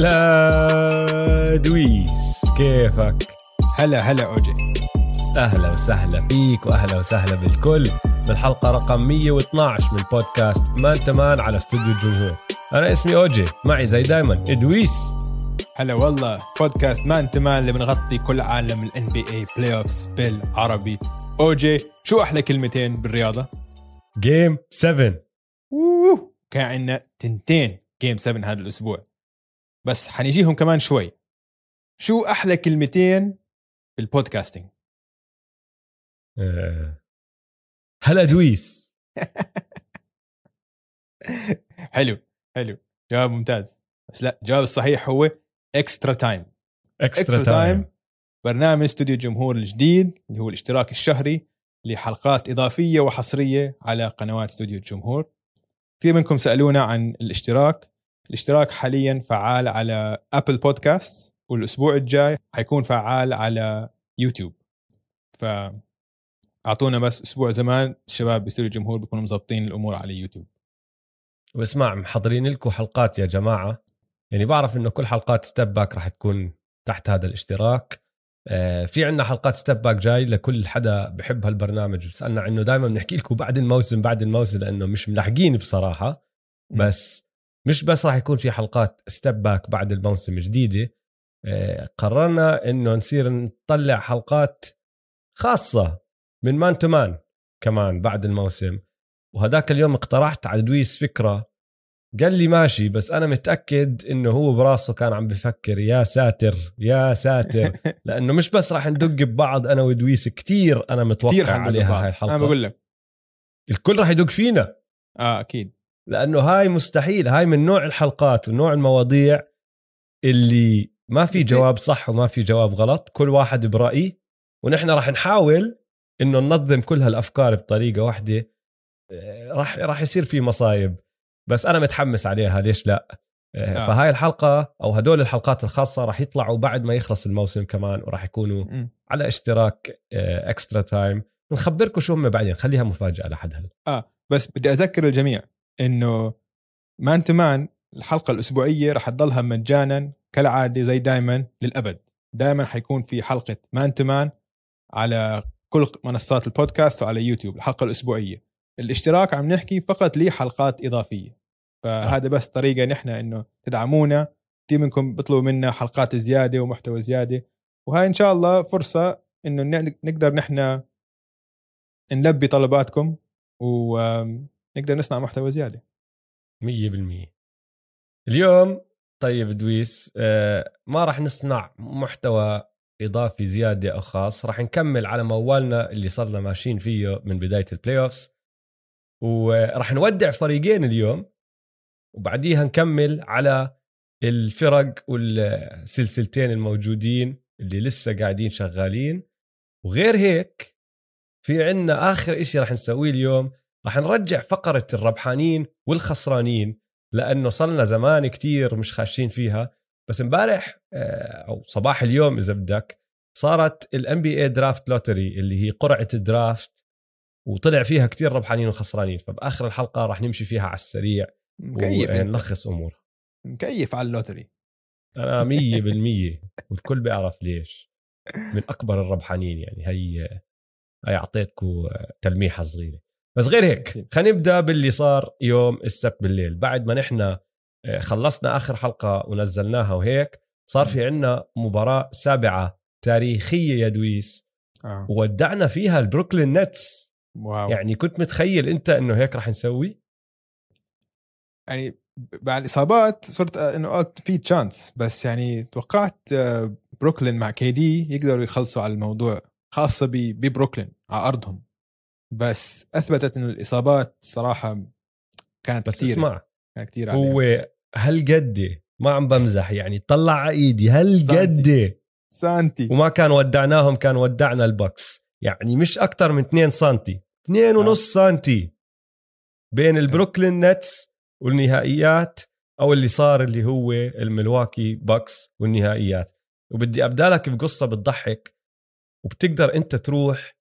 هلا دويس كيفك؟ هلا هلا أوجي. أهلا وسهلا فيك وأهلا وسهلا بالكل. بالحلقة رقم 112 من بودكاست man to man على استوديو الجمهور. أنا اسمي أوجي معي زي دايما دويس. هلا والله بودكاست man to man اللي بنغطي كل عالم ال NBA playoffs بالعربي. أوجي شو أحلى كلمتين بالرياضة؟ game 7 اوه كان عندنا تنتين. game 7 هذا الأسبوع. بس حنيجيهم كمان شوي. شو أحلى كلمتين بال podcasting أه. هلا دويس. حلو حلو. جواب ممتاز. بس لا الجواب الصحيح هو extra time extra time برنامج استوديو الجمهور الجديد اللي هو الاشتراك الشهري لحلقات إضافية وحصرية على قنوات استوديو الجمهور. كثير منكم سألونا عن الاشتراك. الاشتراك حاليا فعال على Apple Podcast والأسبوع الجاي حيكون فعال على يوتيوب. ف أعطونا بس أسبوع زمان الشباب باستوديو الجمهور بيكونوا مظبطين الأمور على يوتيوب. واسمع محضرين لكم حلقات يا جماعة. يعني بعرف إنه كل حلقات step back راح تكون تحت هذا الاشتراك. آه، في عندنا حلقات step back جاي لكل حدا بحب هالبرنامج. وسالنا عنه دائما بنحكي لكم بعد الموسم بعد الموسم لأنه مش ملاحقين بصراحة. بس مش بس راح يكون في حلقات step back بعد الموسم جديده آه، قررنا إنه نصير نطلع حلقات خاصة من man to man كمان بعد الموسم. وهداك اليوم اقترحت على دويس فكرة قال لي ماشي بس أنا متأكد إنه هو براسه كان عم بفكر يا ساتر يا ساتر. لأنه مش بس راح ندق ببعض أنا ودويس كتير أنا متوقع كثير عليها هاي الحلقة. أنا بقول لك. الكل راح يدق فينا. آه أكيد. لأنه هاي مستحيل هاي من نوع الحلقات ونوع المواضيع اللي ما في جواب صح وما في جواب غلط كل واحد برايي ونحن راح نحاول إنه ننظم كل هالأفكار بطريقة واحدة آه، راح راح يصير في مصايب بس أنا متحمس عليها ليش لا آه. آه. فهاي الحلقة أو هدول الحلقات الخاصة راح يطلعوا بعد ما يخلص الموسم كمان وراح يكونوا م. على اشتراك extra time نخبركم شو هم بعدين خليها مفاجأة لحد هلا آه بس بدي أذكر الجميع إنه man to man الحلقة الأسبوعية رح تضلها مجانا كالعادة زي دائما للأبد. دائما حيكون في حلقة man to man على كل منصات البودكاست وعلى يوتيوب الحلقة الأسبوعية. الاشتراك عم نحكي فقط لحلقات إضافية. فهذا بس طريقة نحن إنه تدعمونا. كثير منكم بيطلبوا منا حلقات زيادة ومحتوى زيادة. وهاي إن شاء الله فرصة إنه نقدر نحن نلبي طلباتكم ونقدر نصنع محتوى زيادة. 100% اليوم طيب دويس آه، ما راح نصنع محتوى إضافي زيادة أو خاص راح نكمل على موالنا اللي صرنا ماشيين فيه من بداية ال playoffs وراح نودع فريقين اليوم وبعديها نكمل على الفرق والسلسلتين الموجودين اللي لسه قاعدين شغالين. وغير هيك في عنا آخر إشي راح نسويه اليوم راح نرجع فقرة الربحانين والخسرانين لأنه صلنا زمان كتير مش خاشين فيها. بس امبارح آه، أو صباح اليوم إذا بدك صارت ال NBA draft lottery اللي هي قرعة ال draft وطلع فيها كتير ربحانين وخسرانين. فبآخر الحلقة راح نمشي فيها على السريع مكيف. ونلخص أمورها. مكيف على ال lottery. أنا مية بالمية والكل بيعرف ليش. من أكبر الربحانين يعني. هي هي اعطيتكم تلميحة صغيرة. بس غير هيك. خلينا نبدأ باللي صار يوم السبت بالليل. بعد ما نحن آه، خلصنا آخر حلقة ونزلناها وهيك صار في عنا مباراة سابعة تاريخية يا دويس. آه. وودعنا فيها البروكلين نتس. wow. يعني كنت متخيل أنت إنه هيك رح نسوي؟ يعني بعد الاصابات صرت آه، إنه آه في chance بس يعني توقعت آه، بروكلين مع KD يقدروا يخلصوا على الموضوع خاصة ببروكلين على أرضهم. بس أثبتت إنه الإصابات صراحة كانت بس كثير اسمع كانت كثير. هو هالقد ما عم بمزح يعني طلع على إيدي هالقد سانتي. وما كان ودعناهم كان ودعنا البكس يعني مش أكثر من 2 سنتي 2 ونص سنتي بين البروكلين نتس والنهائيات أو اللي صار اللي هو الملواكي باكس والنهائيات. وبدي أبدأ لك بقصة بتضحك وبتقدر أنت تروح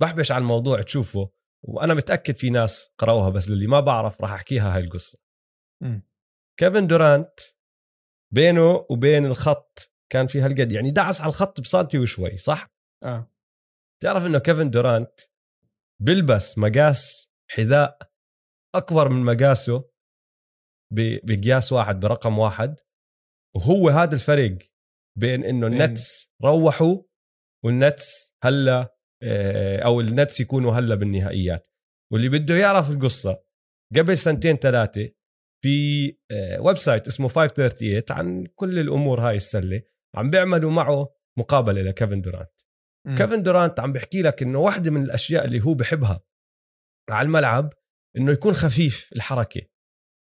بحبش على الموضوع تشوفه وأنا متأكد في ناس قرأوها بس اللي ما بعرف راح أحكيها هاي القصة. كيفن دورانت بينه وبين الخط كان في هالقد يعني دعس على الخط بسنتي وشوي صح؟ آه. تعرف إنه كيفن دورانت بيلبس مقاس حذاء أكبر من مقاسه بقياس واحد برقم واحد وهو هذا الفرق بين إنه النتس روحوا والنتس هلا أو النتس يكونوا هلا بالنهائيات. واللي بده يعرف القصة قبل سنتين ثلاثة في آه، website اسمه 538 عن كل الأمور هاي السلة عم بيعملوا معه مقابلة لكيفن دورانت. مم. كيفن دورانت عم بحكي لك إنه واحدة من الأشياء اللي هو بحبها على الملعب إنه يكون خفيف الحركة.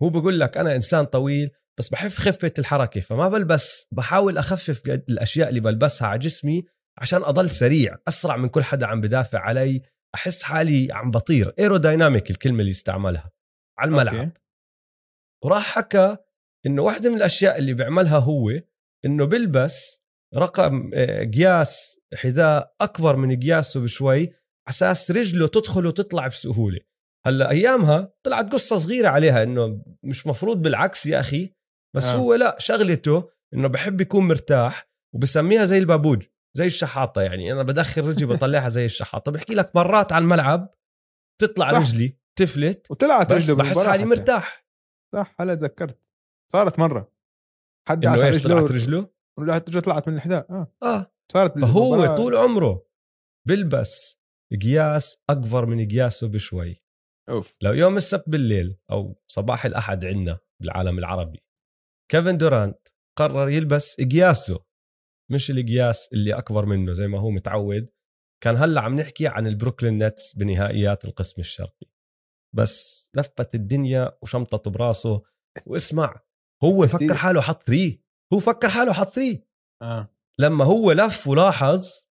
هو بقول لك أنا إنسان طويل بس بحب خفة الحركة فما بلبس بحاول أخفف الأشياء اللي بلبسها على جسمي عشان أضل سريع أسرع من كل حدا عم بدافع علي أحس حالي عم بطير aerodynamic الكلمة اللي استعملها على الملعب okay. وراح حكى إنه واحدة من الأشياء اللي بيعملها هو إنه بلبس رقم آه، قياس حذاء أكبر من قياسه بشوي أساس رجله تدخل وتطلع بسهولة هلأ أيامها طلعت قصة صغيرة عليها إنه مش مفروض بالعكس يا أخي بس. آه. هو لا شغلته إنه بحب يكون مرتاح وبسميها زي البابوج زي الشحاطة يعني. أنا بدخل رجلي بطلعها زي الشحاطة. بحكي لك مرات على الملعب تطلع صح. رجلي تفلت وطلعت بس رجله بحس حالي. مرتاح. صح هلا تذكرت. صارت مرة. حد على إيش طلعت رجله؟ رجله ورجعت رجله طلعت من الحذاء. آه. آه. صارت فهو طول عمره بلبس قياس أكبر من قياسه بشوي. أوف. لو يوم السبت بالليل أو صباح الأحد عندنا بالعالم العربي كيفن دورانت قرر يلبس قياسه. مش القياس اللي أكبر منه زي ما هو متعود. كان هلأ عم نحكي عن البروكلين نتس بنهائيات القسم الشرقي. بس لفت الدنيا وشمطت براسه. واسمع هو فكر حاله حط three هو فكر حاله حط three آه. لما هو لف ولاحظ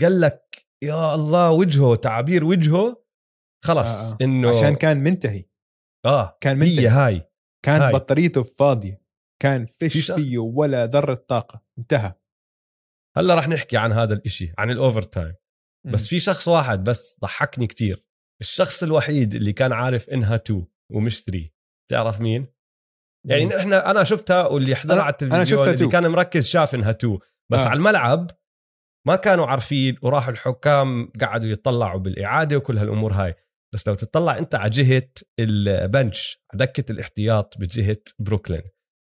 قال لك يا الله وجهه تعابير وجهه. خلص آه، آه. إنه عشان كان منتهي. آه كان هي منتهي هاي. كانت هاي. بطاريته فاضية. كان في فيش فيه ولا ذرة طاقة. انتهى. هلا رح نحكي عن هذا الإشي عن ال overtime بس في شخص واحد بس ضحكني كتير. الشخص الوحيد اللي كان عارف إنها two ومش 3 تعرف مين؟ يعني مم. إحنا أنا شفتها واللي حضر أنا- على أنا التلفزيون شفتها اللي two. كان مركز شاف إنها two. بس آه. على الملعب ما كانوا عارفين وراحوا الحكام قعدوا يطلعوا بالإعادة وكل هالأمور هاي. بس لو تطلع أنت على جهة ال bench دكة الاحتياط بجهة بروكلين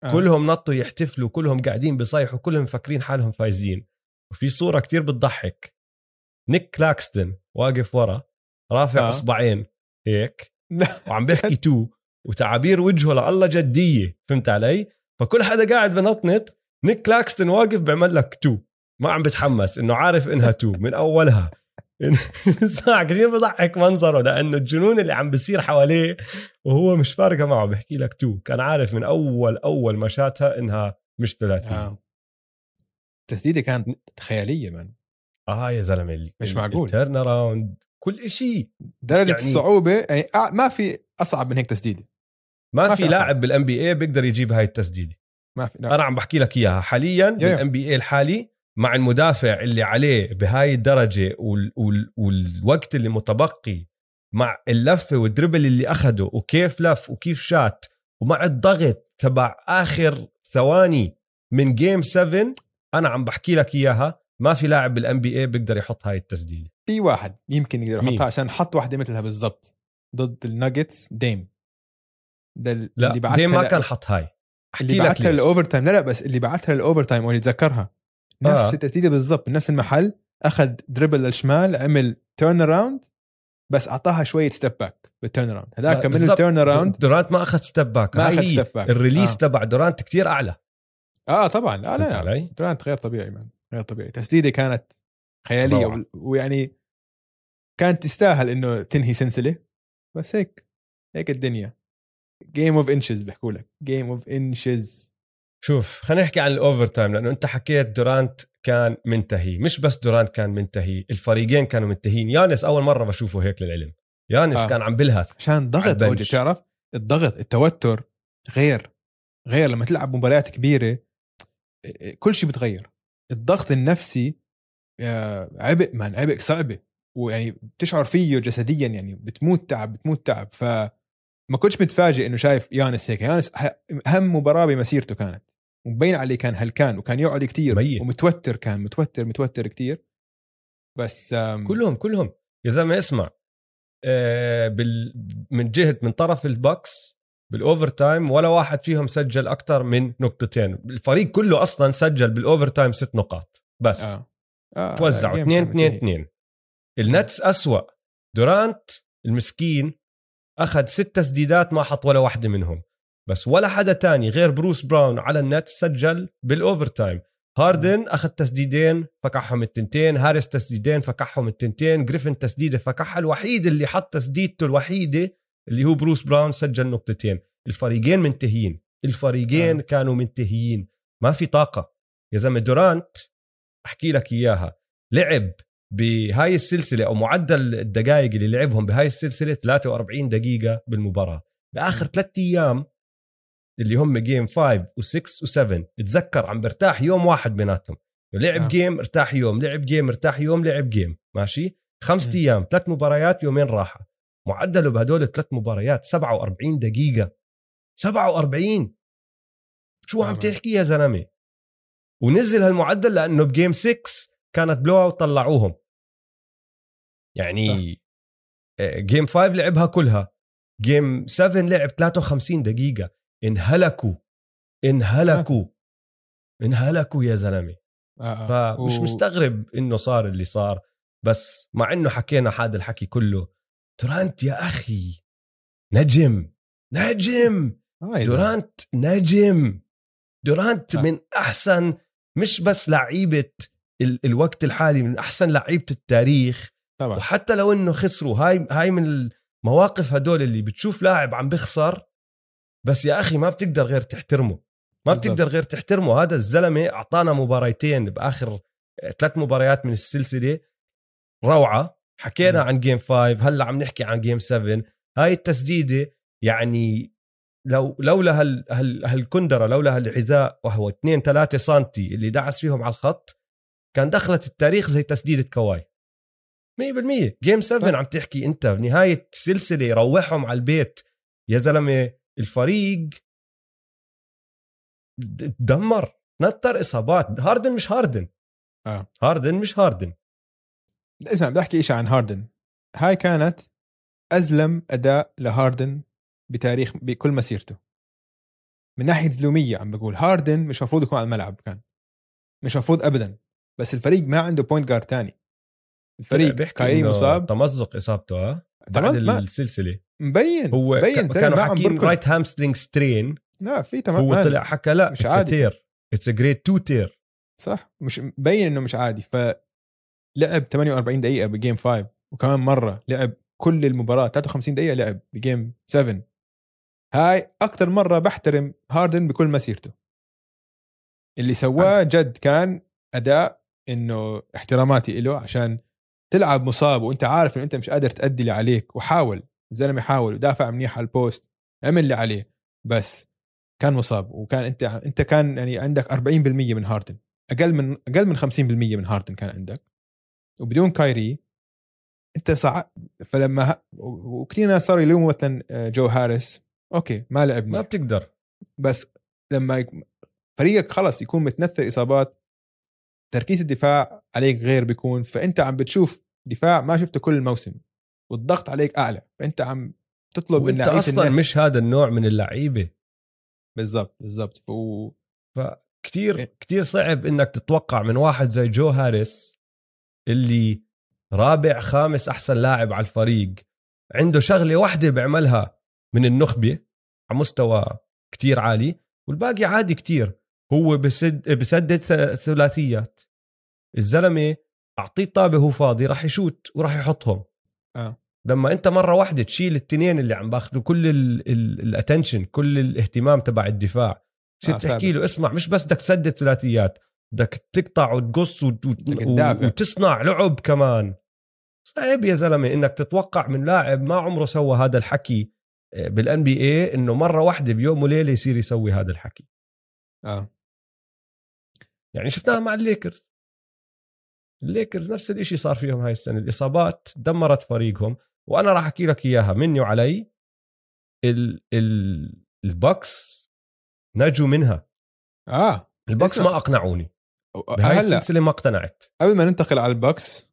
آه. كلهم نطوا يحتفلوا كلهم قاعدين بيصيحوا كلهم مفكرين حالهم فايزين. وفي صورة كتير بتضحك. نيك كلاكستن واقف ورا رافع آه. إصبعين هيك. وعم بيحكي two وتعابير وجهه لله جدية فهمت علي؟ فكل حدا قاعد بنطنط نيك كلاكستن واقف بيعمل لك two. ما عم بتحمس إنه عارف إنها two من أولها. صح كثير بضحك منظره لأنه الجنون اللي عم بيصير حواليه وهو مش فارقة معه بحكي لك two كان عارف من أول أول ما شاتها إنها مش ثلاثيه آه. آه. تسديده كانت خيالية man آه يا زلمة مش معقول. ال turnaround كل شيء درجة يعني- يعني الصعوبة يعني آه ما في أصعب من هيك تسديدة ما, ما في في. لاعب بال NBA بيقدر يجيب هاي التسديدة ما في لا. أنا عم بحكي لك إياها حاليا يا. بال NBA الحالي مع المدافع اللي عليه بهاي الدرجة وال وال والوقت اللي متبقي مع اللفة وال dribble اللي أخده وكيف لف وكيف شات ومع الضغط تبع آخر ثواني من game 7 أنا عم بحكي لك إياها ما في لاعب بال NBA بيقدر يحط هاي التسديده في واحد يمكن يقدر؟ يحطها عشان حط واحدة مثلها بالضبط ضد الناجتس ديم ده ال- لا اللي بعتها ديم ما كان حط هاي اللي بعتها. لل overtime لا لا بس اللي بعتها لل overtime واللي تذكرها نفس آه. التسديدة بالضبط نفس المحل أخذ dribble للشمال عمل turnaround بس أعطاها شوية step back بال turnaround هذاك من. التيرن اراوند دورانت ما أخذ step back ما أخذ. step back ال release آه. تبع دورانت كتير أعلى آه طبعا لا فهمت لا, لا. علي؟ دورانت غير طبيعي man غير طبيعي تسديدة كانت خيالية. و- ويعني كانت تستاهل إنه تنهي سلسلة بس هيك هيك الدنيا game of inches بيحكوا لك game of inches شوف خلينا نحكي عن ال overtime لأنه أنت حكيت دورانت كان منتهي. مش بس دورانت كان منتهي الفريقين كانوا منتهين يانس أول مرة بشوفه هيك للعلم. يانس آه. كان عم بلهث عشان ضغط. اوجي تعرف؟ الضغط التوتر غير غير لما تلعب مباريات كبيرة كل شيء بتغير. الضغط النفسي عبء man عبء صعبة. ويعني بتشعر فيه جسديا يعني بتموت تعب بتموت تعب. ف ما كنتش متفاجئ إنه شايف يانس هيك. يانس اهم مباراة بمسيرته كانت. ومبين عليه كان هلكان وكان يقعد كتير. ميت. ومتوتر كان متوتر متوتر كتير. بس كلهم كلهم. يا زلمة اسمع. آه، بال من جهة من طرف البوكس بال overtime ولا واحد فيهم سجل أكثر من نقطتين. الفريق كله أصلا سجل بال overtime ست نقاط. بس. آه. آه، توزعوا. ال game 2 كان 2 منتهي. 2 النتس أسوأ. دورانت المسكين أخذ ست تسديدات ما حط ولا واحدة منهم. بس ولا حدا تاني غير بروس براون على النت سجل بال overtime هاردن أخذ تسديدين فكحهم التنتين هاريس تسديدين فكحهم التنتين جريفن تسديدة فكحها الوحيد اللي حط تسديدته الوحيدة اللي هو بروس براون سجل نقطتين. الفريقين منتهيين. الفريقين آه. كانوا منتهيين. ما في طاقة. يا زلمة دورانت أحكي لك إياها. لعب. بهاي السلسلة أو معدل الدقائق اللي لعبهم بهاي السلسلة 43 دقيقة بالمباراة. باخر ثلاث أيام اللي هم game 5 و6 و7 اتذكر عم برتاح يوم واحد بيناتهم. لعب آه. آه. game ارتاح يوم. لعب game ارتاح يوم. لعب game ماشي؟ خمس م. أيام ثلاث مباريات يومين راحة. معدله بهدول الثلاث مباريات 47 دقيقة. 47 شو عم طبعاً. تحكي يا زلمة؟ ونزل هالمعدل لأنه ب game 6 كانت blowout طلعوهم. يعني آه، game 5 لعبها كلها. game 7 لعب 53 دقيقة. انهلكوا. انهلكوا. انهلكوا يا زلمة. آه آه. فمش و- مستغرب إنه صار اللي صار. بس مع إنه حكينا هذا الحكي كله دورانت يا أخي نجم. نجم. آه. دورانت نجم. دورانت صح. من أحسن مش بس لعيبة ال- الوقت الحالي من أحسن لعيبة التاريخ. طبعا. وحتى لو إنه خسروا هاي هاي من المواقف هدول اللي بتشوف لاعب عم بخسر بس يا أخي ما بتقدر غير تحترمه. ما بالضبط. بتقدر غير تحترمه. هذا الزلمة أعطانا مباريتين بآخر ثلاث مباريات من السلسلة. روعة. حكينا مم. عن game 5 هلأ عم نحكي عن game 7 هاي التسديدة يعني لو لولا هال هال هالكندرة لولا هالحذاء وهو 2 3 سنتي اللي دعس فيهم على الخط كان دخلت التاريخ زي تسديدة كواي. 100% game 7 صح. عم تحكي أنت بنهايه السلسله روحهم على البيت. يا زلمة الفريق د- دمر. نطر إصابات. هاردن مش هاردن. آه. هاردن مش هاردن. إسمع بدي أحكي شيء عن هاردن. هاي كانت أزلم أداء لهاردن بتاريخ بكل مسيرته. من ناحية زلومية عم بقول هاردن مش المفروض يكون على الملعب كان. مش المفروض ابدا. بس الفريق ما عنده point guard تاني. الفريق بيحكي إنه مصاب تمزق إصابته ها؟ بعد السلسلة. مبين هو مبين كانوا حاكيين بركض. right hamstring strain لا في تمام هو. طلع حكى لا مش عادي. tear it's grade 2 tear صح مش مبين إنه مش عادي. فلعب 48 دقيقة ب game 5 وكمان مرة لعب كل المباراة. 53 دقيقة لعب ب game 7 هاي أكثر مرة بحترم هاردن بكل مسيرته. اللي سواه جد كان أداء إنه احتراماتي له عشان تلعب مصاب وأنت عارف إنه أنت مش قادر تأدي اللي عليك وحاول الزلمة حاول ودافع منيح على ال post عمل اللي عليه. بس كان مصاب وكان أنت أنت كان يعني عندك 40% من هاردن أقل من أقل من 50% من هاردن كان عندك. وبدون كايري أنت صع فلما ه... وكثير ناس صاروا يلوموا مثلا آه، جو هاريس. أوكي ما لعب ما. بتقدر. بس لما فريقك خلص يكون متنثر إصابات تركيز الدفاع عليك غير بيكون فأنت عم بتشوف دفاع ما شفته كل الموسم والضغط عليك أعلى فأنت عم تطلب من لعيبة أصلا النتس. مش هذا النوع من اللعيبة بالضبط بالضبط و... فكتير إيه. كتير صعب إنك تتوقع من واحد زي جو هاريس اللي رابع خامس أحسن لاعب على الفريق عنده شغلة واحدة بيعملها من النخبة على مستوى كتير عالي والباقي عادي كتير هو بسد بسدد ثلاثيات الزلمة أعطيه طابه هو فاضي راح يشوت وراح يحطهم آه. لما أنت مرة واحدة تشيل التنين اللي عم باخذوا كل ال attention كل الاهتمام تبع الدفاع تصير آه، تحكي. له اسمع مش بس بدك تسدد ثلاثيات بدك تقطع وتقص وت-. وتصنع لعب كمان صعب يا زلمة إنك تتوقع من لاعب ما عمره سوى هذا الحكي بال NBA إنه مرة واحدة بيوم وليلة يصير يسوي هذا الحكي آه يعني شفناها مع الليكرز. الليكرز نفس الإشي صار فيهم هاي السنة. الإصابات دمرت فريقهم وأنا راح أحكي لك إياها. مني وعلي ال ال البكس نجوا منها. آه. البكس اسمع. ما أقنعوني. بهاي هلأ السلسلة ما اقتنعت. قبل ما ننتقل على البكس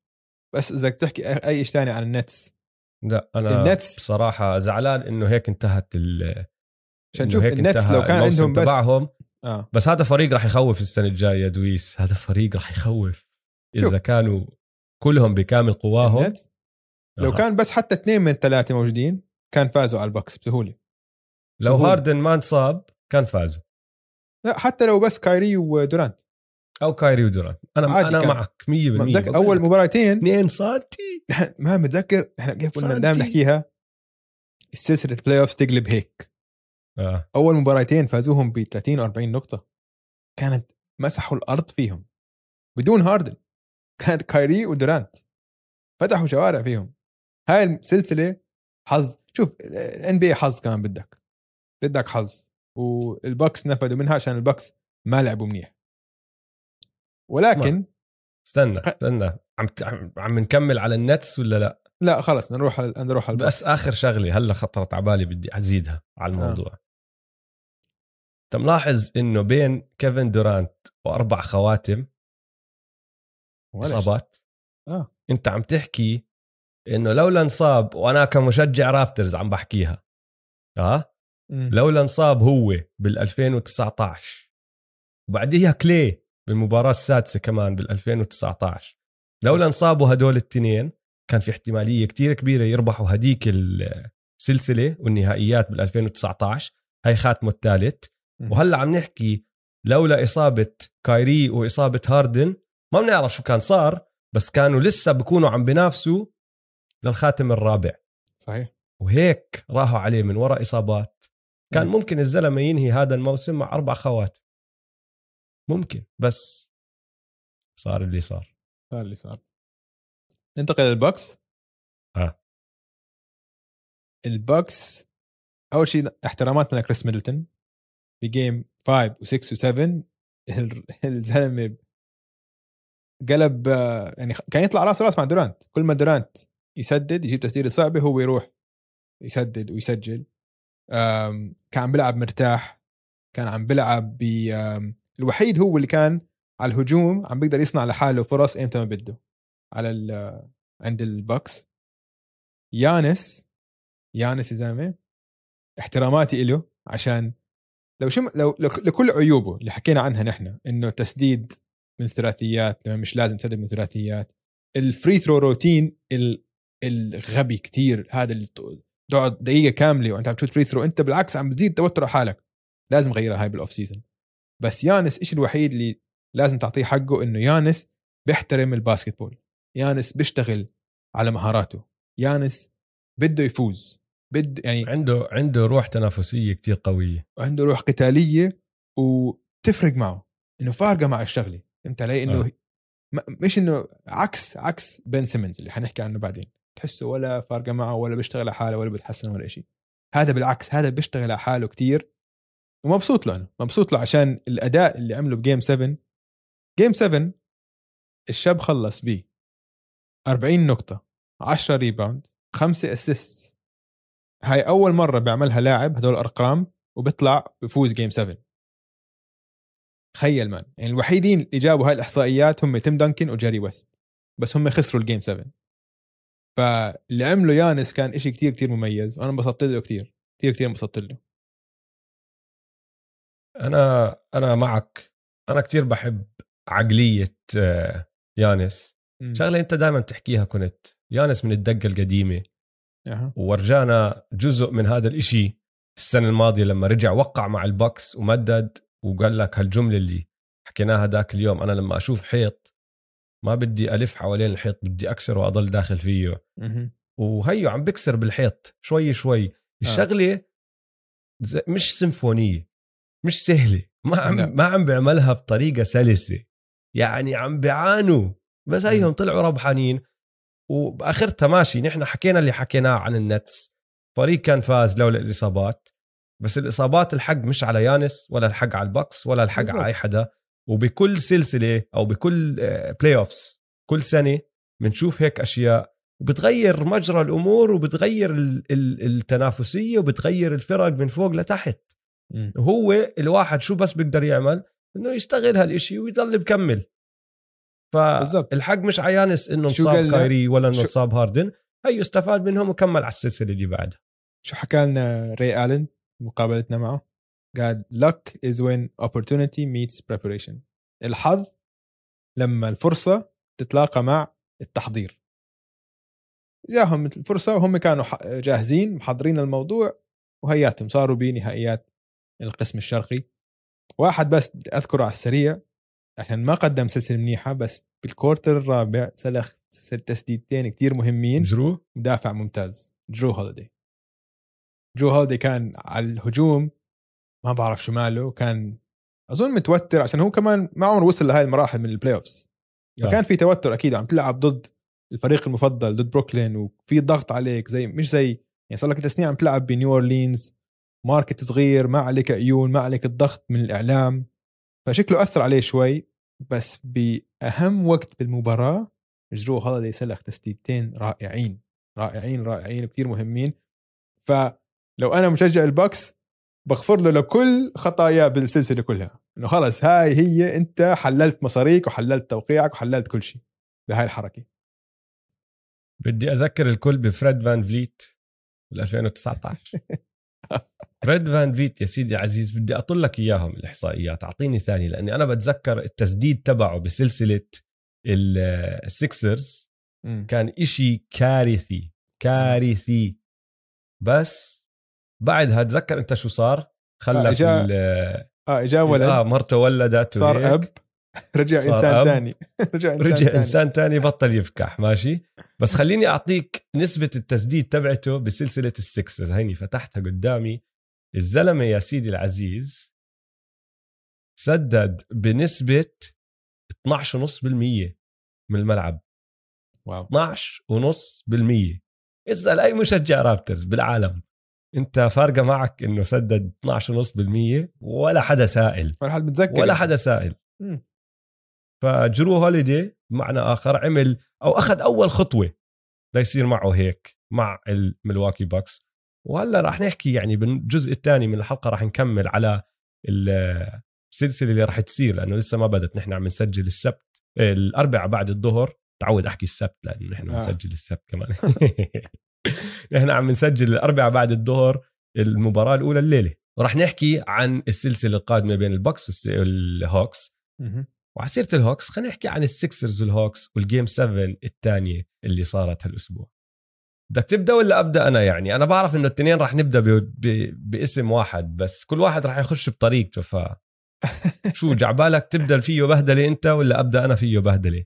بس إذا بدك تحكي أي شيء ثاني عن النتس. لا أنا النتس. بصراحة زعلان إنه هيك انتهت ال عشان تشوف هيك النتس لو كان عندهم بس تبعهم. آه. بس هذا فريق راح يخوف السنة الجاية يا دويس. هذا فريق راح يخوف. إذا شوف. كانوا كلهم بكامل قواهم. النتس. لو آه. كان بس حتى اثنين من الثلاثة موجودين كان فازوا على البكس بسهولة. لو سهولة. هاردن ما انصاب كان فازوا. لا حتى لو بس كايري ودورانت. أو كايري ودوران أنا أنا كان. معك 100% ما متذكر أول. مباراتين. 2 سنتي ما متذكر. إحنا كيف كنا. دائما نحكيها؟ السلسلة playoff تقلب هيك. آه. أول مباراتين فازوهم ب 30 40 نقطة. كانت مسحوا الأرض فيهم. بدون هاردن. كانت كايري ودورانت. فتحوا شوارع فيهم. هاي السلسلة حظ. شوف ال NBA حظ كمان بدك. بدك حظ. والبكس نفذوا منها عشان البكس ما لعبوا منيح. ولكن استنى استنى. عم عم- نكمل على النتس ولا لا؟ لا خلص. نروح نروح على بس البكس آخر شغلة هلأ خطرت على بالي بدي أزيدها على آه. انت ملاحظ إنه بين كيفن دورانت وأربع خواتم. إصابات آه أنت عم تحكي إنه لولا انصاب وأنا كمشجع رابترز عم بحكيها آه. لولا انصاب هو بال 2019 وبعديها كلي بالمباراة السادسة كمان بال 2019 لولا انصابوا هدول الاثنين كان في احتمالية كتير كبيرة يربحوا هديك السلسلة والنهائيات بال 2019 هاي خاتمة الثالث. وهلا عم نحكي لولا إصابة كايري وإصابة هاردن ما بنعرف شو كان صار بس كانوا لسه بكونوا عم بينافسوا للخاتم الرابع. صحيح. وهيك راحوا عليه من وراء إصابات. كان مم. ممكن الزلمة ينهي هذا الموسم مع أربع خواتم ممكن بس صار اللي صار. صار اللي صار. ننتقل للبوكس؟ آه. البوكس أول شيء احتراماتنا لكريس ميدلتون. في game 5 و6 و7 الزلمة قلب يعني كان يطلع راس راس مع دورانت. كل ما دورانت يسدد يجيب تسديدة صعبة هو يروح يسدد ويسجل. كان عم بيلعب مرتاح. كان عم بيلعب ب الوحيد هو اللي كان على الهجوم عم بيقدر يصنع لحاله فرص ايمتى ما بده على ال عند البوكس. يانس يانس يا زلمة احتراماتي له عشان لو شم لو لكل عيوبه اللي حكينا عنها نحن إنه تسديد من ثلاثيات لما مش لازم تسدد من ثلاثيات ال free throw routine ال- الغبي كتير هذا اللي تقعد دقيقة كاملة وأنت عم تشوت free throw أنت بالعكس عم بتزيد توتر على حالك. لازم غيرها هاي بال off season بس يانس إيش الوحيد اللي لازم تعطيه حقه إنه يانس بيحترم ال basketball. يانس بيشتغل على مهاراته. يانس بده يفوز. بده يعني عنده عنده روح تنافسية كتير قوية. عنده روح قتالية وتفرق معه إنه فارقة مع الشغلة. فهمت علي؟ إنه آه. مش إنه عكس عكس بن سيمنز اللي حنحكي عنه بعدين. تحسه ولا فارقة معه ولا بيشتغل على حاله ولا بتحسن ولا شيء هذا بالعكس هذا بيشتغل على حاله كتير ومبسوط له أنا. مبسوط له عشان الأداء اللي عمله ب game 7 game 7 الشاب خلص ب 40 نقطة 10 rebound 5 assist هاي أول مرة بيعملها لاعب هدول الارقام وبيطلع بفوز game 7 تخيل man يعني الوحيدين اللي جابوا هاي الإحصائيات هم تيم دانكن وجاري ويست بس هم خسروا ال game 7 فاللي عمله يانس كان إشي كتير كتير مميز وأنا انبسطت له كتير كتير كتير انبسطت له. أنا أنا معك. أنا كتير بحب عقلية آه، يانس. شغلة أنت دائما بتحكيها كنت يانس من الدقة القديمة. أها. وورجانا جزء من هذا الإشي السنة الماضية لما رجع وقع مع البكس ومدد وقال لك هالجملة اللي حكيناها ذاك اليوم أنا لما أشوف حيط ما بدي ألف حوالين الحيط بدي أكسره وأضل داخل فيه. وهيو عم بكسر بالحيط شوي شوي. الشغلة زي- مش سيمفونية مش سهلة. ما لا. عم ما عم بيعملها بطريقة سلسة. يعني عم بيعانوا. بس هيهم طلعوا ربحانين. وباخرتها ماشي نحن حكينا اللي حكيناه عن النتس. فريق كان فاز لولا الإصابات. بس الإصابات الحق مش على يانس ولا الحق على البكس ولا الحق بالضبط. على أي حدا. وبكل سلسلة أو بكل playoffs كل سنة بنشوف هيك أشياء. وبتغير مجرى الأمور وبتغير ال- ال- التنافسية وبتغير الفرق من فوق لتحت. مم. هو الواحد شو بس بيقدر يعمل؟ إنه يستغل هالشيء ويضل بالضبط. فالحق مش عيانس إنه انصاب؟ كايري ولا انه انصاب هاردن. هي استفاد منهم وكمل على السلسلة اللي بعدها. شو حكى لنا ري آلن مقابلتنا معه؟ قال luck is when opportunity meets preparation. الحظ لما الفرصة تتلاقى مع التحضير. جاهم الفرصة وهم كانوا جاهزين محضرين الموضوع وهياتهم صاروا بنهائيات القسم الشرقي. واحد بس أذكره على السريع. عشان ما قدم سلسلة منيحة بس بال quarter الرابع سلخ تسديدتين كتير مهمين. جرو؟ مدافع ممتاز جرو هوليدي جرو هوليدي كان على الهجوم ما بعرف شو ماله كان أظن متوتر عشان هو كمان ما عمره وصل لهي المراحل من ال playoffs آه. فكان في توتر أكيد عم تلعب ضد الفريق المفضل ضد بروكلين وفي ضغط عليك زي مش زي يعني صار لك ثلاث سنين عم تلعب بنيو أورلينز market صغير ما عليك عيون ما عليك الضغط من الإعلام. فشكله أثر عليه شوي بس بأهم وقت بالمباراة جرو هوليدي سلخ تسديدتين رائعين رائعين رائعين كثير مهمين. فلو أنا مشجع البوكس بغفر له لكل خطاياه بالسلسلة كلها إنه خلص هاي هي أنت حللت مصاريك وحللت توقيعك وحللت كل شيء بهاي الحركة. بدي أذكر الكل بفريد فان فليت بال 2019 فريد فان فليت يا سيدي عزيز بدي أطلع لك إياهم الإحصائيات أعطيني ثاني لأني أنا بتذكر التسديد تبعه بسلسلة ال- السكسرز كان إشي كارثي كارثي. بس بعدها تذكر أنت شو صار؟ خلى آه، إجا- آه إجا ولد. آه مرته ولدت صار وهيك. أب. رجع صار إنسان أب. ثاني رجع إنسان رجع ثاني إنسان تاني بطل يفكح ماشي؟ بس خليني أعطيك نسبة التسديد تبعته بسلسلة السكسرز هيني فتحتها قدامي. الزلمة يا سيدي العزيز سدد بنسبة 12.5% من الملعب. wow. 12.5% اسال أي مشجع رابترز بالعالم أنت فارقة معك إنه سدد 12.5% ولا حدا سائل. ولا حد متذكر. ولا حدا سائل. فجرو هوليدي بمعنى آخر عمل أو أخذ أول خطوة ليصير معه هيك مع الملواكي باكس وهلا راح نحكي يعني بالجزء الثاني من الحلقة راح نكمل على ال- السلسلة اللي راح تصير لأنه لسه ما بدت. نحن عم نسجل السبت الاربعاء بعد الظهر. تعودت أحكي السبت لأنه نحن آه. بنسجل السبت كمان. نحن عم نسجل الاربعاء بعد الظهر المباراة الأولى الليلة. وراح نحكي عن السلسلة القادمة بين البوكس والس- والهوكس مهم. وعلى سيرة الهوكس خلينا نحكي عن السكسرز والهوكس وال game 7 الثانية اللي صارت هالأسبوع. بدك تبدأ ولا أبدأ أنا يعني؟ أنا بعرف إنه الاثنين راح نبدأ ب... ب... باسم واحد بس كل واحد راح يخش بطريقته ف شو جعبالك تبدأ فيه بهدلة أنت ولا أبدأ أنا فيه بهدلة؟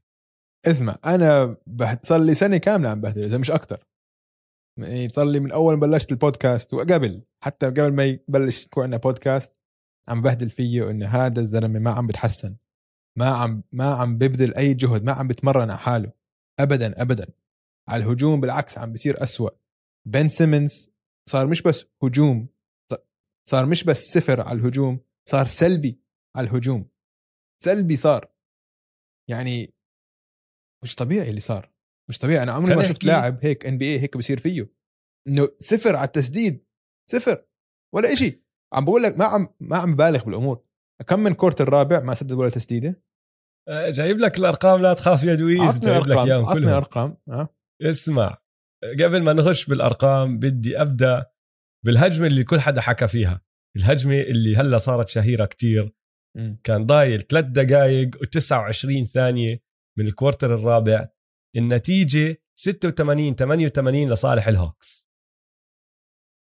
اسمع أنا. صار لي سنة كاملة عم بهدل إذا مش أكثر يعني صار لي من أول ما بلشت البودكاست وقبل حتى قبل ما يبلش يكون عندنا بودكاست عم بهدل فيه انه هذا الزلمة ما عم بتحسن. ما عم ما عم ببذل أي جهد ما عم بتمرن على حاله. ابدا ابدا. على الهجوم بالعكس عم بصير أسوأ. بن سيمنز صار مش بس هجوم صار مش بس صفر على الهجوم صار سلبي على الهجوم. سلبي صار. يعني مش طبيعي اللي صار. مش طبيعي. أنا عمري ما شفت لاعب هيك NBA هيك بصير فيه. إنه صفر على التسديد. صفر. ولا إشي. عم بقول لك ما عم ما عم بالغ بالأمور. كم من quarter الرابع ما سدد ولا تسديدة؟ آه، جايب لك الأرقام لا تخاف يا دويز. عطني جايب لك عطني كلهم. أرقام. ها اسمع قبل ما نخش بالأرقام بدي أبدأ بالهجمة اللي كل حدا حكى فيها. الهجمة اللي هلأ صارت شهيرة كتير. كان ضايل ثلاث دقائق و29 ثانية من ال quarter الرابع. النتيجة 86 88 لصالح الهوكس.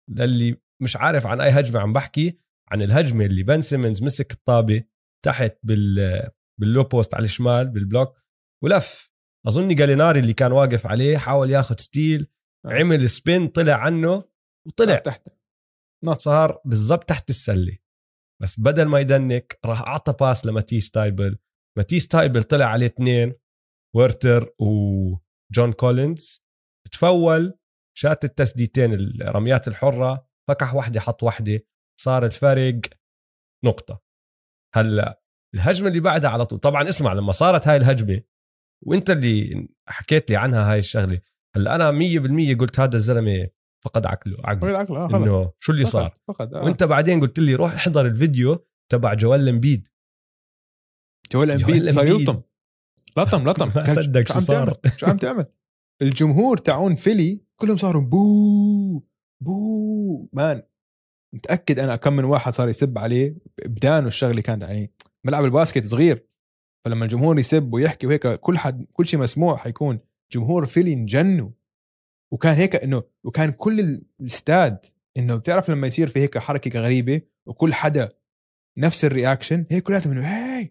للي مش عارف عن أي هجمة عم بحكي عن الهجمة اللي بن سيمنز مسك الطابة تحت بال بال low post على الشمال بال block ولف. اظني جاليناري اللي كان واقف عليه حاول ياخذ steal آه. عمل spin طلع عنه وطلع. تحت. صار بالضبط تحت السلة. بس بدل ما يدنك راح أعطى pass لماتيس تايبل. ماتيس تايبل طلع عليه اثنين هيرتر وجون كولينز. تفول شات التسديدتين الرميات الحرة فكح واحدة حط واحدة صار الفرق نقطة. هلا الهجمة اللي بعدها على طول طبعا اسمع لما صارت هاي الهجمة وانت اللي حكيت لي عنها هاي الشغلة. هلأ أنا 100% قلت هذا الزلمة فقد عقله فقد عقله آه خلص. إنه شو اللي فقد- صار؟ فقد آه. وانت بعدين قلت لي روح احضر الفيديو تبع جويل امبيد جويل إمبيد؟ صار. يلطم. لطم لطم. ما صدق شو عم صار. تعمل؟ شو عم تعمل؟ الجمهور تاعون فيلي كلهم صاروا boo boo. man متأكد أنا كم من واحد صار يسب عليه بدانه الشغلة كانت يعني ملعب ال basket صغير. فلما الجمهور يسب ويحكي وهيك كل حد كل شيء مسموع حيكون جمهور فيلي انجنوا وكان هيك إنه وكان كل الاستاد إنه بتعرف لما يصير في هيك حركة غريبة وكل حدا نفس ال reaction هيك كلياتهم إنه هي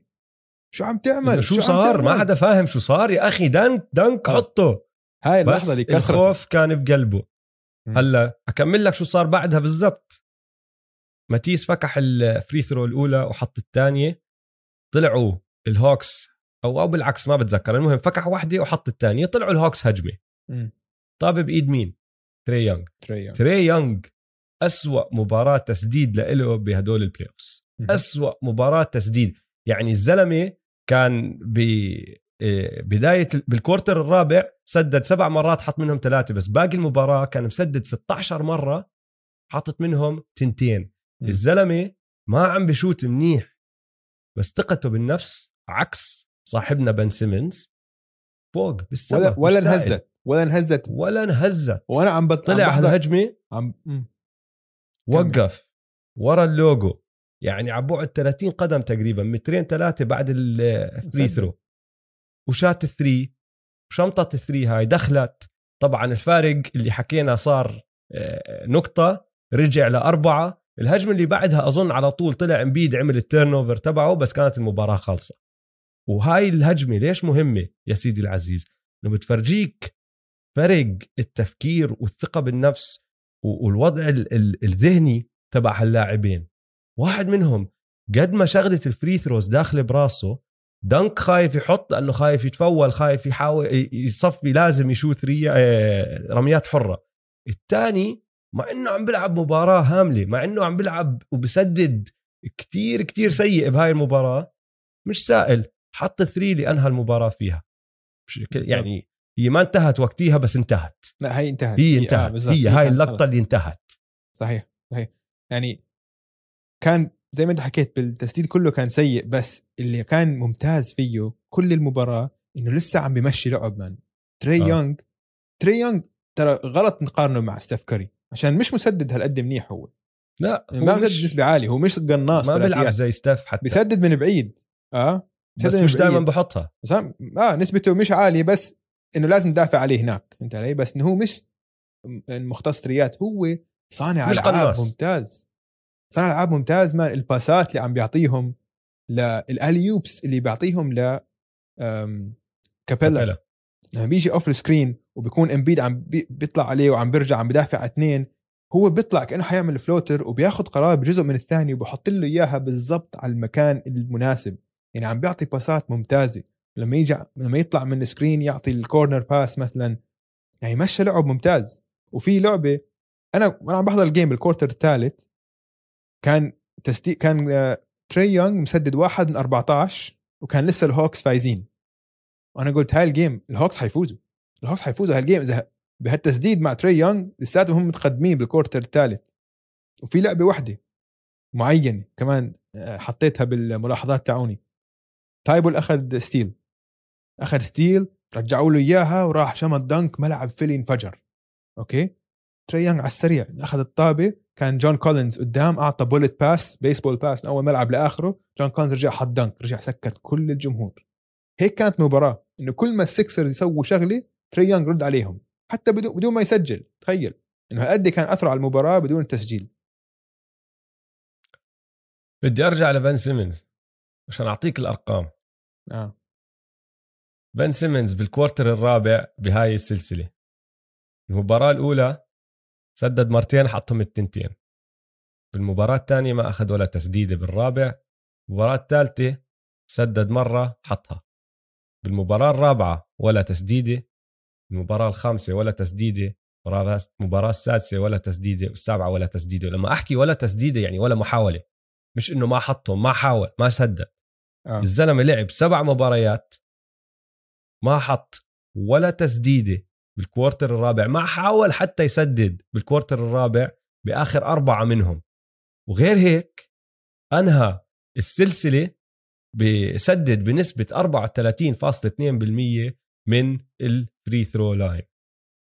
شو عم تعمل؟ شو عم صار؟ ما تعمل؟ حدا فاهم شو صار يا أخي dunk dunk آه. حطه. هاي اللحظة اللي كسرت. الخوف كان بقلبه. هلأ أكمل لك شو صار بعدها بالضبط. ماتيس فكح ال free throw الأولى وحط الثانية. طلعوا الهوكس أو أو بالعكس ما بتذكر المهم فكح واحدة وحط الثانية طلعوا الهوكس هجمة. طاب بإيد مين تري يونغ تري يونغ. تري يونغ أسوأ مباراة تسديد لإله بهدول ال playoffs مم. أسوأ مباراة تسديد يعني الزلمة كان ببداية بال quarter الرابع سدد سبع مرات حط منهم ثلاثة بس باقي المباراة كان مسدد 16 مرة حاطط منهم تنتين مم. الزلمة ما عم بشوت منيح بس ثقته بالنفس عكس صاحبنا بن سيمنز فوق بالسما ولا ولا. انهزت ولا انهزت. ولا انهزت. وأنا عم بط... طلع عم على الهجمه عم. وقف. ورا اللوجو. يعني على بعد 30 قدم تقريبا مترين ثلاثة بعد ال free. throw وشات ال three وشمطت ال three هاي دخلت. طبعا الفارق اللي حكينا صار آه، نقطة رجع لأربعة. الهجمة اللي بعدها أظن على طول طلع إمبيد عمل ال turnover تبعه بس كانت المباراة خالصة. وهاي الهجمة ليش مهمة يا سيدي العزيز؟ إنه بتفرجيك فرق التفكير والثقة بالنفس والوضع ال- ال- الذهني تبع هاللاعبين. واحد منهم قد ما شغلة الفري ثروز داخلة براسه دنك خايف يحط لأنه خايف يتفول خايف يحاول يصفي لازم يشوت. آه، رميات حرة. الثاني مع إنه عم بيلعب مباراة هاملة مع إنه عم بيلعب وبسدد كتير كتير سيء بهاي المباراة مش سائل. حط three اللي انهى المباراة فيها. يعني هي ما انتهت وقتها بس انتهت. لا هي انتهت. هي آه، انتهت. بالضبط. هي هاي اللقطة. اللي انتهت. صحيح صحيح. يعني كان زي ما انت حكيت بالتسديد كله كان سيء بس اللي كان ممتاز فيه كل المباراة إنه لسه عم بمشي لعب man. تري آه. يونغ تري يونغ ترى غلط نقارنه مع ستيف كاري عشان مش مسدد هالقد منيح هو. لا يعني هو ما مش بسدد نسبة عالية هو مش قناص ما بيلعب. زي ستيف حتى. بسدد من بعيد. آه؟ بس مش. دائما بحطها بس آه نسبته مش عالية بس إنه لازم تدافع عليه هناك فهمت علي بس إنه هو مش مختص تريات هو صانع ألعاب. ممتاز صانع ألعاب ممتاز man الباسات اللي عم بيعطيهم لل alley-oops اللي بيعطيهم ل كابيلا. لما بيجي off ال screen وبيكون امبيد عم بي- بيطلع عليه وعم بيرجع عم بدافع على اثنين هو بيطلع كأنه حيعمل floater وبياخذ قرار بجزء من الثاني وبحط له إياها بالضبط على المكان المناسب يعني عم بيعطي باسات ممتازة. لما يجي لما يطلع من ال screen يعطي ال corner pass مثلا يعني مشى لعب ممتاز. وفي لعبة أنا وأنا عم بحضر ال game ال quarter الثالث. كان تسديد كان آه، تري يونغ مسدد واحد من 14 وكان لسه الهوكس فايزين. وأنا قلت هاي ال game الهوكس حيفوزوا. الهوكس حيفوزوا هال game إذا بهالتسديد مع تري يونغ لساتهم هم متقدمين بال quarter الثالث. وفي لعبة واحدة معينة كمان آه، حطيتها بالملاحظات تاعوني. تايبول اخذ steal؟ اخذ steal رجعوا له إياها وراح شمط dunk ملعب فيلي انفجر. okay؟ تري يونغ على السريع. أخذ الطابة. كان جون كولينز قدام أعطى bullet pass baseball pass من أول ملعب لآخره. جون كولينز رجع حط dunk رجع سكت كل الجمهور. هيك كانت مباراة. إنه كل ما السكسرز يسووا شغلة تري يونغ رد عليهم. حتى بدون بدون ما يسجل. تخيل. إنه هالقد كان أثره على المباراة بدون تسجيل بدي أرجع لبن سيمنز عشان أعطيك الأرقام. آه. بن سيمنز بال quarter الرابع بهاي السلسلة. المباراة الأولى سدد مرتين حطهم التنتين. بالمباراة الثانية ما أخذ ولا تسديدة بالرابع. المباراة الثالثة سدد مرة حطها. بالمباراة الرابعة ولا تسديدة. المباراة الخامسة ولا تسديدة. المباراة- المباراة السادسة ولا تسديدة. والسابعة ولا تسديدة. ولما أحكي ولا تسديدة يعني ولا محاولة. مش إنه ما حطهم ما حاول ما سدد. آه. الزلمة لعب سبع مباريات ما حط ولا تسديدة بالكوارتر الرابع ما حاول حتى يسدد بالكوارتر الرابع بآخر أربعة منهم. وغير هيك أنهى السلسلة بسدد بنسبة 34.2% من ال free throw line.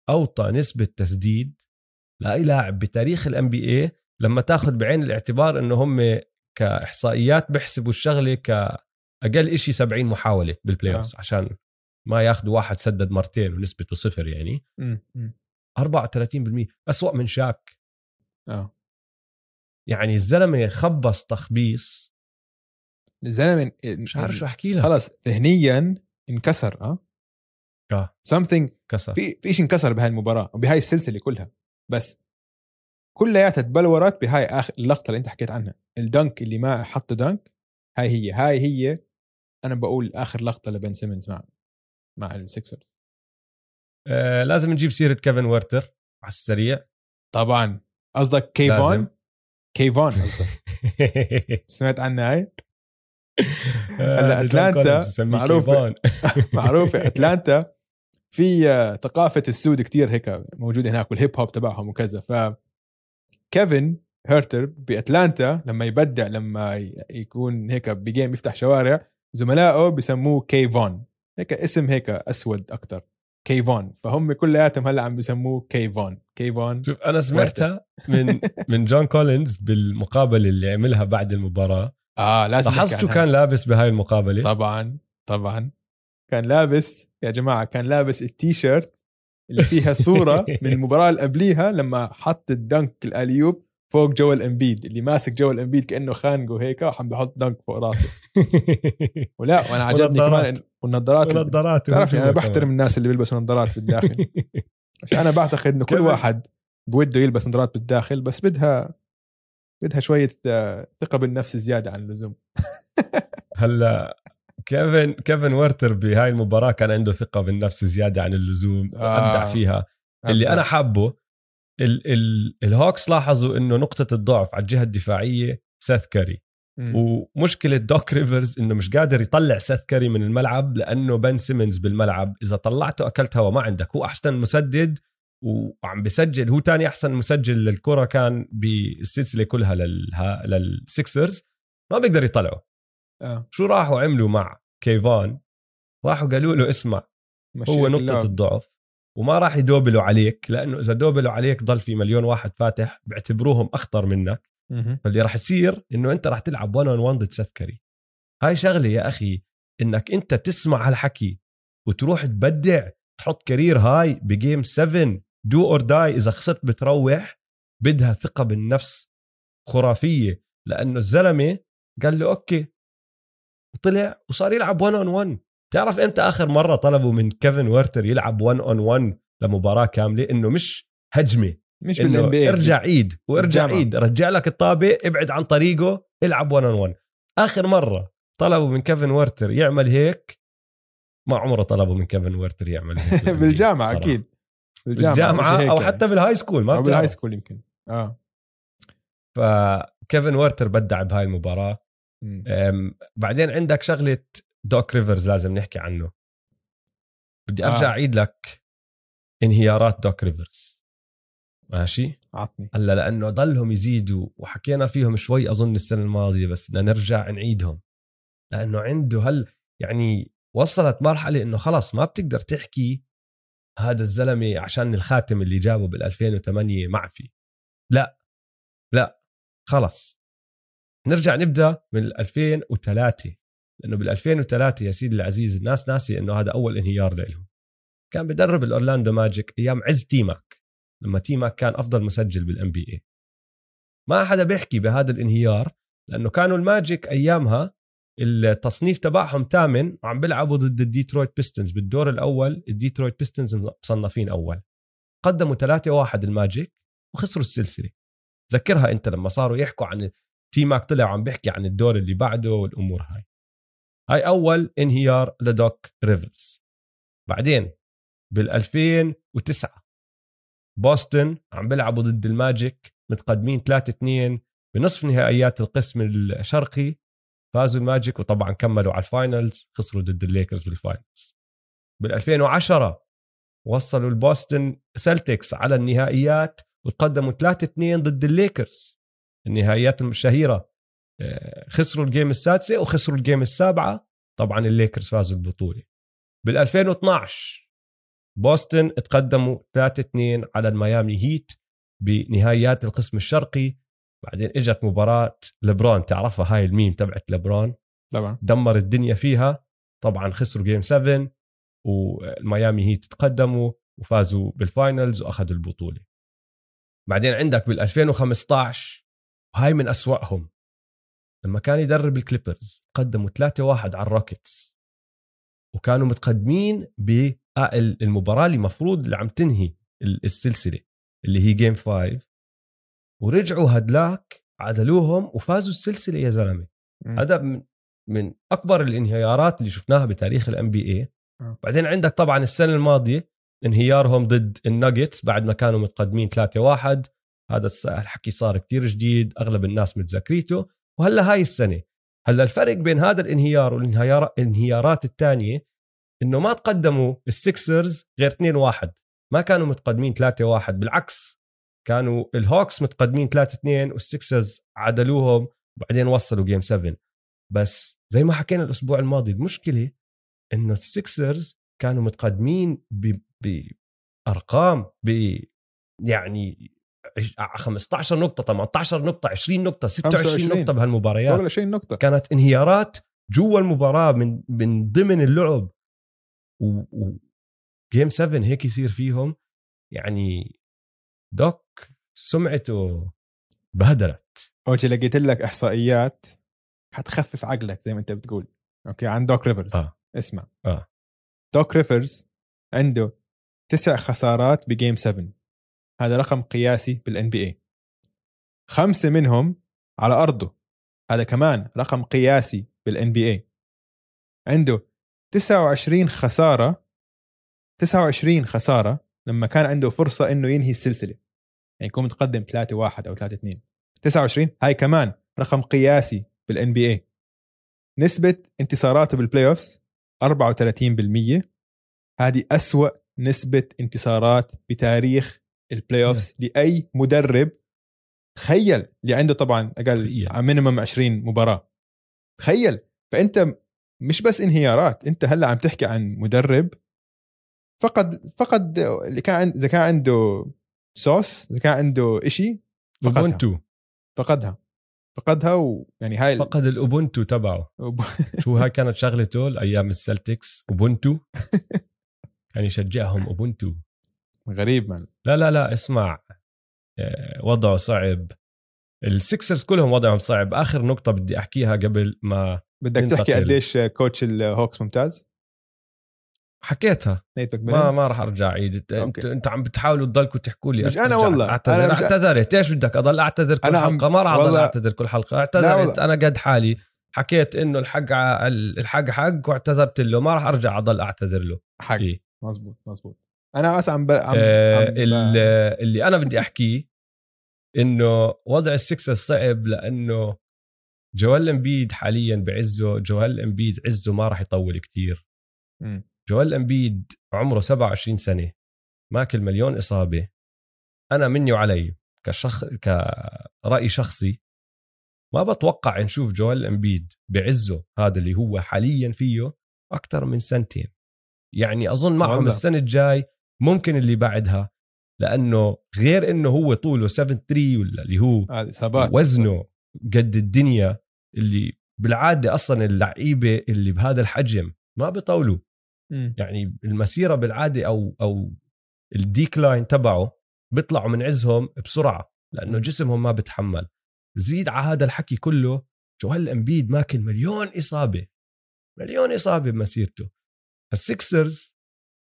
أوطى نسبة تسديد لاي لاعب بتاريخ ال NBA لما تاخذ بعين الاعتبار إنه هم كإحصائيات بيحسبوا الشغلة كاقل شيء 70 محاولة بال playoff آه. عشان ما ياخذوا واحد سدد مرتين ونسبته صفر يعني. مم. مم. 34% أسوأ من شاك. آه. يعني الزلمة خبص تخبيص. الزلمة مش عارف شو أحكي لك خلص ذهنيا انكسر آه. آه. Something كسر. في في شيء انكسر بهاي المباراة وبهاي السلسلة كلها. بس كلياتها تبلورت بهاي اخر اللقطة اللي أنت حكيت عنها. ال dunk اللي ما حطه dunk هاي هي هاي هي أنا بقول آخر لقطة لبن سيمونز مع مع السيكسرز آه لازم نجيب سيرة كيفن هيرتر على السريع. طبعا. قصدك كيفون. كيفون. قصدك. سمعت عنها هاي؟ هلا أتلانتا معروفة. معروفة. أتلانتا في آه، ثقافة السود كتير هيك موجودة هناك وال hip hop تبعهم وكذا. ف كيفن هيرتر بأتلانتا لما يبدع لما يكون هيك ب game يفتح شوارع زملائه بسموه كيفون. هيك اسم هيك أسود أكثر كيفون. فهم كلياتهم هلأ عم بسموه كيفون. كيفون شوف أنا سمعتها من من جون كولينز بالمقابلة اللي عملها بعد المباراة. آه لازم نحكي لاحظت شو عنها. كان لابس بهاي المقابلة؟ طبعا طبعا. كان لابس يا جماعة كان لابس التيشيرت اللي فيها صورة من المباراة اللي قبليها لما حط ال dunk ال alley-oop فوق جويل امبيد اللي ماسك جويل امبيد كأنه خانقه هيك وعم بحط dunk فوق راسه ولا وأنا عجبني كمان ونظارات. إن- والنظارات ونظارات تعرفني أنا بحترم الناس اللي بيلبسوا نظارات بالداخل عشان أنا بعتقد إنه كل. واحد بوده يلبس نظارات بالداخل بس بدها بدها شوية آه، ثقة بالنفس زيادة عن اللزوم هلأ كيفن كيفن هيرتر بهاي المباراة كان عنده ثقة بالنفس زيادة عن اللزوم آه. ابدع فيها اللي أنا حابه ال ال الهوكس لاحظوا إنه نقطة الضعف على الجهة الدفاعية سيث كاري. مم. ومشكلة دوك ريفرز إنه مش قادر يطلع سيث كاري من الملعب لأنه بن سيمونز بالملعب. إذا طلعته أكلت هوا ما عندك. هو أحسن مسدد وعم بسجل هو تاني أحسن مسجل للكرة كان بالسلسله كلها للها للسيكسرز ما بيقدر يطلعه. آه. شو راحوا عملوا مع كيفن؟ راحوا قالوا له اسمع هو اللعب. الضعف. وما راح يدوبلوا عليك لأنه إذا دوبلوا عليك ضل في مليون واحد فاتح بيعتبروهم أخطر منك. فاللي راح يصير إنه أنت راح تلعب 1 on 1 ضد سيث كاري هاي شغلة يا أخي إنك أنت تسمع هالحكي وتروح تبدع تحط career high ب game 7 do or die إذا خسرت بتروح بدها ثقة بالنفس خرافية. لأنه الزلمة قال له okay وطلع وصار يلعب 1 on 1 تعرف إمتى آخر مرة طلبوا من كيفن هيرتر يلعب 1 on 1 لمباراة كاملة؟ إنه مش هجمة. مش بال NBA ارجع عيد وارجع بالجامعة. عيد رجع لك الطابة ابعد عن طريقه العب 1 on 1 آخر مرة طلبوا من كيفن هيرتر يعمل هيك ما عمره طلبوا من كيفن هيرتر يعمل هيك بالجامعة صراحة. أكيد. بالجامعة هيك أو يعني. حتى بال high school ما أو بال high school يمكن. آه. فكيفن هيرتر بدع بهاي المباراة. بعدين عندك شغلة دوك ريفرز لازم نحكي عنه. بدي أرجع آه. أعيد لك انهيارات دوك ريفرز ماشي؟ عطني. هلأ لأنه ضلهم يزيدوا وحكينا فيهم شوي أظن السنة الماضية بس بدنا نرجع نعيدهم. لأنه عنده هل يعني وصلت مرحلة إنه خلص ما بتقدر تحكي هذا الزلمة عشان الخاتم اللي جابه بال 2008 معفي لا لا خلص نرجع نبدأ من 2003 لأنه بال 2003 يا سيدي العزيز الناس ناسي إنه هذا أول انهيار لهم كان بدرب الأورلاندو ماجيك أيام عز تي ماك لما تي ماك كان أفضل مسجل بال NBA ما حدا بيحكي بهذا الانهيار لأنه كانوا الماجيك أيامها التصنيف تبعهم ثامن وعم بيلعبوا ضد الديترويت بيستونز بالدور الأول الديترويت بيستونز مصنفين أول. قدموا 3-1 الماجيك وخسروا السلسلة. ذكرها أنت لما صاروا يحكوا عن تي ماك طلع وعم بيحكي عن الدور اللي بعده والأمور هاي. هاي أول انهيار لدوك ريفرز بعدين بال 2009 بوسطن عم بيلعبوا ضد الماجيك متقدمين 3 2 بنصف نهائيات القسم الشرقي فازوا الماجيك وطبعا كملوا على ال finals خسروا ضد الليكرز بال finals. بال 2010 وصلوا البوسطن سلتكس على النهائيات وتقدموا 3 2 ضد الليكرز. النهائيات الشهيرة خسروا ال game السادسة وخسروا ال game السابعة. طبعا الليكرز فازوا البطوله بال 2012 بوسطن تقدموا 3 2 على الميامي هيت بنهائيات القسم الشرقي. بعدين إجت مباراة لبرون. تعرفها هاي الميم تبعت لبرون؟ طبعا. دمر الدنيا فيها. طبعا خسروا game 7 والميامي هيت تقدموا وفازوا بال finals وأخذوا البطولة. بعدين عندك بال 2015 وهاي من أسوأهم. لما كان يدرب الكليبرز قدموا 3-1 على الروكيتس. وكانوا متقدمين بالمباراة اللي مفروض اللي عم تنهي السلسلة اللي هي game 5 ورجعوا هدلاك عدلوهم وفازوا السلسلة يا زلمة. هذا من من أكبر الانهيارات اللي شفناها بتاريخ ال NBA بعدين عندك طبعا السنة الماضية انهيارهم ضد الناجتس بعد ما كانوا متقدمين 3-1 هذا الحكي صار كتير جديد أغلب الناس متذكرينه. وهلا هاي السنة. هلا الفرق بين هذا الانهيار والانهيارات الثانية إنه ما تقدموا ال Sixers غير 2-1 ما كانوا متقدمين 3-1 بالعكس كانوا ال Hawks متقدمين 3-2 وال Sixers عدلوهم وبعدين وصلوا game 7 بس زي ما حكينا الأسبوع الماضي المشكلة إنه ال Sixers كانوا متقدمين بأرقام ب يعني 15 نقطة 18 نقطة 20 نقطة 26 نقطة بهالمباريات. فوق 20 نقطة كانت انهيارات جوا المباراة من من ضمن اللعب. و, و game 7 هيك يصير فيهم. يعني دوك سمعته بهدلت. أوجي لقيت لك إحصائيات حتخفف عقلك زي ما أنت بتقول. okay عن دوك ريفرز. آه. اسمع. آه. دوك ريفرز عنده تسع خسارات ب game 7 هذا رقم قياسي بال NBA خمسة منهم على أرضه. هذا كمان رقم قياسي بال NBA عنده 29 خساره 29 خسارة لما كان عنده فرصة إنه ينهي السلسلة. يعني يكون متقدم 3 1 أو 3 2 29 هاي كمان رقم قياسي بال NBA نسبة انتصاراته بال playoffs 34% هذه أسوأ نسبة انتصارات بتاريخ ال playoffs لأي مدرب. تخيل اللي عنده طبعا أقل minimum 20 مباراة. تخيل. فأنت مش بس انهيارات أنت هلأ عم تحكي عن مدرب. فقد فقد اللي كان إذا كان عنده صوص إذا كان عنده إشي فقدها. فقدها. فقدها ويعني هاي فقد ال ubuntu تبعه. شو هاي كانت شغلته؟ أيام ال Celtics ubuntu. كان يشجعهم ubuntu. غريب من. لا لا لا اسمع. آه، وضعه صعب. ال Sixers كلهم وضعهم صعب. آخر نقطة بدي أحكيها قبل ما بدك تحكي قديش coach ال Hawks ممتاز؟ حكيتها. ما ما راح أرجع. اعيد انت انت عم بتحاولوا تضلكوا تحكوا لي. مش أنا والله. أعتذر. أنا مش اعتذرت إيش بدك؟ أضل أعتذر كل أنا حلقة. ما راح أضل أعتذر كل حلقة. اعتذرت أنا قد حالي. حكيت إنه الحق الحق حق واعتذرت له. ما راح أرجع أضل أعتذر له. حق. إيه؟ مزبوط مزبوط. أنا بس عم, ب... عم, آه عم ب... اللي أنا بدي أحكيه إنه وضع السكسر صعب لأنه جوال إمبيد حاليا بعزه جوال إمبيد عزه ما راح يطول كتير. جوال إمبيد عمره 27 سنة ماكل مليون إصابة. أنا مني وعلي كشخ كرأي شخصي ما بتوقع نشوف جوال إمبيد بعزه هذا اللي هو حاليا فيه أكثر من سنتين. يعني أظن معهم. السنة الجاي ممكن اللي بعدها لأنه غير إنه هو طوله 7 3 ولا اللي هو وزنه قد الدنيا اللي بالعادة أصلا اللعيبة اللي بهذا الحجم ما بيطولوا. يعني المسيرة بالعادة أو أو ال decline تبعه بيطلعوا من عزهم بسرعة لأنه جسمهم ما بتحمل زيد على هذا الحكي كله جوال امبيد ماكل مليون إصابة. مليون إصابة بمسيرته. فال Sixers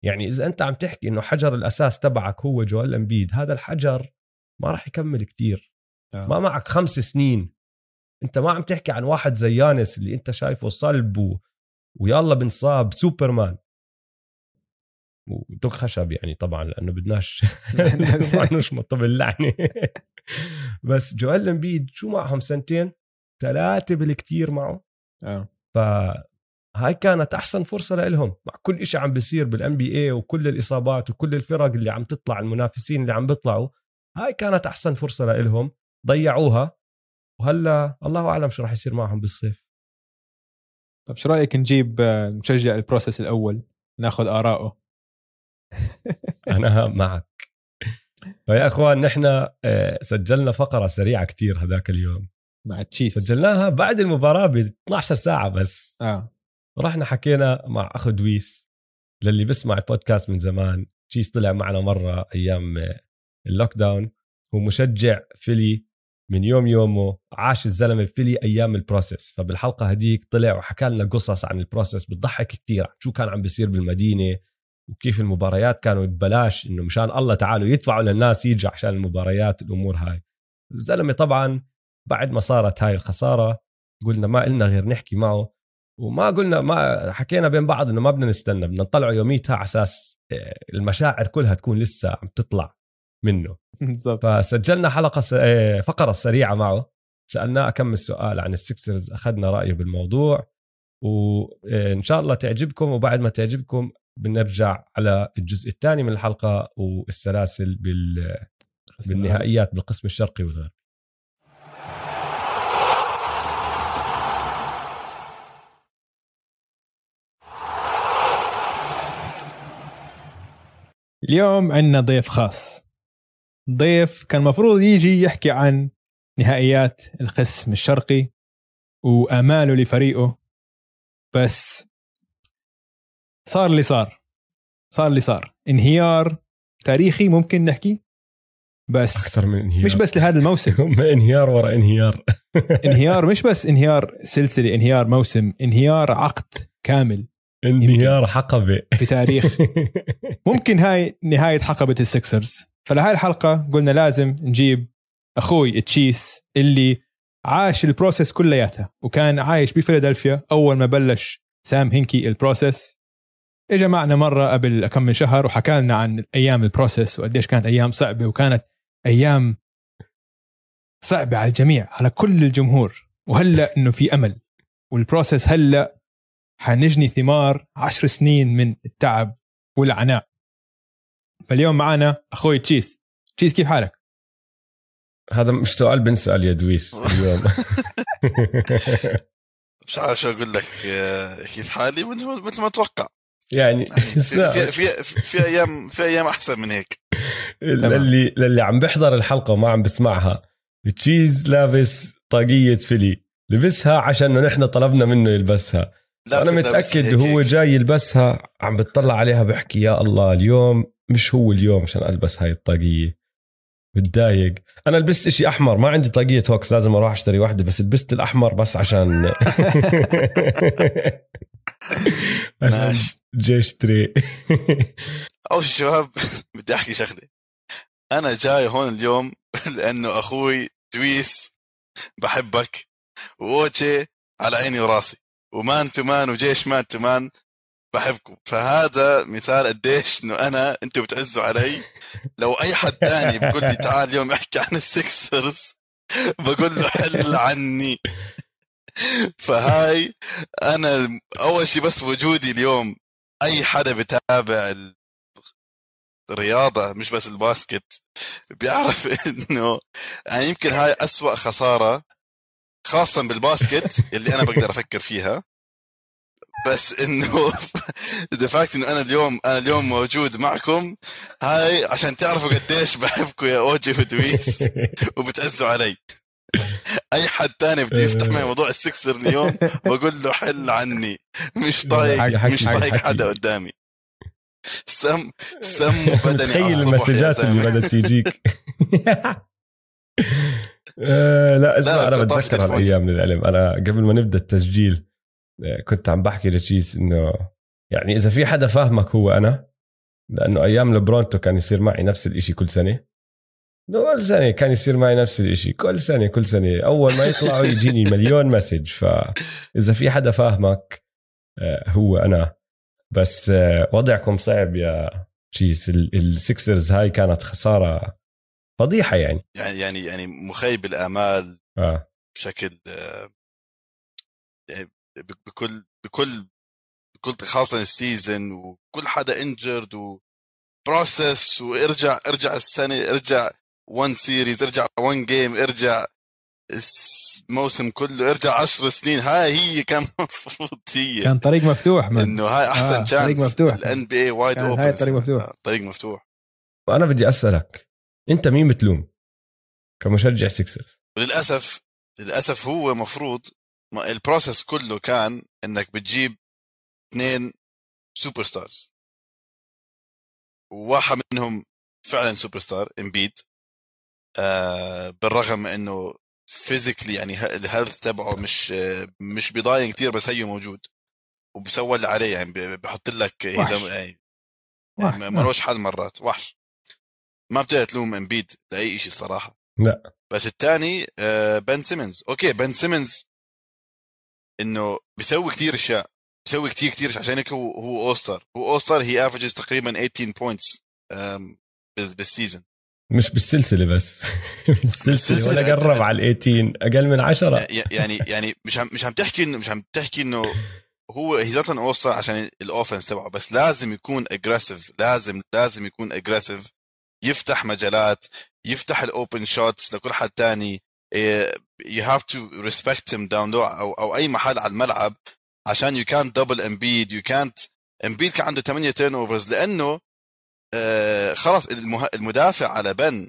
يعني إذا أنت عم تحكي إنه حجر الأساس تبعك هو جوال إمبيد هذا الحجر ما راح يكمل كتير. آه. ما معك خمس سنين. أنت ما عم تحكي عن واحد زي يانس اللي أنت شايفه صلب و... ويلا بنصاب سوبرمان. ودق خشب يعني طبعا لأنه بدناش نشمط باللعنه بس جوال إمبيد شو معهم سنتين؟ ثلاثة بالكتير معه. آه. فهاي كانت أحسن فرصة لهم مع كل شيء عم بيصير بال NBA وكل الإصابات وكل الفرق اللي عم تطلع المنافسين اللي عم بيطلعوا هاي كانت أحسن فرصة لهم ضيعوها. وهلأ الله أعلم شو راح يصير معهم بالصيف. طب شو رأيك نجيب مشجع ال process الأول؟ ناخذ اراءه أنا معك. فيا إخوان نحن آه، سجلنا فقرة سريعة كتير هذاك اليوم. مع تشيس سجلناها بعد المباراة ب 12 ساعة بس. آه. رحنا حكينا مع أخو دويس للي بسمع البودكاست من زمان. تشيس طلع معنا مرة أيام ال lockdown هو مشجع فيلي من يوم يومه عاش الزلمة فيلي أيام ال process فبالحلقة هديك طلع وحكى لنا قصص عن ال process بتضحك كتير. شو كان عم بيصير بالمدينة؟ وكيف المباريات كانوا ببلاش؟ إنه مشان الله تعالوا يدفعوا للناس يجوا عشان المباريات الأمور هاي. الزلمة طبعا بعد ما صارت هاي الخسارة قلنا ما إلنا غير نحكي معه. وما قلنا ما حكينا بين بعض إنه ما بدنا نستنى بدنا نطلعه يوميتها على أساس آه، المشاعر كلها تكون لسه عم تطلع منه. بالضبط. فسجلنا حلقة س... آه، فقرة سريعة معه. سألناه كم السؤال عن السكسرز أخذنا رأيه بالموضوع. وان شاء الله تعجبكم وبعد ما تعجبكم بنرجع على الجزء الثاني من الحلقة والسلاسل بال... بالنهائيات بالقسم الشرقي والغربي. اليوم عندنا ضيف خاص. ضيف كان مفروض يجي يحكي عن نهائيات القسم الشرقي وأماله لفريقه بس صار اللي صار. صار اللي صار. انهيار تاريخي ممكن نحكي بس أكثر من انهيار. مش بس لهذا الموسم. انهيار ورا انهيار. انهيار مش بس انهيار سلسلة انهيار موسم انهيار عقد كامل. انهيار حقبة. في تاريخ. ممكن هاي نهاية حقبه ال Sixers. فلهاي الحلقة قلنا لازم نجيب أخوي تشيس اللي عاش ال process كلياتها وكان عايش بفيلادلفيا أول ما بلش سام هينكي ال process. اجى معنا مرة قبل كم من شهر وحكى لنا عن أيام ال process وقديش كانت أيام صعبة وكانت أيام صعبة على الجميع على كل الجمهور. وهلأ إنه في أمل. وال process هلأ حنجني ثمار عشر سنين من التعب والعناء. فاليوم معنا أخوي تشيس. تشيس كيف حالك؟ هذا مش سؤال بنسأل يا دويس اليوم. مش عارف شو أقول لك آه، كيف حالي؟ مثل ما- أتوقع. يعني في في في, في أيام في أيام أحسن من هيك. للي للي عم بيحضر الحلقة وما عم بسمعها تشيس لابس طاقية فيلي لبسها عشان نحن طلبنا منه يلبسها. لا أنا متأكد هو. جاي يلبسها عم بتطلع عليها بحكي يا الله اليوم مش هو اليوم عشان ألبس هاي الطاقية. متضايق. أنا لبست إشي أحمر ما عندي طاقية Hawks لازم أروح أشتري واحدة بس لبست الأحمر بس عشان عشان ماشي جيش تري. اول شيء شباب بدي أحكي شغلة. أنا جاي هون اليوم لأنه أخوي دويس بحبك واوجي على عيني وراسي. و Man to Man وجيش Man to Man. بحبكم. فهذا مثال قديش إنه أنا أنتم بتعزوا علي. لو أي حد تاني بيقول لي تعال اليوم أحكي عن ال Sixers بقول له حل عني. فهاي أنا أول شيء بس وجودي اليوم أي حدا بتابع ال- الرياضة مش بس ال basket بيعرف إنه يعني يمكن هاي أسوأ خسارة خاصة بال basket اللي أنا بقدر أفكر فيها. بس إنه fact إنه أنا اليوم أنا اليوم موجود معكم هاي عشان تعرفوا قديش بحبكم يا أوجي ودويس وبتعزوا علي أي حد تاني بده يفتح معي موضوع ال Sixers اليوم بقول له حل عني مش طايق مش طايق. حدا قدامي سم سموا بدني تخيل المسجات اللي. بدأت تيجيك آه، لا اسمع لا، أنا بتذكر. هالايام من العلم أنا قبل ما نبدأ التسجيل كنت عم بحكي لتشيس إنه يعني إذا في حدا فاهمك هو أنا لأنه أيام لبرونتو كان يصير معي نفس الإشي كل سنة. كل سنة كان يصير معي نفس الإشي كل سنة كل سنة. أول ما يطلعوا يجيني مليون مسج فاذا في حدا فاهمك آه، هو أنا. بس آه، وضعكم صعب يا تشيس ال- ال Sixers هاي كانت خسارة فضيحة يعني. يعني يعني يعني مخيب الآمال آه. بشكل آه، يعني بكل بكل بكل خاصة ال season وكل حدا انجرد و process وارجع ارجع السنة ارجع 1 series ارجع 1 game ارجع الموسم كله ارجع عشر سنين. هاي هي كان المفروض هي. كان طريق مفتوح من إنه هاي احسن آه، chance طريق مفتوح. ال NBA wide open هاي طريق مفتوح. آه، طريق مفتوح. وأنا بدي أسألك أنت مين بتلوم كمشجع Sixers وللاسف للأسف هو مفروض ال process كله كان إنك بتجيب اثنين superstars وواحد منهم فعلا سوبر ستار امبيد آه بالرغم إنه physically يعني ال health تبعه مش آه، مش بيضاين كتير بس هيو موجود. وبسوى اللي عليه يعني بحط لك. إذا يعني ملوش حل مرات. وحش. ما بتقدر تلوم امبيد لأي شيء الصراحة. لا. بس الثاني بن سيمنز okay بن سيمنز إنه بيسوي كتير أشياء بيسوي كتير كتير أشياء. عشان هيك هو هو all-star هو all-star he averages تقريبا 18 points بال season مش بالسلسلة بس. بالسلسلة. ولا قرب على ال 18 أقل من 10 ي- يعني يعني مش عم مش عم تحكي انه مش عم تحكي إنه هو he's not all-star عشان ال offense تبعه بس لازم يكون aggressive لازم لازم يكون aggressive يفتح مجالات يفتح ال open shots لكل حد تاني. you have to respect him down low أو أو أي محل على الملعب عشان يو كانت دبل امبيد يو كانت امبيد كان عنده 8 turnovers لأنه آه خلاص المه... المدافع على بن.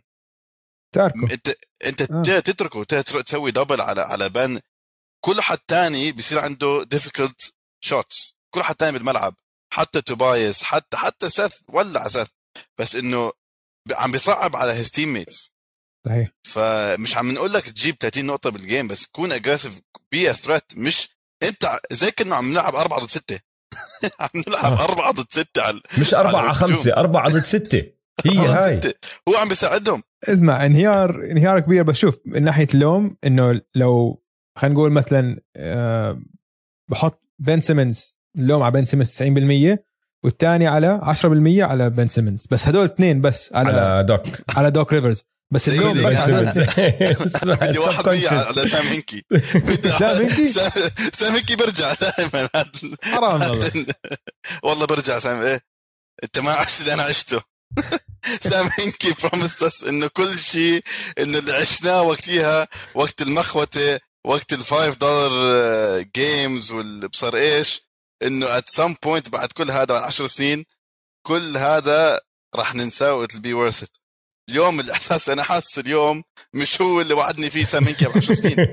تاركه انت أنت آه. تتركه تتر- تسوي double على على بن. كل حد تاني بيصير عنده difficult shots كل حد تاني بالملعب. حتى توبايس حتى حتى سيث ولع سيث بس إنه عم بيصعب على his teammates صحيح. فمش عم نقول لك تجيب 30 نقطة بال game بس كون aggressive be a threat مش انت زي كنا عم نلعب 4 ضد 6 عم نلعب آه. 4 ضد 6 على مش 4 على الهجوم. 5 4 ضد 6 هي أربعة ضد هاي. ستة. هو عم بيساعدهم. اسمع انهيار انهيار كبير. بس شوف من ناحية اللوم إنه لو خلينا نقول مثلا آه، بحط بن سيمنز اللوم على بن سيمنز 90% والثاني على 10% على بن سيمنز بس هدول اثنين بس على, على دوك. على دوك ريفرز. بس دقيقة. بس بدي واحد مية. على سام هنكي سام هنكي؟ سام- هنكي برجع دائما حرام والله. والله برجع سام إيه انت ما عشت اللي أنا عشته. سام هنكي promised us إنه كل شيء إنه اللي عشناه وقتها وقت المخوته وقت ال five dollar games والبصر إيش؟ إنه at some point بعد كل هذا بعد 10 سنين كل هذا راح ننساه و it'll be worth it اليوم الإحساس اللي أنا حاسه اليوم مش هو اللي وعدني فيه سام هنكي ب 10 سنين.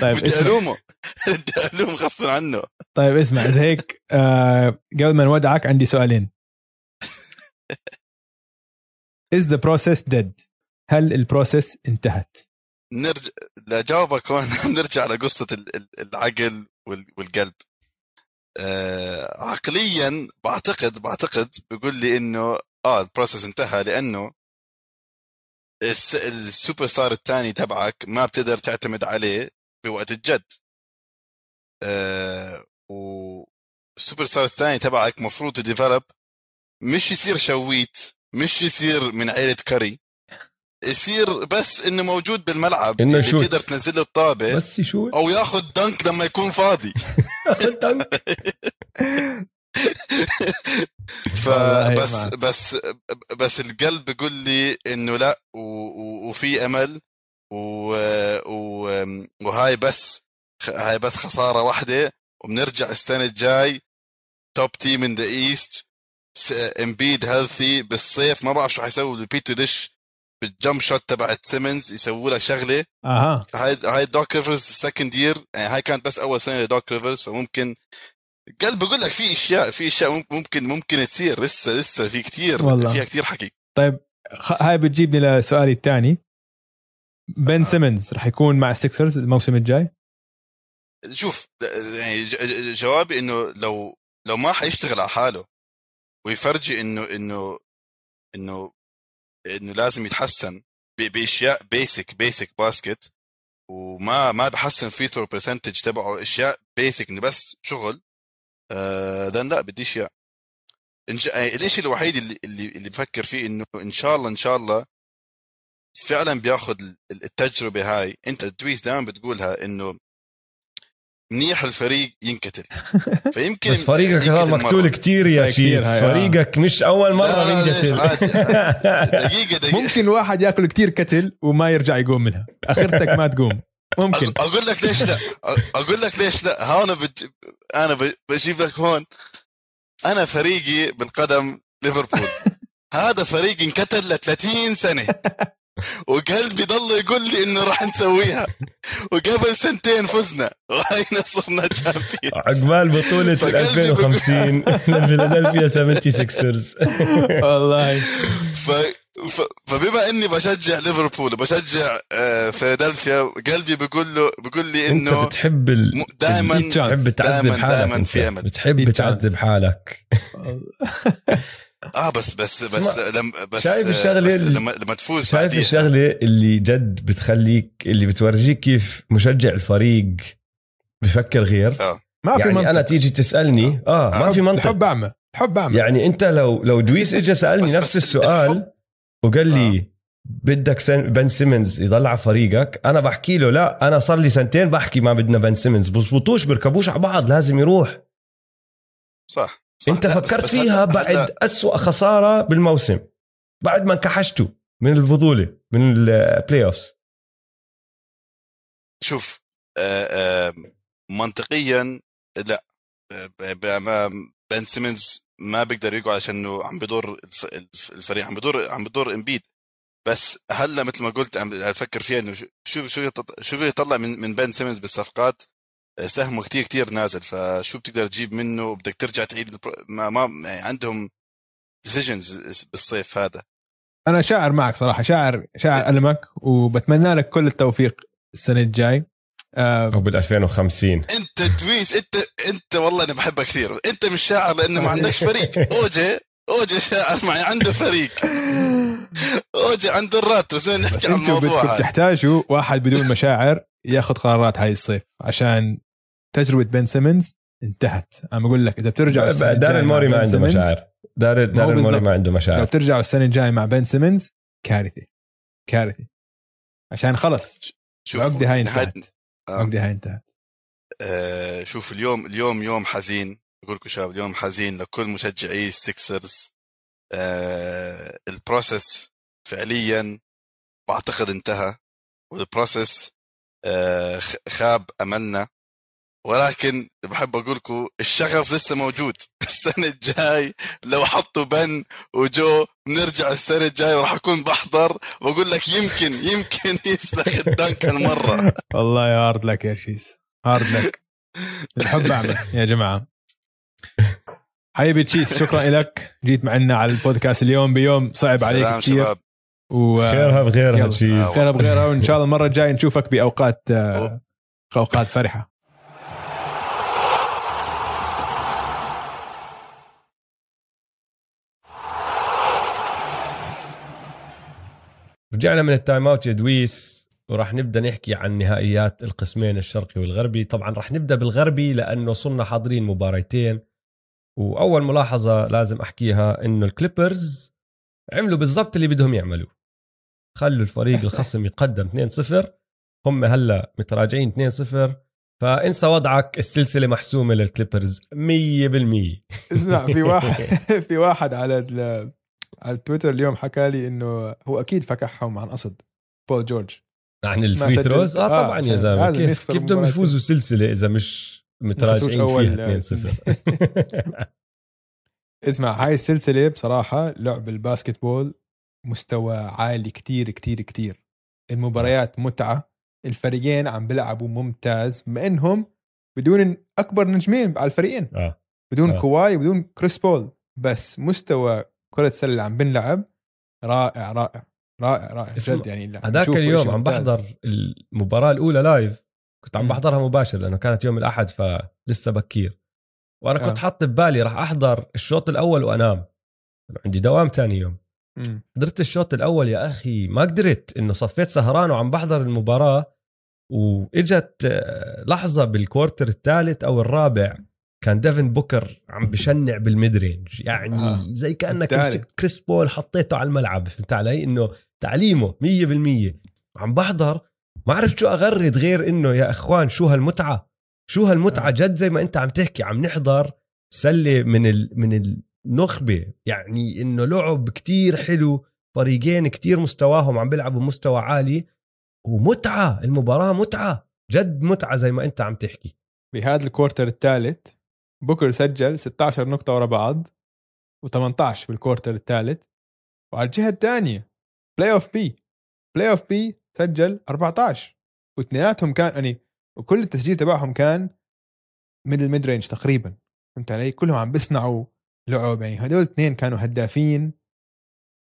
طيب بدي ألومه. بدي ألوم غصبا عنه. طيب اسمع إذا هيك آه قبل ما نودعك عندي سؤالين. Is the process dead؟ هل ال process انتهت؟ نرجع لجاوبك هون نرجع لقصة ال- ال- العقل وال- والقلب. آه عقليا بعتقد بعتقد بيقول لي إنه آه ال process انتهى لأنه السوبر ستار الثاني تبعك ما بتقدر تعتمد عليه بوقت الجد. آه والسوبر ستار الثاني تبعك مفروض ت develop. مش يصير شويت مش يصير من عيلة كاري يصير بس إنه موجود بالملعب إنه اللي يشوت. بتقدر تنزل له الطابة. بس يشوت. أو ياخذ dunk لما يكون فاضي. فبس. بس بس القلب بيقول لي إنه لا وفي أمل وهاي بس هاي بس خسارة واحدة وبنرجع السنة الجاي top team in the East امبيد healthy بالصيف ما بعرف شو حيسوي بالبيتر ديش بال jump shot تبعت سيمنز يسووا لها شغلة أها هاي هاي دوك ريفرز second year يعني هاي كانت بس أول سنة لدوك ريفرز فممكن قلب بقول لك في أشياء في أشياء ممكن ممكن تصير لسه لسه في كتير والله. فيها كتير حكي. طيب هاي بتجيبني لسؤالي الثاني. بن سيمنز رح يكون مع السكسرز الموسم الجاي؟ شوف يعني جوابي إنه لو لو ما حيشتغل على حاله ويفرجي إنه إنه إنه إنه لازم يتحسن بأشياء basic basic basket وما ما بحسن free throw percentage تبعه أشياء basic إنه بس شغل آه then لا بدي اشياء إن شاء- يعني الشيء الوحيد اللي اللي اللي بفكر فيه إنه إن شاء الله إن شاء الله فعلا بياخذ ال- التجربة هاي. أنت دويس دائما بتقولها إنه منيح الفريق ينقتل فيمكن بس فريقك صار مرة. مقتول كتير يا هاي، آه. فريقك مش أول مرة ينقتل. دقيقة دقيقة. ممكن واحد ياكل كتير كتل وما يرجع يقوم منها. أخرتك ما تقوم. ممكن. أقول لك ليش لا. أقول لك ليش لا. هون. أنا ب... بجيب لك هون أنا فريقي بالقدم ليفربول. هذا فريق انقتل ل 30 سنة. وقلبي ضل يقول لي إنه راح نسويها. وقبل سنتين فزنا. وهينا صرنا تشامبيون عقبال بطولة فقلبي بقول- 2050 لفيلادلفيا 76رز والله. ف... فبما اني بشجع ليفربول وبشجع آه، فيلادلفيا قلبي بيقول له بيقول لي انت إنه بتحب ال... دائما. بتحب تعذب دايماً- حالك دايماً أنت. في أمل. بتحب تعذب. حالك. آه بس بس بس لما بس شايف آه، الشغلة بس اللي- لما لما تفوز شايف بعديها. الشغلة اللي جد بتخليك اللي بتورجيك كيف مشجع الفريق بفكر غير؟ ما في يعني منطق. أنا تيجي تسألني آه ما في منطق. الحب اعمى الحب اعمى يعني أنت لو لو دويس اجى سألني بس- نفس بس السؤال. الحب- وقال لي بدكش بن سيمنز يضل على فريقك. أنا بحكي له لا أنا صار لي سنتين بحكي ما بدنا بن سيمنز بزبطوش بيركبوش على بعض لازم يروح. صح, صح. أنت فكرت بس فيها هلا- بعد هلا أسوأ خسارة بالموسم. بعد ما انكحشتوا من البطولة من ال playoffs شوف آه، آه، منطقيا لا. آه، بن سيمنز ما بيقدر يقعد عشانه عم بدور الف- الف- الفريق عم بدور عم بدور إمبيد. بس هلأ مثل ما قلت عم أفكر فيها إنه شو- شو شو يط- شو بيطلع من من بن سيمنز بالصفقات؟ سهمه كتير كتير نازل. فشو بتقدر تجيب منه؟ وبدك ترجع تعيد ما ما يعني عندهم decisions بالصيف هذا. أنا شاعر معك صراحة. شاعر شاعر ألمك وبتمنى لك كل التوفيق السنة الجاي. أو بال 2050 أنت تويس أنت أنت والله أنا بحبك كثير. أنت مش شاعر لأنه ما عندكش فريق. أوجي أوجي شاعر معي عنده فريق. أوجي عنده الرات بس بس نحكي عن الموضوع تحتاجوا واحد بدون مشاعر ياخذ قرارات هاي الصيف. عشان تجربة بن سيمنز انتهت. أنا بقول لك إذا بترجعوا السنة دار الجاية الموري مع ما عنده مشاعر. دار دار الموري بالضبط. ما عنده لو مشاعر بترجعوا السنة الجاية مع بن سيمنز كارثة. كارثة. عشان خلص. شوف العقده هاي انتهت. هاي انتهت. آه شوف اليوم اليوم يوم حزين. بقول لكم شباب اليوم حزين لكل مشجعي السكسرز آه ال process فعليا بعتقد انتهى. وال process آه خاب أملنا. ولكن بحب أقول لكم الشغف لسه موجود. السنة الجاي. لو حطوا بن وجو بنرجع السنة الجاي وراح أكون بحضر. واقول لك يمكن يمكن يسلخ ال dunk المرة. والله يا hard luck يا تشيس. hard luck الحب أعمى يا جماعة. حبيبي تشيس شكرا لك. جيت معنا على البودكاست اليوم بيوم صعب عليك كثير. شباب. و خيرها بغيرها آه. خيرها بغيرها وإن شاء الله المرة الجاية نشوفك بأوقات آه، أوقات فرحة. رجعنا من ال time out يا دويس وراح نبدأ نحكي عن نهائيات القسمين الشرقي والغربي. طبعا راح نبدأ بالغربي لأنه صرنا حاضرين مباريتين وأول ملاحظة لازم أحكيها إنه الكليبرز عملوا بالضبط اللي بدهم يعملوه. خلوا الفريق الخصم يتقدم 2-0 هم هلأ متراجعين 2-0 فإنسى وضعك السلسلة محسومة للكليبرز 100% اسمع في واحد في واحد على ال- على التويتر اليوم حكى لي إنه هو أكيد فكحهم عن قصد. بول جورج. عن ما ال free. throws؟ آه آه، طبعا يا زلمة. كيف كيف بدهم. يفوزوا سلسله إذا مش متراجعين فيها؟ 2-0 اسمع هاي السلسلة بصراحة لعب ال basketball مستوى عالي كتير كتير كتير. المباريات متعة. الفريقين عم بيلعبوا ممتاز. بما إنهم بدون أكبر نجمين على الفريقين. آه. بدون آه. كواي وبدون كريس بول. بس مستوى كرة السلة اللي عم بنلعب رائع رائع رائع رائع جد يعني هذاك اليوم عم. بحضر المباراة الأولى live كنت عم. بحضرها مباشر لأنه كانت يوم الأحد فلسه بكير وأنا كنت آه. حاط ببالي راح أحضر الشوط الأول وأنام عندي دوام تاني يوم مم. حضرت الشوط الأول يا أخي ما قدرت إنه صفيت سهران وعم بحضر المباراة وإجت آه، لحظة بال quarter الثالث أو الرابع كان ديفن بوكر عم بشنع بال mid-range. يعني آه. زي كأنك. مسكت كريس بول حطيته على الملعب فهمت علي؟ إنه تعليمه 100% عم بحضر ما عرفت شو أغرد غير إنه يا إخوان شو هالمتعة؟ شو هالمتعة؟ آه. جد زي ما أنت عم تحكي عم نحضر سلة من ال... من النخبة. يعني إنه لعب كتير حلو فريقين كتير مستواهم عم بيلعبوا مستوى عالي ومتعة المباراة متعة. جد متعة زي ما أنت عم تحكي. بهذا ال quarter الثالث بوكر سجل 16 نقطة ورا بعض و18 بال quarter الثالث. وعلى الجهة الثانية playoff P playoff P سجل 14 واثنيناتهم كان يعني وكل التسجيل تبعهم كان من ال mid-range تقريبا. فهمت علي؟ كلهم عم بيصنعوا لعب. يعني هدول الاثنين كانوا هدافين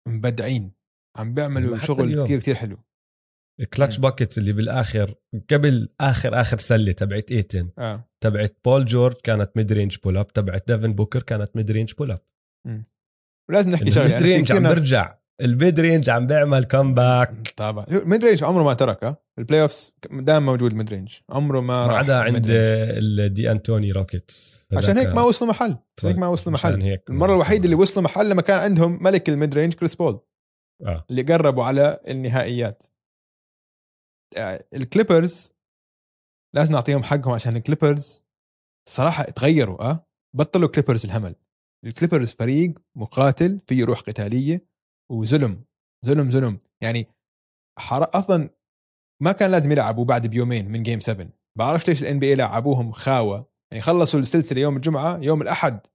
مبدعين. عم بيعملوا شغل. كتير كتير حلو. ال clutch. buckets اللي بالاخر قبل اخر آخر سلة تبعت ايتن آه. تبعت بول جورج كانت mid-range pull up تبعت ديفن بوكر كانت mid-range pull up ولازم نحكي شغلة ال mid يعني range عم برجع. ال mid-range عم بيعمل comeback طبعا. mid-range عمره ما ترك ال playoffs دائما موجود mid-range عمره ما ما عدا ال mid عند. الدي انتوني Rockets عشان هيك ما وصلوا محل. عشان هيك ما وصلوا محل. هيك المرة الوحيدة اللي. وصلوا محل لما كان عندهم ملك ال mid range كريس بول. آه. اللي قربوا على النهائيات. آه، الكليبرز لازم نعطيهم حقهم عشان الكليبرز صراحة تغيروا آه؟ بطلوا كليبرز الهمل. الكليبرز فريق مقاتل فيه روح قتالية وظلم ظلم ظلم. يعني حر... أصلا ما كان لازم يلعبوا بعد بيومين من game 7 بعرفش ليش ال NBA لعبوهم خاوة. يعني خلصوا السلسلة يوم الجمعة يوم الأحد.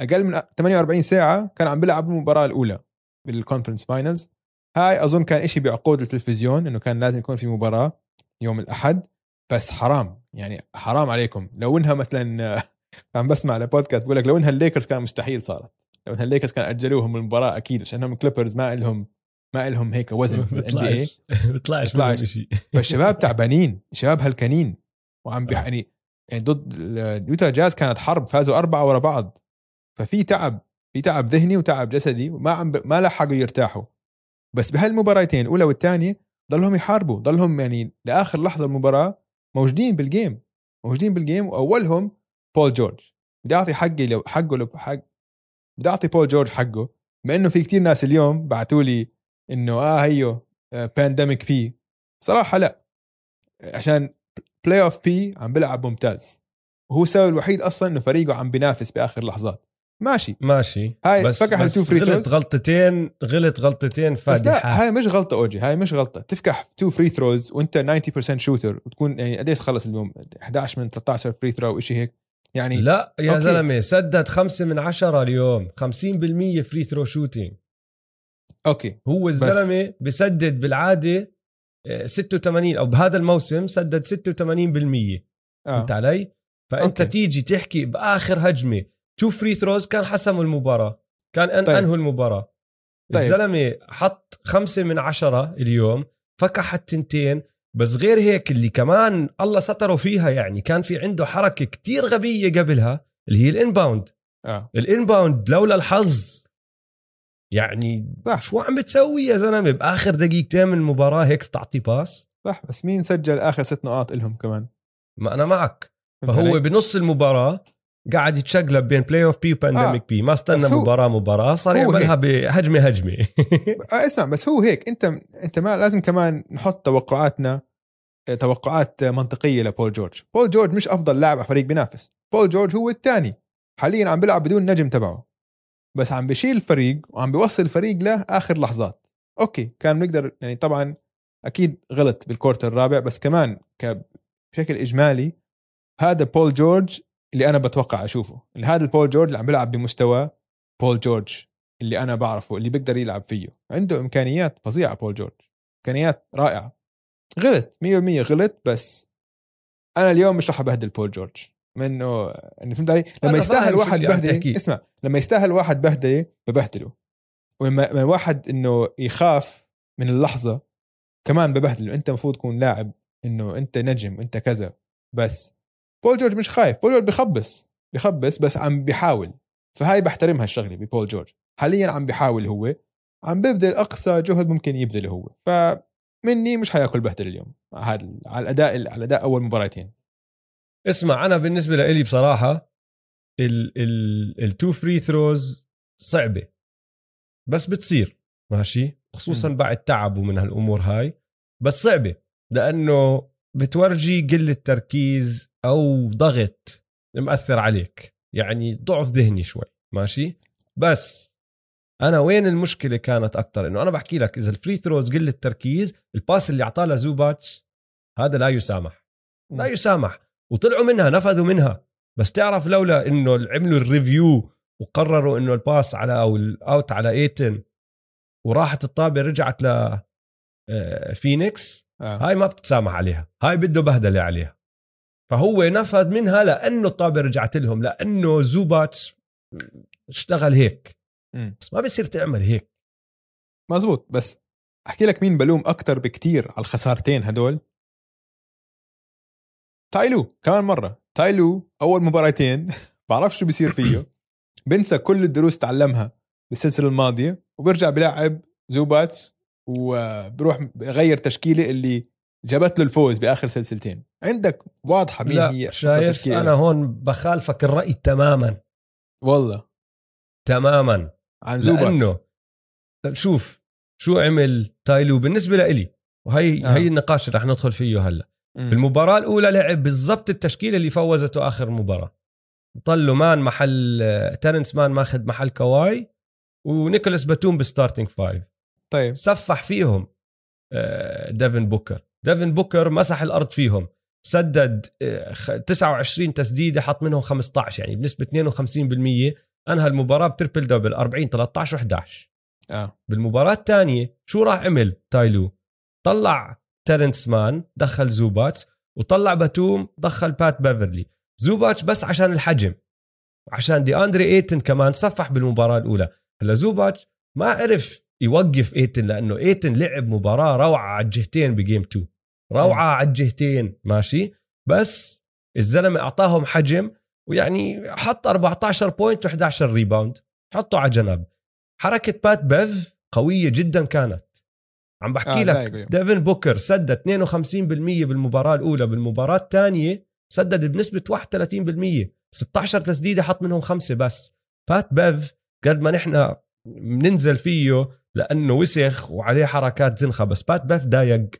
أقل من 48 ساعة كان عم بيلعبوا المباراة الأولى بال conference finals هاي أظن كان إشي بعقود التلفزيون إنه كان لازم يكون في مباراة يوم الأحد. بس حرام. يعني حرام عليكم. لو إنها مثلا عم بسمع على بودكاست بقول لك لو إنها الليكرز كان مستحيل صارت. لو إنها الليكرز كان أجلوهم المباراة أكيد عشان هم الكليبرز ما لهم ما لهم هيك وزن بيطلعش بيطلعش شيء فالشباب تعبانين. الشباب هلكانين. وعم بيح- آه. يعني يعني ضد اليوتا جاز كانت حرب فازوا أربعة ورا بعض. ففي تعب في تعب ذهني وتعب جسدي وما عم ب... ما لحقوا يرتاحوا. بس بهالمباراتين الأولى والثانية ضلهم يحاربوا. ضلهم يعني لآخر لحظة المباراة موجودين بال game موجودين بال game وأولهم بول جورج بدي أعطي حقي لو حقه لو حق بدي أعطي بول جورج حقه. بما إنه في كتير ناس اليوم بعثوا لي إنه آه هيو Pandemic P صراحة لا. عشان Playoff P عم بيلعب ممتاز. وهو السبب الوحيد أصلا إنه فريقه عم بينافس بآخر لحظات. ماشي. ماشي. هاي بس فكح بس free غلط. غلطتين غلط غلطتين بس فادحات لا هاي مش غلطة أوجي. هاي مش غلطة. تفكح two free throws وأنت 90% shooter وتكون يعني قديش تخلص اليوم؟ 11 من 13 free throw شيء هيك. يعني لا يا okay. زلمة سدد خمسة من عشرة اليوم. 50% free throw shooting okay. هو الزلمة بسدد بالعادة آه، 86 أو بهذا الموسم سدد 86% آه. فهمت علي؟ فأنت okay. تيجي تحكي بآخر هجمة two free throws كان حسموا المباراة. كان أن طيب. أنهوا المباراة. طيب. الزلمة حط خمسة من عشرة اليوم فكح التنتين بس غير هيك اللي كمان الله ستره فيها يعني كان في عنده حركة كتير غبية قبلها اللي هي ال inbound. آه. ال inbound لولا الحظ. يعني صح. شو عم بتسوي يا زلمة؟ بآخر دقيقتين من المباراة هيك بتعطي pass. صح بس مين سجل آخر ست نقاط لهم كمان؟ ما أنا معك. فهو علي؟ بنص المباراة قاعد يتشقلب بين Playoff P و Pandemic P آه. P ما استنى مباراة مباراة. صار يعملها بهجمة هجمة. آه اسمع بس هو هيك انت انت ما لازم كمان نحط توقعاتنا آه، توقعات منطقية لبول جورج. بول جورج مش أفضل لاعب على فريق بينافس. بول جورج هو الثاني حاليا عم بيلعب بدون نجم تبعه. بس عم بشيل الفريق وعم بيوصل الفريق له آخر لحظات. okay كان بنقدر يعني طبعا أكيد غلط بال quarter الرابع بس كمان بشكل إجمالي هذا بول جورج اللي أنا بتوقع أشوفه. اللي هذا البول جورج اللي عم بيلعب بمستوى بول جورج اللي أنا بعرفه اللي بيقدر يلعب فيه. عنده إمكانيات فظيعة بول جورج. إمكانيات رائعة. غلط 100% غلط بس أنا اليوم مش رح أبهدل بول جورج. منه انه فهمت علي؟ لما يستاهل واحد عم بهدلة. اسمع لما يستاهل واحد بهدلة ببهدله. ولما لما واحد إنه يخاف من اللحظة كمان ببهدله. أنت المفروض تكون لاعب إنه أنت نجم أنت كذا. بس بول جورج مش خايف بول جورج بخبص بخبص بس عم بيحاول. فهاي بحترمها الشغلة ببول جورج. حاليا عم بيحاول هو عم ببذل أقصى جهد ممكن يبذله هو. فمني مش حياكل بهدل اليوم. هذا على الأداء على اداء أول مباراتين. اسمع أنا بالنسبة لي بصراحة ال two free throws صعبة. بس بتصير ماشي؟ خصوصا. بعد تعبوا من هالأمور هاي. بس صعبة لأنه بتورجي قلة تركيز أو ضغط مأثر عليك. يعني ضعف ذهني شوي ماشي؟ بس أنا وين المشكلة كانت أكثر إنه أنا بحكي لك إذا ال free throws قلة تركيز ال pass اللي أعطاه لزوباتس هذا لا يسامح. لا يسامح. وطلعوا منها نفذوا منها. بس تعرف لولا إنه عملوا ال review وقرروا إنه ال pass على أو ال out على ايتن وراحت الطابة رجعت ل فينيكس آه. هاي ما بتتسامح عليها هاي بده بهدلة عليها. فهو نفذ منها لأنه الطابة رجعت لهم لأنه زوباتس اشتغل هيك. مم. بس ما بصير تعمل هيك. مزبوط. بس أحكي لك مين ب blame أكثر بكتير على الخسارتين هدول؟ تايلو كمان مرة. تايلو أول مباراتين بعرف شو بيصير فيه. بنسى كل الدروس تعلمها بالسلسلة الماضية وبرجع بلاعب زوباتس وبروح بغير تشكيلة اللي جابت له الفوز بآخر سلسلتين عندك واضحة مين لا هي شايف. أنا هون بخالفك الرأي تماما والله تماما عن لأنه شوف شو عمل تايلو بالنسبة لإلي وهي آه. آه. هي النقاش اللي رح ندخل فيه هلأ مم. بالمباراة الأولى لعب بالضبط التشكيلة اللي فوزته آخر مباراة طلع مان محل تيرنس مان ماخذ محل كواي ونيكولاس باتوم بال starting five طيب. سفح فيهم آه، ديفن بوكر. ديفن بوكر مسح الأرض فيهم سدد آه، خ- 29 تسديدة حط منهم 15 يعني بنسبة 52% أنهى المباراة ب triple double 40 13 و11 آه. بالمباراة الثانية شو راح عمل تايلو؟ طلع تيرنس مان دخل زوباتس وطلع باتوم دخل بات بيفرلي. زوباتش بس عشان الحجم عشان دي أندري إيتن كمان صفح بالمباراة الأولى. هلا زوباتش ما عرف يوقف إيتن لأنه إيتن لعب مباراة روعة على الجهتين ب game 2 روعة على الجهتين ماشي؟ بس الزلمة أعطاهم حجم ويعني حط 14 point و11 rebound حطه على جنب. حركة بات بيف قوية جدا كانت. عم بحكي آه، لك. ديفن بوكر سدد 52% بالمباراة الأولى بالمباراة الثانية سدد بنسبة 31% 16 تسديدة حط منهم خمسة بس. بات بيف قد ما نحن بننزل فيه لأنه وسخ وعليه حركات زنخة بس بات بيف ضايق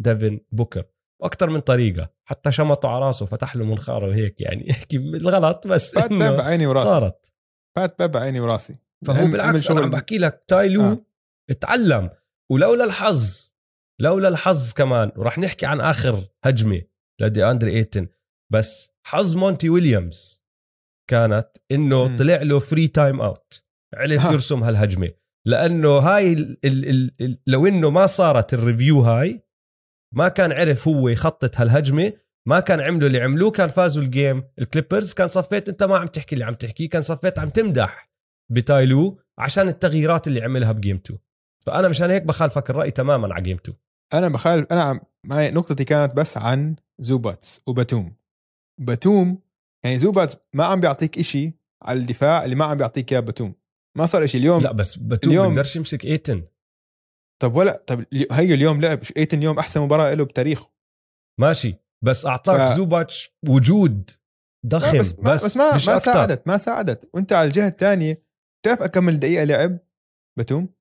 ديفن بوكر وأكثر من طريقة حتى شمطه على راسه فتح له منخارة وهيك يعني احكي بالغلط بس بات بيف عيني وراسي صارت بات بيف عيني وراسي فهو بالعكس أنا عم بحكي لك تايلو آه. اتعلم ولولا الحظ لولا الحظ كمان وراح نحكي عن آخر هجمة لدي أندري إيتن بس حظ مونتي ويليامز كانت إنه. طلع له free timeout عرف آه. يرسم هالهجمة لأنه هاي ال ال ال ال لو إنه ما صارت ال review هاي ما كان عرف هو يخطط هالهجمة ما كان عملوا اللي عملوه كان فازوا ال game الكليبرز كان صفيت أنت ما عم تحكي اللي عم تحكيه كان صفيت عم تمدح بتايلو عشان التغييرات اللي عملها ب game 2 فأنا مشان هيك بخالفك الرأي تماما على game 2 أنا بخالف أنا عم معي نقطتي كانت بس عن زوباتس وباتوم. باتوم يعني زوباتس ما عم بيعطيك إشي على الدفاع اللي ما عم بيعطيك إياه باتوم. ما صار إشي. اليوم لا بس بتوم اليوم- بيقدرش يمسك إيتن. طب ولا طب هي اليوم لعب. إيتن اليوم أحسن مباراة له بتاريخه. ماشي. بس أعطاك ف-. زوباتش وجود ضخم بس ما, بس ما, مش ما أكتر. ساعدت ما ساعدت. وأنت على الجهة الثانية بتعرف أكمل دقيقة لعب؟ باتوم.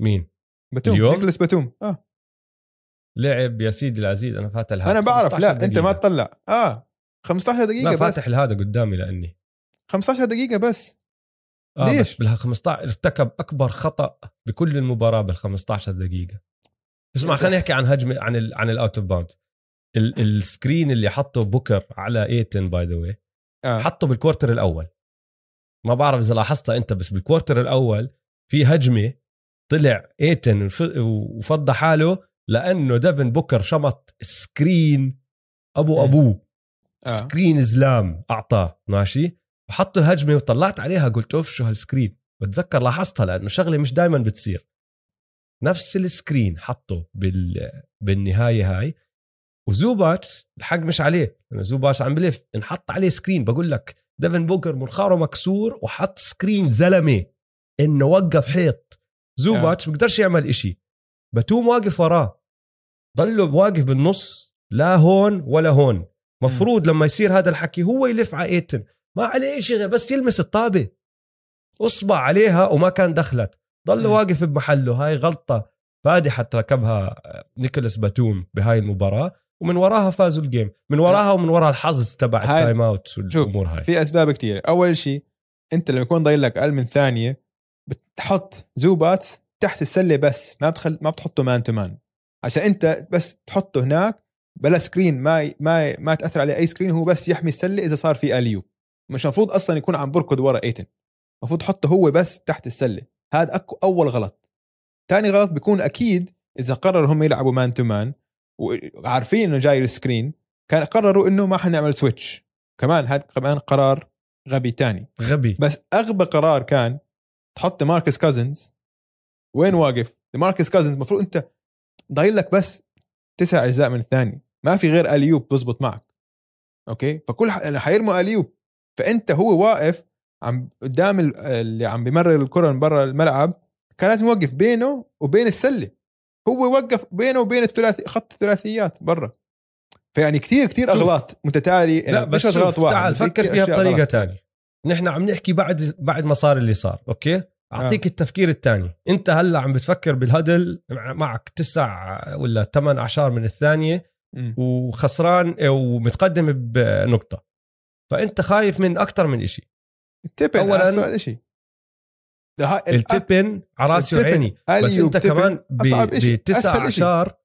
مين؟ باتوم. اليوم؟ نيكولاس باتوم. آه. لعب يا سيدي العزيز أنا فاتح الهاتف. أنا بعرف 15 لا أنت ما دقيقة. تطلع. آه. 15 دقيقة لا بس. فاتح هذا قدامي لأني. 15 دقيقة بس. آه ليش؟ بس بال 15 ارتكب أكبر خطأ بكل المباراة بال 15 دقيقة اسمع خلينا. نحكي عن هجمة عن ال عن ال out of bound ال screen اللي حطه بوكر على إيتن by the way آه. حطه بال quarter الأول ما بعرف إذا لاحظتها أنت بس بال quarter الأول في هجمة طلع إيتن وف- وفضى حاله لأنه ديفن بوكر شمط screen أبو مم. أبوه آه. screen زلام أعطاه ماشي وحط الهجمة وطلعت عليها قلت أوف شو هال screen. بتذكر لاحظتها لأنه شغلة مش دائما بتصير. نفس ال screen حطه بال بالنهاية هاي وزوباتس الحق مش عليه. لأنه زوباتس عم بلف. انحط عليه screen. بقول لك ديفن بوكر منخاره مكسور وحط screen زلمة. إنه وقف حيط. زوباتس بيقدرش يعمل إشي. بتوم واقف وراه. ضله واقف بالنص. لا هون ولا هون. مفروض لما يصير هذا الحكي هو يلف على إيتن. ما عليه شيء غير بس يلمس الطابة. أصبع عليها وما كان دخلت. ضل. واقف بمحله. هاي غلطة فادحة ركبها نيكولاس باتوم بهاي المباراة ومن وراها فازوا ال game من وراها ومن وراها الحظ تبع ال timeout والأمور هاي. في أسباب كتير. أول شيء أنت لما يكون ضايل لك أقل من ثانية بتحط زوبات تحت السلة بس ما بتخل ما بتحطه man to man عشان أنت بس تحطه هناك بلا screen ما ما ما تأثر عليه أي screen هو بس يحمي السلة إذا صار في alley-oop. مش المفروض أصلا يكون عم بركض ورا إيتن. المفروض تحطه هو بس تحت السلة. هذا أكو أول غلط. ثاني غلط بيكون أكيد إذا قرروا هم يلعبوا man to man وعارفين إنه جاي ال screen كان قرروا إنه ما حنعمل switch كمان هذا كمان قرار غبي تاني. غبي. بس أغبى قرار كان تحط ماركس كازنز وين واقف؟ ماركس كازنز المفروض أنت ضايل لك بس تسع أجزاء من الثاني. ما في غير alley-oop بزبط معك. أوكي؟ فكل ح... حيرموا alley-oop فأنت هو واقف عم قدام ال- اللي عم بمرر الكرة من برا الملعب كان لازم يوقف بينه وبين السلة. هو وقف بينه وبين الثلاثي خط الثلاثيات برا. فيعني كثير كثير. أغلاط متتالية. لا يعني بس مش شوف واحد تعال فكر فيها بطريقة. تانية. نحن عم نحكي بعد بعد ما صار اللي صار أوكي؟ أعطيك التفكير الثاني أنت هلأ عم بتفكر بال huddle مع- معك تسع ولا ثمان أعشار من الثانية مم. وخسران ومتقدم بنقطة. فأنت خايف من أكثر من إشي. ال tip-in اسرع شيء ال tip-in على راسي وعيني. بس أنت كمان بتسع. اعشار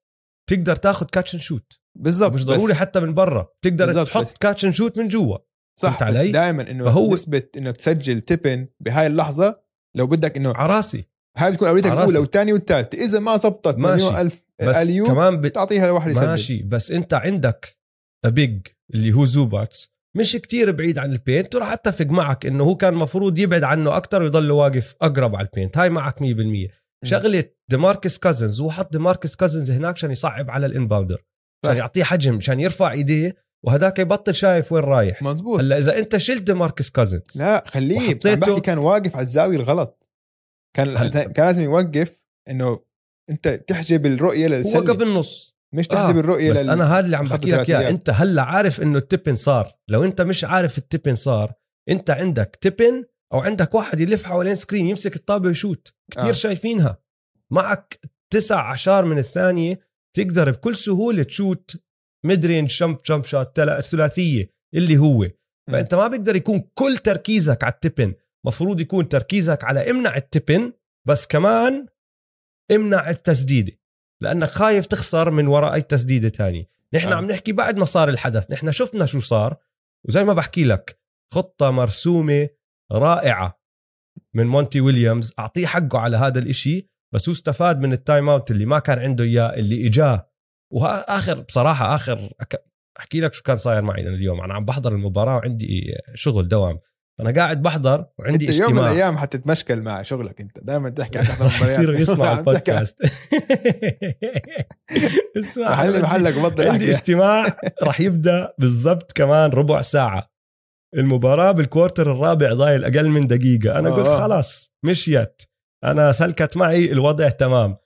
تقدر تاخذ catch and shoot بالضبط مش ضروري حتى من برا. تقدر تحط بس- catch and shoot من جوا. صح بس؟ دائما إنه فهو- نسبة إنك تسجل tip-in بهاي اللحظة لو بدك إنه على راسي. هاي بتكون اولويتك عراسي. الأولى والثانية والثالثة. إذا ما زبطت ماشي. مليون ألف بس alley-oop كمان بت... تعطيها لواحد يسجل. ماشي. بس أنت عندك big اللي هو زوباتس مش كتير بعيد عن ال paint وراح أتفق معك إنه هو كان مفروض يبعد عنه أكتر ويضل واقف أقرب على ال paint. هاي معك 100% شغلة ديماركس كازنز هو حط ديماركس كازنز هناك عشان يصعب على ال inbounder. عشان. يعطيه حجم عشان يرفع إيديه وهداك يبطل شايف وين رايح. مزبوط هلأ إذا أنت شلت ديماركس كازنز لا خليه بس عم بحكي كان واقف على الزاوية الغلط. كان هل- كان لازم يوقف إنه أنت تحجب الرؤية هو للسله وقف بالنص. مش تحجب آه، الرؤية بس لل... أنا هذا اللي عم بحكي لك إياه. أنت هلأ عارف إنه ال tip-in صار. لو أنت مش عارف ال tip-in صار أنت عندك tip-in أو عندك واحد يلف حوالين screen يمسك الطابة ويشوت. كثير آه. آه. شايفينها. معك تسع عشار من الثانية تقدر بكل سهولة تشوت mid range jump jump shot ثلاثية اللي هو. فأنت ما بيقدر يكون كل تركيزك على ال tip-in مفروض يكون تركيزك على إمنع ال tip-in بس كمان إمنع التسديده لأنك خايف تخسر من وراء أي تسديدة تانية. نحن آه. عم نحكي بعد ما صار الحدث. نحن شفنا شو صار. وزي ما بحكي لك خطة مرسومة رائعة من مونتي ويليامز. أعطيه حقه على هذا الإشي بس هو استفاد من ال time out اللي ما كان عنده إياه اللي إجاه. واخر بصراحة آخر أك- أحكي لك شو كان صاير معي أنا اليوم أنا عم بحضر المباراة وعندي شغل دوام. أنا قاعد بحضر وعندي أنت يوم من اجتماع. الأيام حتتمشكل مع شغلك أنت. دائما تحكي عن تحضر رح يصير. يسمع البودكاست. اسمع. عندي- محلك وبطل عندي احكي اجتماع رح يبدأ بالضبط كمان ربع ساعة. المباراة بالكوارتر الرابع ضايل أقل من دقيقة. أنا آه. قلت خلاص مشيت أنا سلكت معي الوضع تمام.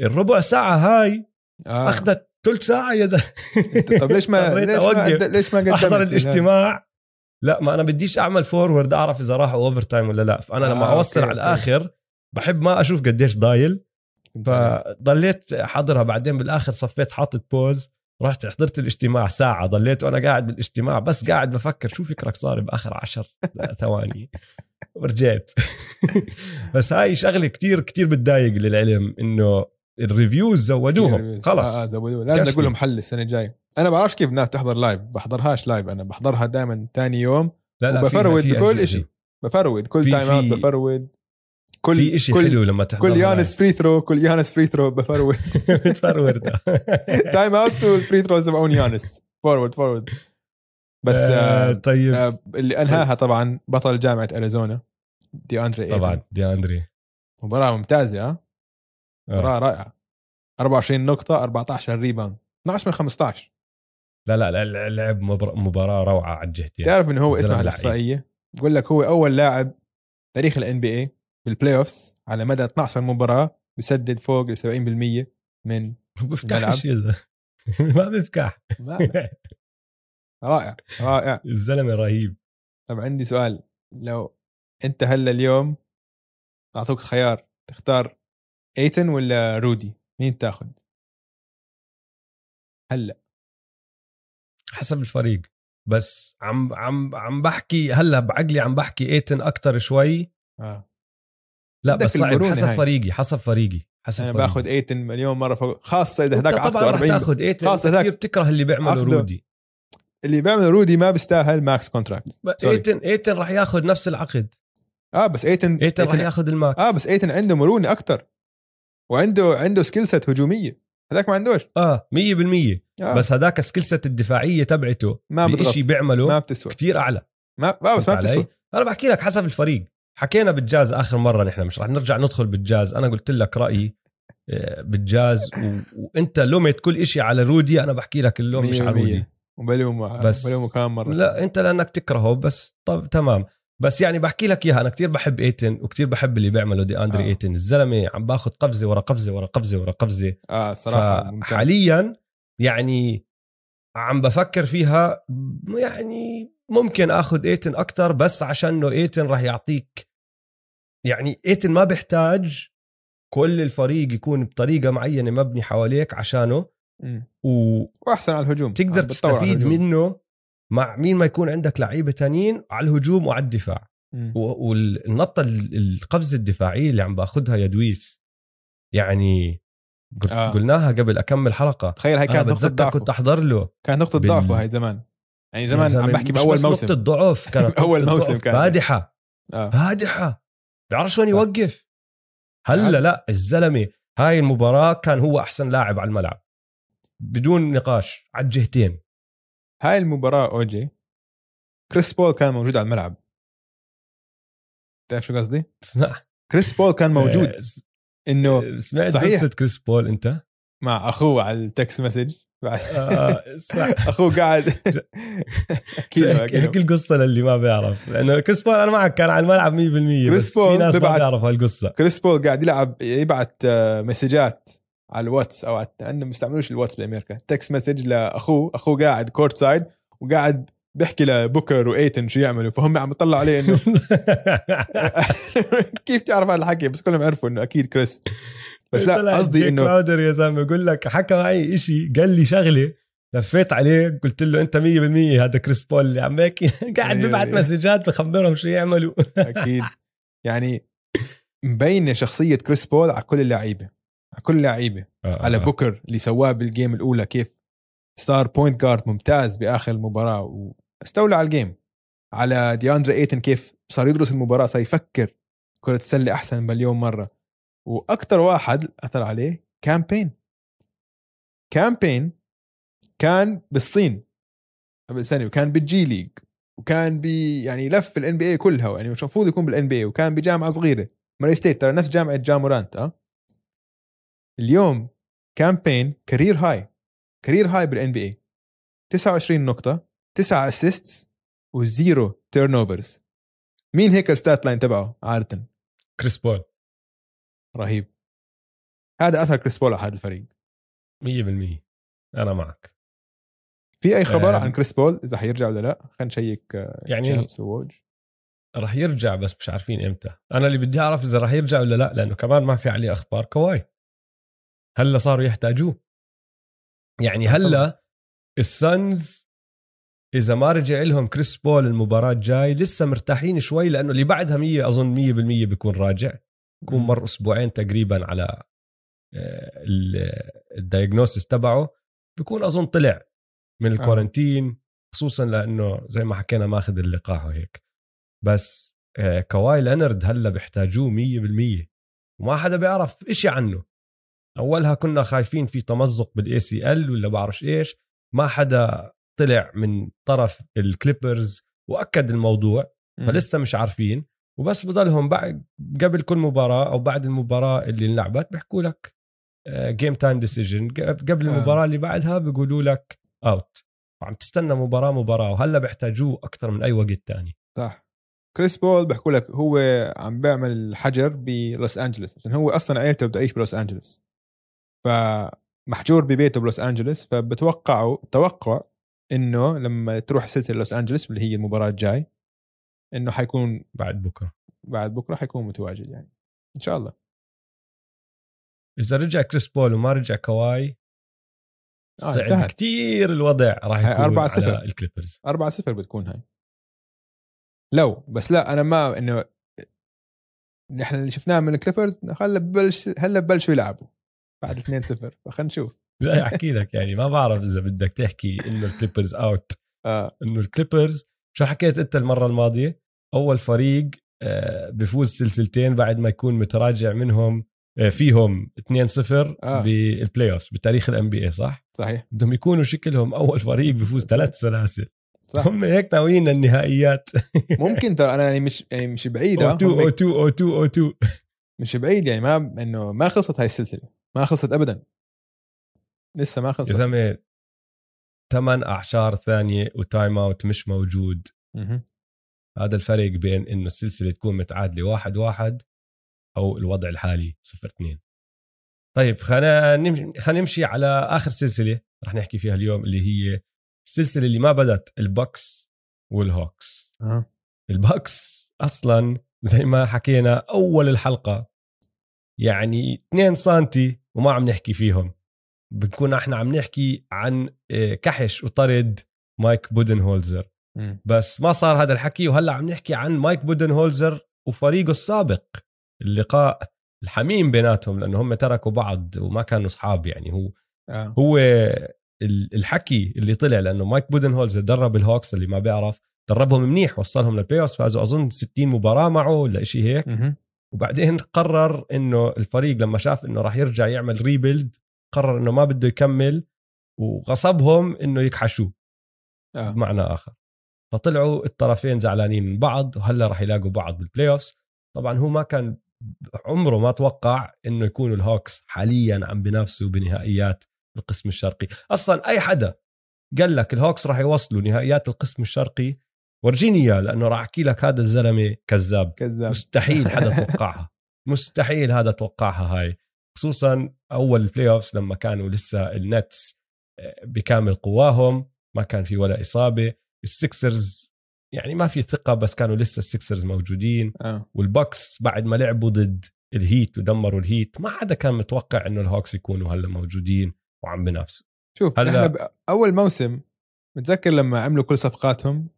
الربع ساعة هاي آه. أخذت ثلث ساعة يا زلمة. طب ليش ما ليش. ما ليش ما أحضر؟ الاجتماع. لا ما أنا بديش أعمل forward أعرف إذا راحوا overtime ولا لا. فأنا لما آه، أوصل أوكي، على. الآخر بحب ما أشوف قديش ضايل. فضليت حاضرها بعدين بالآخر صفيت حاطط بوز رحت حضرت الاجتماع ساعة ضليت وأنا قاعد بالاجتماع بس قاعد بفكر شو فكرك صار بآخر عشر؟ ثواني. ورجعت. بس هاي شغلة كتير كتير بتضايق للعلم إنه ال reviews زودوهم آه، آه خلص زودوه لازم. أقول لهم حل السنة الجاية. أنا بعرفش كيف الناس تحضر live بحضرهاش live أنا بحضرها دائما ثاني يوم لا لا وب forward بكل شيء ب forward كل time out ب forward كل في كل حلو لما تحضر كل يانيس free throw كل يانيس free throw ب forward. بت forward time out وال free throws تبعون يانيس forward forward بس آه، آه طيب. آه اللي أنهاها طبعا بطل جامعة أريزونا دي اندري طبعا دي اندري مباراة ممتازة ها مباراة رائعة. 24 نقطة 14 rebound 12 من 15 لا لا لا لعب مباراة روعة على الجهتين تعرف إنه هو لعيب. الإحصائية؟ بقول لك هو أول لاعب تاريخ ال NBA بال playoffs على مدى 12 مباراة بيسدد فوق ال 70% من زلمة. ما بفكح. رائع رائع. الزلمة رهيب. طب عندي سؤال. لو أنت هلا اليوم أعطوك خيار تختار إيتن ولا رودي؟ مين تاخذ هلا. حسب الفريق. بس عم عم عم بحكي هلأ بعقلي عم بحكي إيتن أكثر شوي. آه. لا بس صعب. حسب هاي. فريقي حسب فريقي حسب أنا فريقي. باخذ إيتن مليون مرة فوق خاصة إذا هداك طبعا رح 40 تاخذ إيتن. هداك. كثير بتكره اللي بيعمله رودي. اللي بيعمل رودي ما بيستاهل max contract. إيتن إيتن رح ياخذ نفس العقد. آه بس إيتن إيتن رح ياخذ ال max. آه بس إيتن عنده مرونة أكثر وعنده عنده skill set هجومية. هذاك ما عندوش. آه 100% آه. بس هداك ال skill set الدفاعية تبعته ما بضغط بشيء بيعمله ما بتسوى. كثير أعلى. ما آه بس ما؟ بتسوى. أنا بحكي لك حسب الفريق. حكينا بالجاز آخر مرة نحن مش رح نرجع ندخل بالجاز. أنا قلت لك رأيي آه، بالجاز و... وأنت لومت كل إشي على رودي أنا بحكي لك اللوم مش على رودي. وبلومه بس- بلومه كمان مرة. لا أنت لأنك تكرهه بس طب تمام. بس يعني بحكي لك إياها أنا كتير بحب إيتن وكتير بحب اللي بيعمله دي أندري آه. إيتن الزلمة عم باخذ قفزة ورا قفزة ورا قفزة ورا قفزة آه ممتاز حاليا يعني عم بفكر فيها يعني ممكن آخذ إيتن أكتر بس عشان انه إيتن راح يعطيك يعني إيتن ما بيحتاج كل الفريق يكون بطريقة معينة مبني حواليك عشانه. وتقدر وأحسن على الهجوم على تستفيد الهجوم. منه مع مين ما يكون عندك لعيبة تانيين على الهجوم وعلى الدفاع والنطة ال- القفزه الدفاعيه اللي عم باخذها يا دويس يعني آه. آه. قلناها قبل أكمل حلقة تخيل هاي كانت نقطة ضعفه كنت أحضر له كانت نقطة بال- ضعفه هاي زمان يعني زمان زلمة عم بحكي بأول موسم نقطة ضعف كانت نقطة موسم ضعف. كانت. فادحه آه. فادحه بيعرفش وين آه. يوقف هلا عاد. لا الزلمة هاي المباراة كان هو أحسن لاعب على الملعب بدون نقاش على الجهتين هاي المباراة اوجي كريس بول كان موجود على الملعب. تعرف شو قصدي؟ اسمع. كريس بول كان موجود. آه، إنه سمعت صحيح. قصة كريس بول أنت؟ مع أخوه على ال text message. بعد. آه، اسمع. أخوه قاعد. احكي القصة للي ما بيعرف. لأنه كريس بول أنا معك كان على الملعب 100% كريس بس في بول ناس ما بيعرفوا هالقصة. كريس بول قاعد يلعب يبعت آه، مسجات. على الواتس أو على عندهم بيستعملوش الواتس بأمريكا. text message لأخوه أخوه قاعد court side وقاعد بيحكي لبوكر وإيتن شو يعملوا فهم عم يطلعوا عليه إنه كيف تعرف هذا الحكي؟ بس كلهم عرفوا إنه أكيد كريس بس لا قصدي إنه كراودر يا زلمة يقول لك حكى معي إشي قال لي شغلة لفيت عليه قلت له أنت 100% هذا كريس بول اللي عم قاعد أيوة، ببعث أيوة. مسجات بخبرهم شو يعملوا. أكيد. يعني مبينة شخصية كريس بول على كل اللعيبة. على كل اللعيبه على بوكر اللي سواه بال game الأولى كيف صار point guard ممتاز بآخر المباراة واستولى على ال game على دياندرا ايتن كيف صار يدرس المباراة صار يفكر كرة السلة أحسن مليون مرة. وأكثر واحد أثر عليه كامبين. كامبين كان بالصين. قبل سنة وكان بالجي ليج وكان بي يعني لف ال NBA كلها يعني مش المفروض يكون بال NBA وكان بجامعة صغيرة. موري ستيت ترى نفس جامعة جا مورانت آه؟ اليوم كامبين career هاي career هاي بال NBA 29 نقطة 9 assists و zero turnovers مين هيك ال stat line تبعه؟ عادة. كريس بول. رهيب. هذا أثر كريس بول على هذا الفريق. 100% أنا معك. في أي خبر آم. عن كريس بول؟ إذا حيرجع ولا لا؟ خلينا نشيك آه، يعني شامس ووج رح يرجع بس مش عارفين إمتى. أنا اللي بدي أعرف إذا رح يرجع ولا لا لأنه كمان ما في عليه أخبار. كواي. هلا صاروا يحتاجوه. يعني هلا السنز إذا ما رجع لهم كريس بول المباراة الجاي لسه مرتاحين شوي لأنه اللي بعدها 100 أظن 100% بيكون راجع. بكون مر أسبوعين تقريبا على ال diagnosis تبعه. بكون أظن طلع من ال quarantine خصوصا لأنه زي ما حكينا ماخذ اللقاح وهيك. بس آه، كواي لينارد هلا بيحتاجوه 100% وما حدا بيعرف إشي عنه. أولها كنا خايفين في تمزق بال ACL ولا بعرفش إيش. ما حدا طلع من طرف الكليبرز وأكد الموضوع. فلسه مش عارفين. وبس بضلهم بعد قبل كل مباراة أو بعد المباراة اللي انلعبت بيحكوا لك game time decision قبل آه. المباراة اللي بعدها بيقولوا لك out عم تستنى مباراة مباراة وهلا بيحتاجوه أكثر من أي وقت تاني. صح. كريس بول بحكوا لك هو عم بيعمل حجر بلوس أنجلوس عشان هو أصلا عيلته بده يعيش بلوس أنجلوس. فمحجور ببيته بلوس أنجلوس فبتوقعوا توقع إنه لما تروح سلسلة لوس أنجلوس اللي هي المباراة الجاي إنه حيكون بعد بكرة. بعد بكرة حيكون متواجد يعني. إن شاء الله. إذا رجع كريس بول وما رجع كواي آه، صعب انتهت. كتير الوضع راح يكون 4-0. على الكليبرز. 4 0 بتكون هاي. لو بس لا أنا ما إنه نحن اللي شفناه من الكليبرز هلا ببلش هلا ببلشوا يلعبوا. بعد 2 0 فخلينا نشوف. لا أحكي لك يعني ما بعرف إذا بدك تحكي إنه الكليبرز out آه. إنه الكليبرز شو حكيت أنت المرة الماضية؟ أول فريق آه، بفوز سلسلتين بعد ما يكون متراجع منهم آه، فيهم 2-0 آه. بال playoff بتاريخ ال NBA صح؟ صحيح. بدهم يكونوا شكلهم أول فريق بفوز ثلاث سلاسل. صح. هم هيك ناويين النهائيات. ممكن ترى أنا يعني مش يعني مش بعيد أو آه. 2 أو هم 2 أو 2 أو 2 مش بعيد يعني ما إنه ما خلصت هاي السلسلة. ما خلصت ابدا. لسه ما يا خلصت زلمة ثمان أعشار ثانية و time out مش موجود. مهم. هذا الفرق بين إنه السلسلة تكون متعادلة واحد واحد أو الوضع الحالي صفر اثنين. طيب خلينا نمشي خلينا نمشي على آخر سلسلة رح نحكي فيها اليوم اللي هي السلسلة اللي ما بدت البوكس والهوكس. آه. البوكس أصلا زي ما حكينا أول الحلقة يعني 2 سنتي وما عم نحكي فيهم بنكون إحنا عم نحكي عن آه، كحش وطرد مايك بودنهولزر مم. بس ما صار هذا الحكي وهلأ عم نحكي عن مايك بودنهولزر وفريقه السابق اللقاء الحميم بيناتهم لأنه هم تركوا بعض وما كانوا أصحاب يعني هو آه. هو ال- الحكي اللي طلع لأنه مايك بودنهولزر درب الهوكس اللي ما بيعرف دربهم منيح وصلهم لل playoff فازوا أظن 60 مباراة معه ولا شيء هيك مهم. وبعدين قرر إنه الفريق لما شاف إنه راح يرجع يعمل rebuild قرر إنه ما بده يكمل وغصبهم إنه يكحشوه آه. بمعنى آخر. فطلعوا الطرفين زعلانين من بعض وهلا راح يلاقوا بعض بال playoff طبعا هو ما كان عمره ما توقع إنه يكونوا الهوكس حاليا عم بينافسوا بنهائيات القسم الشرقي. أصلا أي حدا قال لك الهوكس راح يوصلوا نهائيات القسم الشرقي ورجيني إياه لأنه راح أحكي لك هذا الزلمة كذاب. كذاب. مستحيل حدا توقعها. مستحيل هذا توقعها هاي. خصوصا أول ال playoffs لما كانوا لسه النتس آه، بكامل قواهم ما كان في ولا إصابة. السكسرز يعني ما في ثقة بس كانوا لسه السكسرز موجودين. آه. والبوكس بعد ما لعبوا ضد الهيت ودمروا الهيت ما حدا كان متوقع إنه الهوكس يكونوا هلا موجودين وعم بنافسوا شوف هلا- أول موسم متذكر لما عملوا كل صفقاتهم؟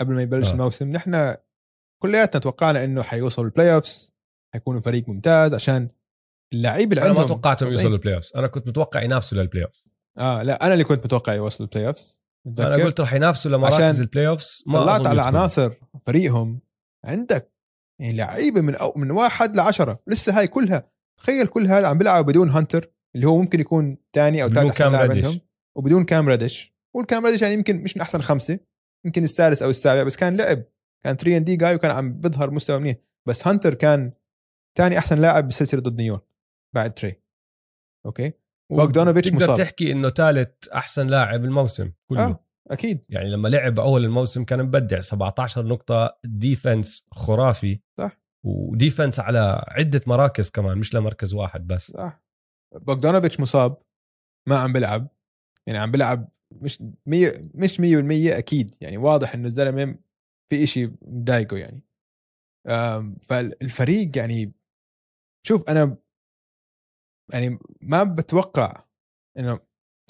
قبل ما يبلش آه. الموسم نحن كلياتنا توقعنا إنه حيوصلوا ال playoffs حيكونوا فريق ممتاز عشان اللعيبه اللي أنا ما عندهم توقعتهم. يوصلوا ال playoffs أنا كنت متوقع ينافسوا لل playoffs آه لا أنا اللي كنت متوقع يوصلوا ال playoffs أنا قلت رح ينافسوا لمراكز ال playoffs ما طلعت على يدخلوا. عناصر فريقهم. عندك يعني لعيبة من أو من واحد لعشرة. لسه هاي كلها. تخيل كل هذا عم بيلعبوا بدون هانتر اللي هو ممكن يكون ثاني أو ثالث أحسن لاعب. عندهم وبدون كام ريدش والكام ريدش يعني يمكن مش من أحسن خمسة. يمكن السادس أو السابع بس كان لعب. كان 3 and D جاي وكان عم بيظهر مستوى منيح. بس هانتر كان ثاني أحسن لاعب بالسلسله ضد نيويورك بعد تري okay؟ بوغدانوفيتش تقدر مصاب. تحكي إنه ثالث أحسن لاعب الموسم كله. آه أكيد. يعني لما لعب أول الموسم كان مبدع. 17 نقطة defense خرافي. صح. و defense على عدة مراكز كمان مش لمركز واحد بس. صح. بوغدانوفيتش مصاب ما عم بيلعب. يعني عم بيلعب مش مية مش 100% أكيد يعني واضح إنه الزلمة في إشي مضايقه يعني. فالفريق يعني شوف أنا يعني ما بتوقع إنه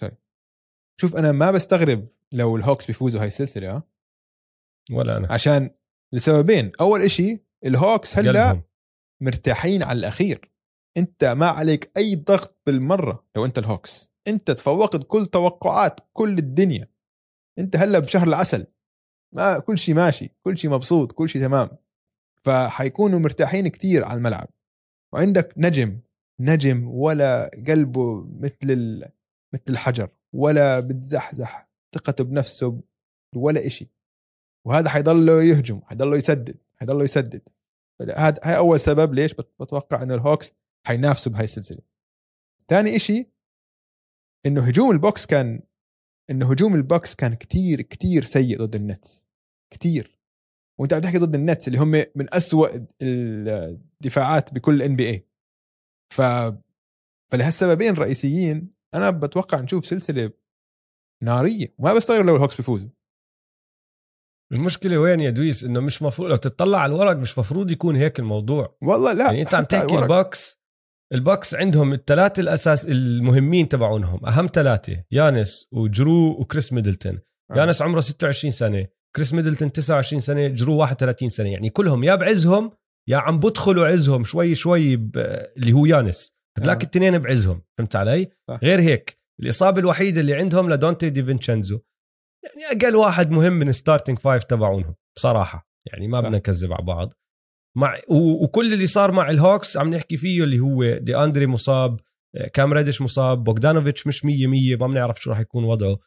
sorry شوف أنا ما بستغرب لو الهوكس بيفوزوا هاي السلسلة ها؟ ولا أنا. عشان لسببين أول إشي الهوكس هلأ قلبهم. مرتاحين على الأخير. أنت ما عليك أي ضغط بالمرة لو أنت الهوكس. أنت تفوقت كل توقعات كل الدنيا. أنت هلأ بشهر العسل. ما كل شيء ماشي كل شيء مبسوط كل شيء تمام. فحيكونوا مرتاحين كتير على الملعب. وعندك نجم نجم ولا قلبه مثل ال... مثل الحجر ولا بتزحزح ثقته بنفسه ولا إشي. وهذا حيضله يهجم حيضله يسدد حيضله يسدد. هذا هاي أول سبب ليش بت- بتوقع إنه الهوكس حينافسوا بهاي السلسلة. ثاني إشي إنه هجوم البوكس كان إنه هجوم البوكس كان كتير كتير سيء ضد النتس. كتير. وأنت عم تحكي ضد النتس اللي هم من أسوأ الدفاعات بكل NBA ف فلهالسببين الرئيسيين أنا بتوقع نشوف سلسلة نارية. وما بستغرب لو الهوكس بيفوزوا. المشكلة وين يا دويس؟ إنه مش مفروض لو تطلع على الورق مش مفروض يكون هيك الموضوع. والله لا يعني أنت عم تحكي. البوكس البوكس عندهم الثلاثه الأساس المهمين تبعونهم أهم ثلاثة يانس وجرو وكريس ميدلتون آه. يانس عمره 26 سنة كريس ميدلتون 29 سنة جرو 31 سنة يعني كلهم يا بعزهم يا عم بدخلوا عزهم شوي شوي ب... اللي هو يانس هذلاك آه. التنين بعزهم فهمت علي صح. غير هيك الإصابة الوحيدة اللي عندهم لدونتي دي فينشينزو يعني أقل واحد مهم من starting five تبعونهم بصراحة يعني ما. بدنا نكذب على بعض مع. وكل اللي صار مع الهوكس عم نحكي فيه اللي هو دي أندري مصاب كام ريدش مصاب بوغدانوفيتش مش مية مية ما بنعرف شو راح يكون وضعه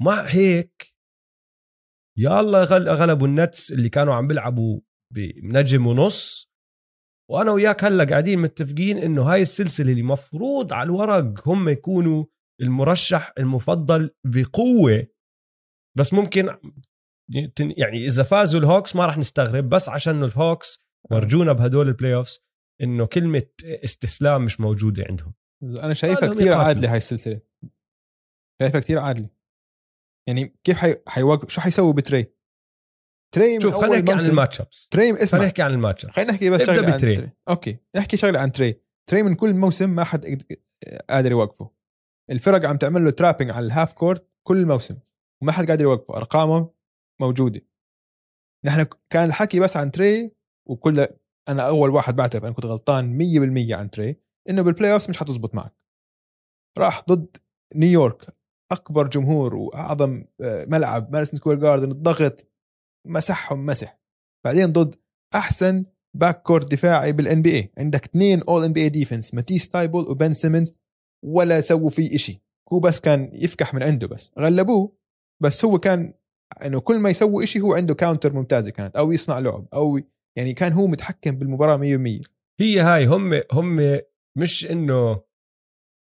ومع هيك يلا غل... غلبوا النتس اللي كانوا عم بيلعبوا بنجم ونص وأنا وياك هلأ قاعدين متفقين إنه هاي السلسلة اللي مفروض على الورق هم يكونوا المرشح المفضل بقوة بس ممكن يعني إذا فازوا الهوكس ما راح نستغرب بس عشان الهوكس ورجونا بهدول ال playoffs إنه كلمة استسلام مش موجودة عندهم. أنا شايفها كثير. عادلة هاي السلسلة. شايفها كثير عادلة. يعني كيف حي... حيوقف شو حيسوي بتري؟ تري man شوف خلينا نحكي عن الماتش بس تري خلينا اسمع. نحكي عن الماتش خلينا نحكي بس شغلة عن. تري. أوكي نحكي شغلة عن تري. تري man كل موسم ما حد قادر يوقفه. الفرق عم تعمل له trapping على ال half court كل موسم وما حد قادر يوقفه. أرقامه موجودة. نحن كان الحكي بس عن تري وكل أنا أول واحد بعترف أنا كنت غلطان 100% عن تري إنه بال playoffs مش حتزبط معك. راح ضد نيويورك أكبر جمهور وأعظم آه، ملعب ماديسون سكوير جاردن الضغط مسحهم مسح. بعدين ضد أحسن backcourt دفاعي بال NBA عندك اثنين all NBA defense ماتيس تايبل وبن سيمنز ولا سووا فيه إشي. هو بس كان يفكح من عنده بس. غلبوه بس هو كان إنه كل ما يسوي إشي هو عنده counter ممتازة كانت أو يصنع لعب أو يعني كان هو متحكم بالمباراة 100% هي هاي هم هم مش إنه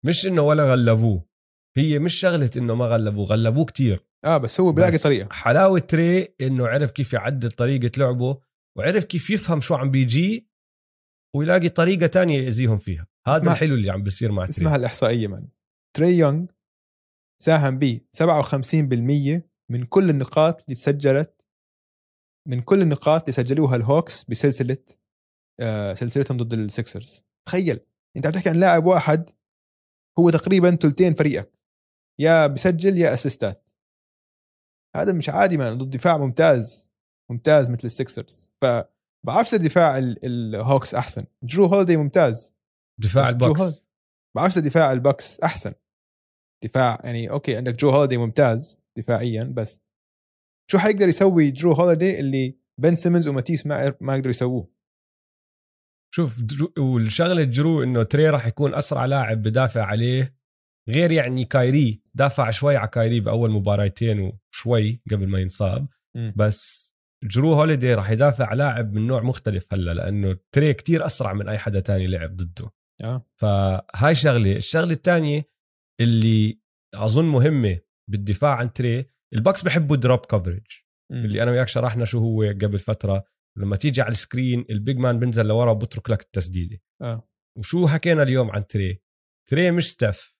مش إنه ولا غلبوه. هي مش شغلة إنه ما غلبوه غلبوه كتير. آه بس هو بلاقي بس طريقة. حلاوة تري إنه عرف كيف يعدل طريقة لعبه وعرف كيف يفهم شو عم بيجي ويلاقي طريقة تانية يأذيهم فيها. هذا الحلو اللي عم بيصير مع اسمها تري الإحصائية man تري يونغ ساهم ب 57% من كل النقاط اللي سجلت من كل النقاط اللي سجلوها الهوكس بسلسلة آه سلسلتهم ضد السكسرز تخيل أنت عم تحكي عن لاعب واحد هو تقريبا ثلثين فريقك يا بسجل يا assist ات هذا مش عادي man ضد دفاع ممتاز ممتاز مثل السكسرز ف بعرفش دفاع ال- الهوكس أحسن. جرو هوليدي ممتاز دفاع البوكس. بعرفش دفاع البكس أحسن. دفاع يعني أوكي عندك جرو هوليدي ممتاز دفاعيا بس شو حيقدر يسوي جرو هوليدي اللي بن سيمنز وماتيس ما ما يقدروا يسووه؟ شوف جرو والشغلة جرو إنه تري راح يكون أسرع لاعب بدافع عليه غير يعني كايري دافع شوي على كايري بأول مباراتين وشوي قبل ما ينصاب. بس جرو هوليدي راح يدافع على لاعب من نوع مختلف هلا لأنه تري كتير أسرع من أي حدا تاني لعب ضده. آه. فهاي شغلة. الشغلة الثانية اللي أظن مهمة بالدفاع عن تري البكس بحبوا drop coverage. اللي أنا وياك شرحنا شو هو قبل فترة. لما تيجي على ال screen ال big man بنزل لورا وبترك لك التسديدة. آه. وشو حكينا اليوم عن تري تري مش ستيف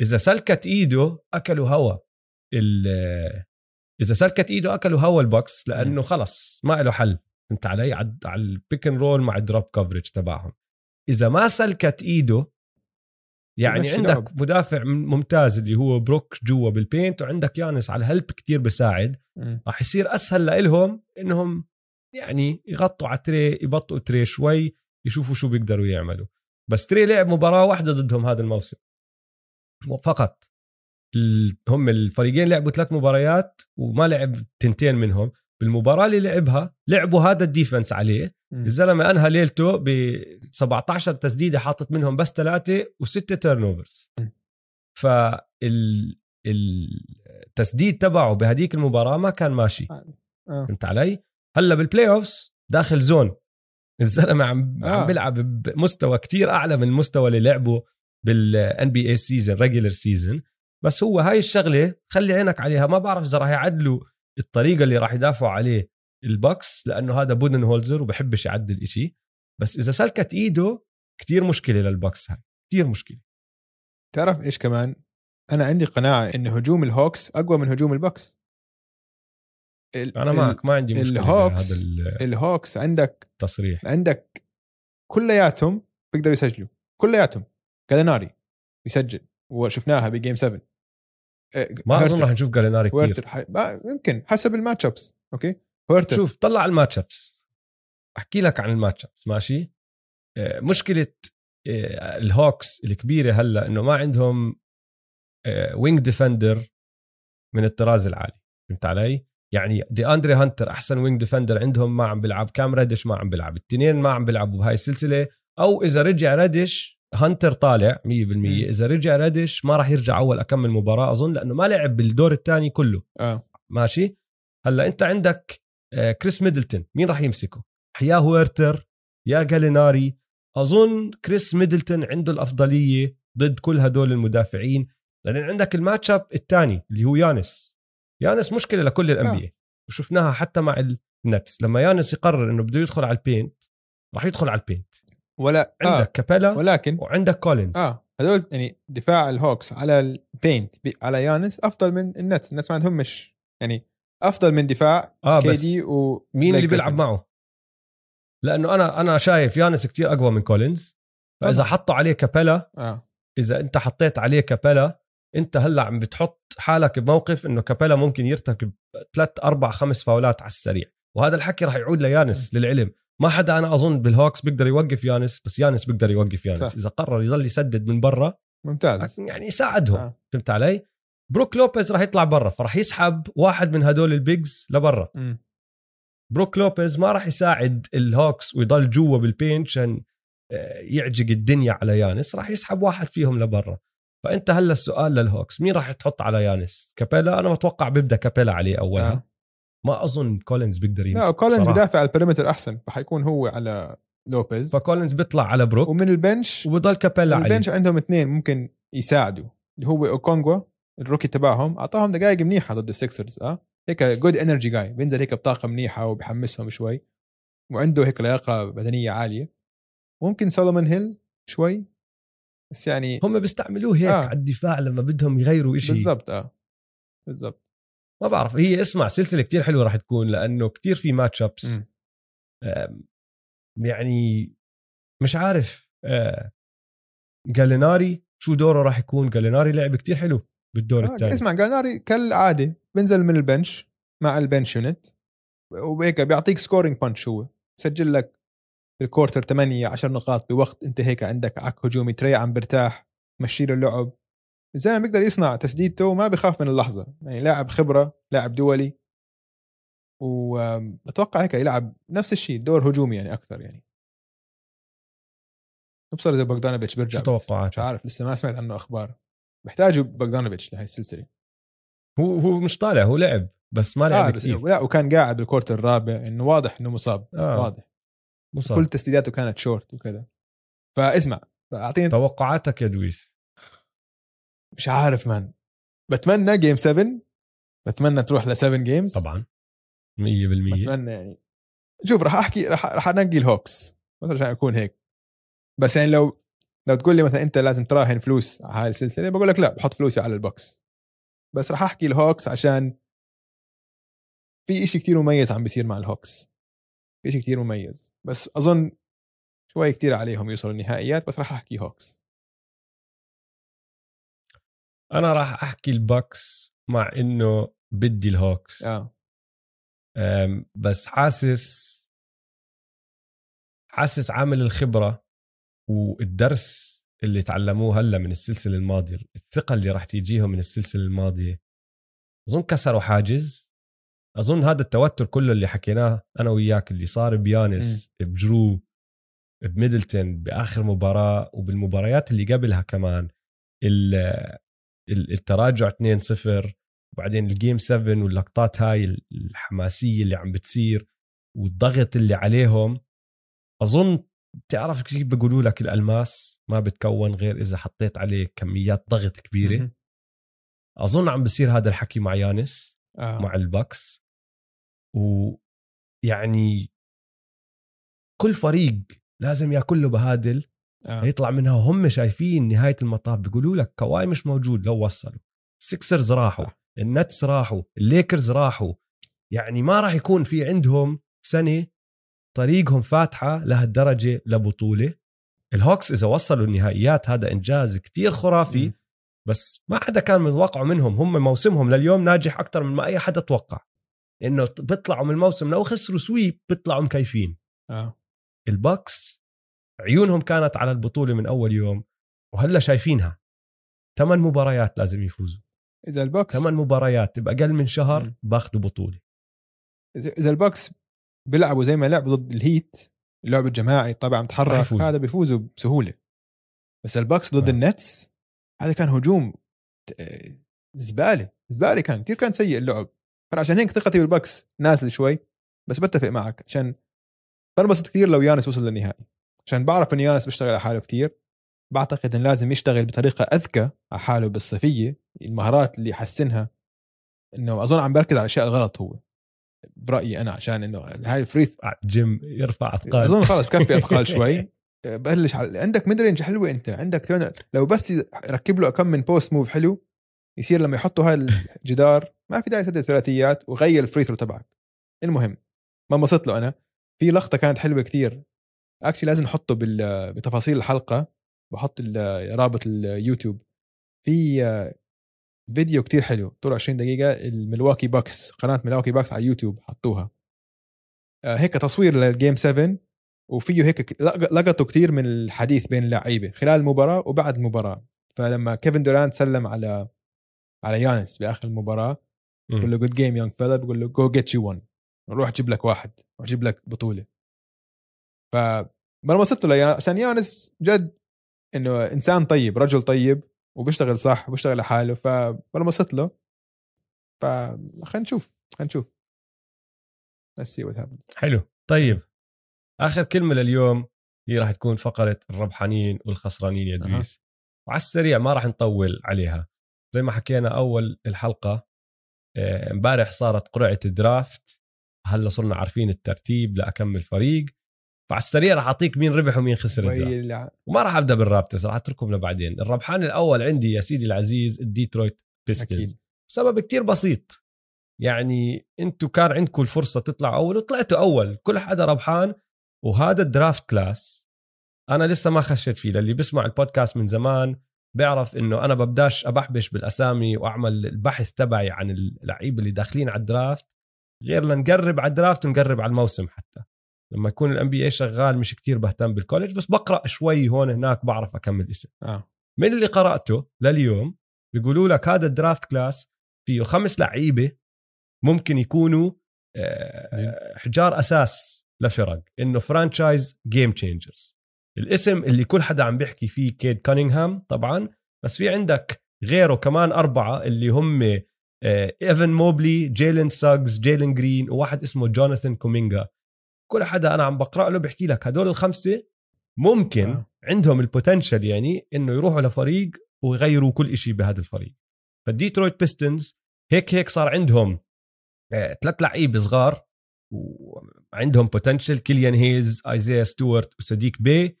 إذا سلكت إيده أكلوا هوا ال- إذا سلكت إيده أكلوا هوا البوكس لأنه خلص ما له حل. أنت علي على ال pick roll مع ال drop coverage تبعهم. إذا ما سلكت إيده يعني عندك لعب. مدافع ممتاز اللي هو بروك جوا بال paint وعندك يانس على ال help كتير بساعد. راح يصير أسهل لإلهم إنهم يعني يغطوا على تري يبطئوا تري شوي يشوفوا شو بيقدروا يعملوا بس تري لعب مباراة واحدة ضدهم هذا الموسم فقط هم الفريقين لعبوا ثلاث مباريات وما لعب تنتين منهم بالمباراة اللي لعبها لعبوا هذا ال defense عليه. الزلمة انهى ليلته ب 17 تسديدة حاطط منهم بس ثلاثة وستة turnovers. فال التسديد تبعه بهديك المباراة ما كان ماشي آه. فهمت علي؟ هلأ بال playoffs داخل زون الزلمة عم آه. عم بيلعب بمستوى كتير أعلى من المستوى اللي لعبه بال NBA season regular season بس هو هاي الشغلة خلي عينك عليها ما بعرف إذا راح يعدلوا الطريقة اللي راح يدافعوا عليه البكس لأنه هذا بودنهولزر وبحبش يعدل إشي. بس إذا سلكت إيده كتير مشكلة للبكس هاي. كتير مشكلة. تعرف إيش كمان؟ أنا عندي قناعة إن هجوم الهوكس أقوى من هجوم البكس ال- أنا معك ما عندي مشكلة الهوكس- بهذا الهوكس عندك التصريح. عندك كلياتهم بيقدروا يسجلوا. كلياتهم جاليناري يسجل وشفناها ب game 7 إيه، ما أظن رح نشوف جاليناري كثير يمكن حسب ال matchups okay؟ هيرتر شوف طلع على ال match ups أحكي لك عن ال matchups ماشي؟ آه، مشكلة آه، الهوكس الكبيرة هلأ إنه ما عندهم wing defender من الطراز العالي فهمت علي؟ يعني دي أندري هانتر أحسن wing defender عندهم ما عم بيلعب كام ريدش ما عم بيلعب الاثنين ما عم بيلعبوا بهاي السلسلة أو إذا رجع ريدش هانتر طالع 100% إذا رجع ريدش ما راح يرجع أول كم مباراة أظن لأنه ما لعب بالدور الثاني كله آه. ماشي؟ هلأ أنت عندك آه، كريس ميدلتون. مين راح يمسكه؟ يا هويرتر يا جاليناري أظن كريس ميدلتون عنده الأفضلية ضد كل هدول المدافعين. لأن عندك ال matchup الثاني اللي هو يانس. يانس مشكلة لكل ال NBA وشفناها حتى مع النتس لما يانس يقرر إنه بده يدخل على ال paint راح يدخل على ال paint. ولا عندك آه. كابيلا ولكن وعندك كولينز. آه هذول يعني دفاع الهوكس على ال paint بي- على يانس أفضل من النتس. النتس ما عندهم مش يعني أفضل من دفاع آه بس دي و مين اللي بيلعب. معه؟ لأنه أنا أنا شايف يانس كتير أقوى من كولينز. فإذا. حطوا عليه كابيلا آه. إذا أنت حطيت عليه كابيلا أنت هلأ عم بتحط حالك بموقف إنه كابيلا ممكن يرتكب ثلاث أربع خمس فاولات على السريع. وهذا الحكي راح يعود ليانس للعلم. ما حدا أنا أظن بالهوكس بيقدر يوقف يانس بس يانس بيقدر يوقف يانس. صح. إذا قرر يضل يسدد من برا ممتاز. يعني يساعدهم. آه. فهمت علي؟ بروك لوبيز راح يطلع برا فراح يسحب واحد من هدول ال bigs لبرا. بروك لوبيز ما راح يساعد الهوكس ويضل جوا بال paint عشان آه، يعجق الدنيا على يانس راح يسحب واحد فيهم لبرا. فأنت هلا السؤال للهوكس مين راح تحط على يانس؟ كابيلا؟ أنا متوقع بيبدأ كابيلا عليه أولها. آه. ما أظن كولينز بيقدر يمسك لا كولينز. بدافع على ال perimeter أحسن فحيكون هو على لوبيز. فكولينز بيطلع على بروك. ومن ال bench وبضل كابيلا عليه ال bench عندهم اثنين ممكن يساعدوا اللي هو أوكونغوا ال rookie تبعهم أعطاهم دقائق منيحة ضد السكسرز آه؟ هيك good energy guy بينزل هيك بطاقة منيحة وبحمسهم شوي وعنده هيك لياقة بدنية عالية. ممكن سولومون هيل شوي بس يعني هم بيستعملوه هيك آه. على الدفاع لما بدهم يغيروا شيء بالضبط آه. بالضبط. ما بعرف هي اسمع سلسلة كتير حلوة راح تكون لأنه كتير في matchups يعني مش عارف آه، جاليناري شو دوره راح يكون؟ جاليناري لعب كتير حلو. بالدور آه الثاني اسمع جاليناري كالعادة بنزل من ال bench مع ال bench unit وهيك بيعطيك scoring punch هو. سجل لك بال quarter 8 10 نقاط بوقت انت هيك عندك عك هجومي تري عم برتاح مشي له اللعب. الزلمه بيقدر يصنع تسديدته وما بخاف من اللحظة. يعني لاعب خبرة لاعب دولي واتوقع هيك يلعب نفس الشيء دور هجومي يعني أكثر يعني. نبصر إذا Bogdanovic بيرجع شو. توقعاتك؟ مش عارف لسه ما سمعت عنه أخبار. بيحتاجوا Bogdanovic لهي السلسلة. هو هو مش طالع هو لعب بس ما لعب آه كثير. لا وكان قاعد بال quarter الرابع إنه واضح إنه مصاب آه. واضح. مصاب. كل تسديداته كانت شورت وكذا. فاسمع أعطيني توقعاتك يا دويس؟ مش عارف man بتمنى game 7 بتمنى تروح ل 7 games طبعا. 100% بتمنى يعني. شوف راح أحكي راح راح أنقي الهوكس عشان اكون هيك. بس يعني لو لو تقول لي مثلا أنت لازم تراهن فلوس على هاي السلسلة بقول لك لا بحط فلوسي على البكس. بس راح أحكي الهوكس عشان في إشي كتير مميز عم بيصير مع الهوكس. في إشي كتير مميز. بس أظن شوي كتير عليهم يوصلوا النهائيات بس راح أحكي هوكس. أنا راح أحكي البكس مع إنه بدي الهوكس. أم، بس حاسس حاسس عامل الخبرة والدرس اللي تعلموه هلا من السلسلة الماضية الثقة اللي راح تيجيهم من السلسلة الماضية أظن كسروا حاجز. أظن هذا التوتر كله اللي حكيناه أنا وياك اللي صار بيانس بجرو بميدلتون بآخر مباراة وبالمباريات اللي قبلها كمان ال- ال- التراجع 2-0 وبعدين ال game 7 واللقطات هاي الحماسية اللي عم بتصير والضغط اللي عليهم. أظن بتعرف كيف بيقولوا لك الألماس ما بتكون غير إذا حطيت عليه كميات ضغط كبيرة مهم. أظن عم بصير هذا الحكي مع يانس آه. مع البكس ويعني كل فريق لازم ياكل له بهادل آه. يطلع منها هم شايفين نهاية المطاف بيقولوا لك كواي مش موجود لو وصلوا السكسرز راحوا صح. النتس راحوا الليكرز راحوا يعني ما راح يكون في عندهم سنة طريقهم فاتحة لهالدرجة لبطولة. الهوكس إذا وصلوا النهائيات هذا إنجاز كتير خرافي مم. بس ما حدا كان متوقعه منهم. هم موسمهم لليوم ناجح أكثر من ما أي حدا توقع. إنه بيطلعوا من الموسم لو خسروا sweep بيطلعوا مكيفين. آه. البكس عيونهم كانت على البطولة من أول يوم وهلا شايفينها. ثمان مباريات لازم يفوزوا. إذا البوكس ثمان مباريات باقل من شهر. باخذوا بطولة. اذا إذا البوكس بيلعبوا زي ما لعبوا ضد الهيت اللعب الجماعي طبعا متحرك. هذا بيفوزوا بسهولة. بس البوكس ضد آه. النتس هذا كان هجوم زبالة زبالة كان كثير كان سيء اللعب. فعشان هيك ثقتي بالبوكس نازلة شوي بس بتفق معك عشان بنبسط كثير لو يانس وصل للنهائي. عشان بعرف انه يانس بيشتغل على حاله كثير بعتقد انه لازم يشتغل بطريقة أذكى على حاله بالصيفية المهارات اللي يحسنها. إنه أظن عم بركز على اشياء غلط هو. برأيي أنا عشان إنه هاي ال pre-game يرفع أثقال. أظن خلص بكفي أثقال شوي. بلش على عندك mid range حلوة أنت. عندك turnaround لو بس ركب له كم من post move حلو يصير لما يحطوا هاي الجدار ما في داعي تسدد ثلاثيات وغير ال free throw تبعك. المهم ما انبسطت له أنا. في لقطة كانت حلوة كتير. actually لازم نحطه بال- بتفاصيل الحلقة. بحط ال- رابط اليوتيوب في آه، فيديو كتير حلو. طول 20 دقيقة الملواكي باكس قناة ملواكي باكس على يوتيوب حطوها. آه، هيك تصوير لل game 7 وفيه هيك لقطوا كتير من الحديث بين اللعيبة خلال المباراة وبعد المباراة. فلما كيفن دورانت سلم على على يانس بآخر المباراة. بقول له good game young fella بقول له جو جيت يو 1 روح جيب لك واحد روح جيب لك بطولة. ف ما انبسطت له يا- عشان يانس جد إنه إنسان طيب رجل طيب. وبيشتغل صح وبيشتغل لحاله فما انبسطت له. ف خلينا نشوف خلينا نشوف. Let's see what happens. حلو. طيب. آخر كلمة لليوم هي راح تكون فقرة الربحانين والخسرانين يا. دويس. وعلى السريع ما راح نطول عليها. زي ما حكينا أول الحلقة آه، امبارح صارت قرعة ال draft. هلأ صرنا عارفين الترتيب لأكمل فريق. فعلى السريع راح أعطيك مين ربح ومين خسر وما راح أبدأ بالرابترز راح اتركهم لبعدين. الربحان الأول عندي يا سيدي العزيز الديترويت بيستنز سبب كتير بسيط. يعني أنتوا كان عندكم الفرصة تطلعوا أول وطلعتوا أول. كل حدا ربحان وهذا ال draft class أنا لسه ما خشيت فيه للي بيسمع البودكاست من زمان بيعرف إنه أنا ببداش أبحبش بالأسامي وأعمل البحث تبعي عن اللعيبه اللي داخلين على ال draft غير لنقرب على الدرافت ونقرب على الموسم حتى. لما يكون ال NBA شغال مش كتير بهتم بال college بس بقرأ شوي هون هناك بعرف أكمل اسم. آه. من اللي قرأته لليوم بيقولوا لك هذا ال draft class فيه خمس لعيبة ممكن يكونوا آه، حجار أساس لفرق إنه franchise game changers الاسم اللي كل حدا عم بيحكي فيه كيد كانينغهام طبعا بس في عندك غيره كمان أربعة اللي هم آه، ايفان موبلي جيلين ساجز جيلين جرين وواحد اسمه جوناثان كومينجا كل حدا أنا عم بقرأ له بحكي لك. هدول الخمسة ممكن آه. عندهم ال potential يعني إنه يروحوا لفريق ويغيروا كل شيء بهذا الفريق. فالديترويت بيستنز هيك هيك صار عندهم آه، ثلاث لعيبة صغار وعندهم potential كيليان هيز آيزيا ستوارت وصديق بي.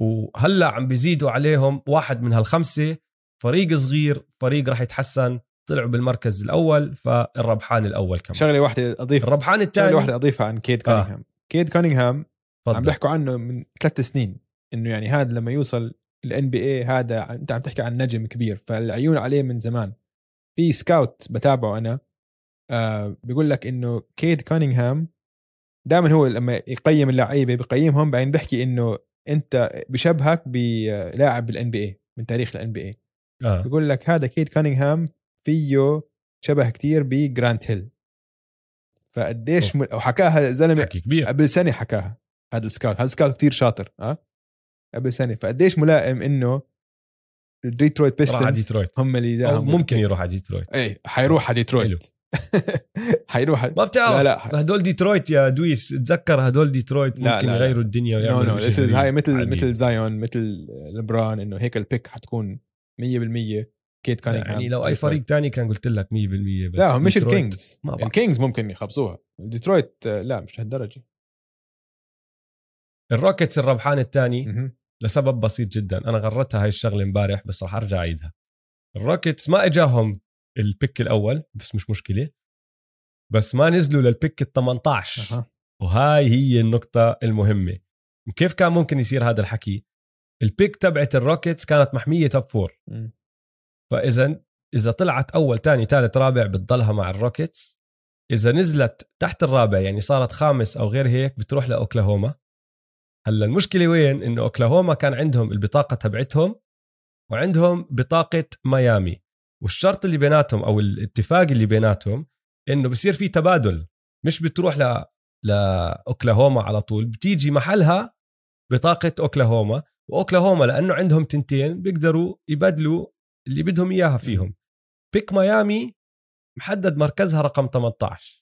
وهلأ عم بيزيدوا عليهم واحد من هالخمسة. فريق صغير فريق راح يتحسن. طلعوا بالمركز الأول فالربحان الأول كمان. شغلة واحدة اضيف الربحان شغلة الثاني واحدة أضيفها عن كيد آه. كيد كانينغهام عم. بيحكوا عنه من ثلاث سنين إنه يعني هذا لما يوصل ال NBA هذا أنت عم تحكي عن نجم كبير فالعيون عليه من زمان في scout بتابعه أنا آه بيقول لك إنه كيد كانينغهام دائما هو لما يقيم اللعيبة بقيمهم بعدين بيحكي إنه أنت بشبهك بلاعب بال NBA من تاريخ ال NBA آه. بيقول لك هذا كيد كانينغهام فيه شبه كتير بجرانت هيل فقديش م... وحكاها زلمة حكي كبير. قبل سنة حكاها هذا السكاوت هذا السكاوت كتير شاطر ها؟ قبل سنة. فقديش ملائم إنه الديترويت راح على بيستنز ديترويت. هم اللي أو ممكن يروح على ديترويت. اي حيروح على ديترويت. حيروح. ما بتعرف لا، لا. هدول ديترويت يا دويس تذكر هدول ديترويت ممكن لا، لا. يغيروا الدنيا نو ويعملوا نو غريب. هاي مثل. مثل زايون مثل لبران إنه هيك البيك حتكون 100% كيت كانينغهام يعني لو أي فريق تاني كان قلت لك 100% بس لا هم مش الكينجز. الكينجز ممكن يخبصوها. ديترويت آه، لا مش هالدرجه الروكيتس الربحان الثاني. لسبب بسيط جدا. أنا ذكرتها هاي الشغلة امبارح بس راح أرجع أعيدها. الروكيتس ما إجاهم ال pick الأول بس مش مشكلة. بس ما نزلوا لل pick ال 18 أها. وهاي هي النقطة المهمة. كيف كان ممكن يصير هذا الحكي؟ ال pick تبعت الروكيتس كانت محمية top four مم. فإذا إذا طلعت أول ثاني ثالث رابع بتضلها مع الروكيتس. إذا نزلت تحت الرابع يعني صارت خامس أو غير هيك بتروح لأوكلاهوما. هلأ المشكلة وين؟ إنه أوكلاهوما كان عندهم البطاقة تبعتهم وعندهم بطاقة ميامي. والشرط اللي بيناتهم أو الاتفاق اللي بيناتهم إنه بصير في تبادل. مش بتروح ل لأوكلاهوما على طول بتيجي محلها بطاقة أوكلاهوما. وأوكلاهوما لأنه عندهم تنتين بيقدروا يبدلوا اللي بدهم إياها فيهم. pick ميامي محدد مركزها رقم 18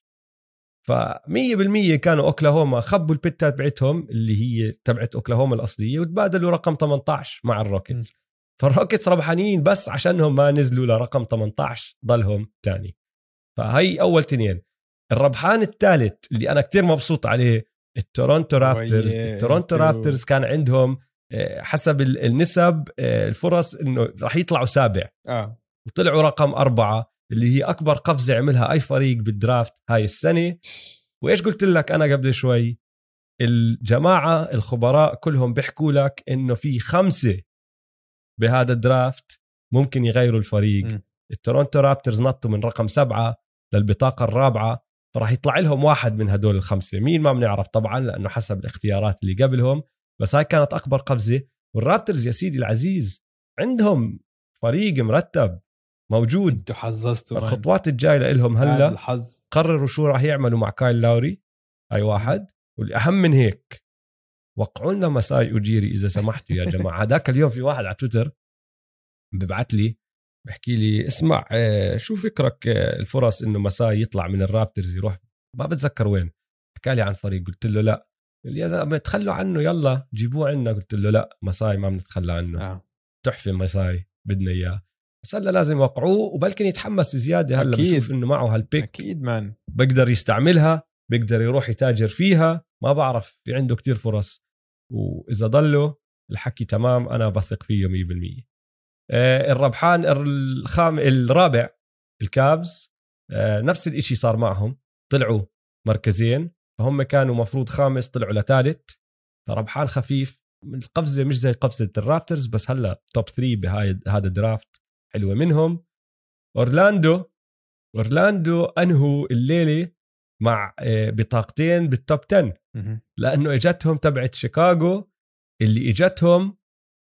ف 100% كانوا أوكلاهوما خبوا ال pick تبعتهم اللي هي تبعت أوكلاهوما الأصلية وتبادلوا رقم 18 مع الروكيتس. فالروكيتس ربحانين بس عشانهم ما نزلوا لرقم 18 ضلهم تاني. فهي أول تنين. الربحان الثالث اللي أنا كتير مبسوط عليه التورونتو رابترز. التورونتو رابترز كان عندهم حسب ال- النسب آه، الفرص إنه راح يطلعوا سابع. آه. وطلعوا رقم أربعة اللي هي أكبر قفزة عملها أي فريق بالدرافت هاي السنة. وإيش قلت لك أنا قبل شوي؟ الجماعة الخبراء كلهم بيحكوا لك إنه في خمسة بهذا الدرافت ممكن يغيروا الفريق. م. التورونتو رابترز نطوا من رقم سبعة للبطاقة الرابعة فراح يطلع لهم واحد من هدول الخمسة. مين ما بنعرف طبعا لأنه حسب الاختيارات اللي قبلهم. بس هاي كانت أكبر قفزة. والرابترز يا سيدي العزيز عندهم فريق مرتب موجود. أنتوا مان. الخطوات الجاية لهم هلأ الحظ قرروا شو راح يعملوا مع كايل لاوري. هاي واحد. والأهم من هيك وقعوا لنا مساي اجيري إذا سمحتوا يا جماعة. هذاك اليوم في واحد على تويتر ببعث لي بحكي لي اسمع آه، شو فكرك آه، الفرص إنه مساي يطلع من الرابترز يروح؟ ما بتذكر وين. حكى لي عن فريق قلت له لا. يا زلمه تخلوا عنه يلا جيبوه عنا قلت له لا مساي ما بنتخلى عنه. آه. تحفة مساي بدنا إياه. بس هلأ لازم يوقعوه وبلكن يتحمس زيادة. هلأ أكيد. بشوف إنه معه هالبيك. أكيد مان. بقدر يستعملها بقدر يروح يتاجر فيها. ما بعرف في عنده كتير فرص. وإذا ضله الحكي تمام أنا بثق فيه 100% آه، الربحان الخام الرابع الكافز. آه، نفس الإشي صار معهم. طلعوا مركزين. فهم كانوا مفروض خامس طلعوا لثالث فربحان خفيف القفزة مش زي قفزة الرابترز بس هلا top 3 بهاي هذا ال draft حلوة منهم أورلاندو أورلاندو أنهوا الليلة مع آه، بطاقتين بال top 10 مهم. لأنه إجتهم تبعت شيكاغو اللي إجتهم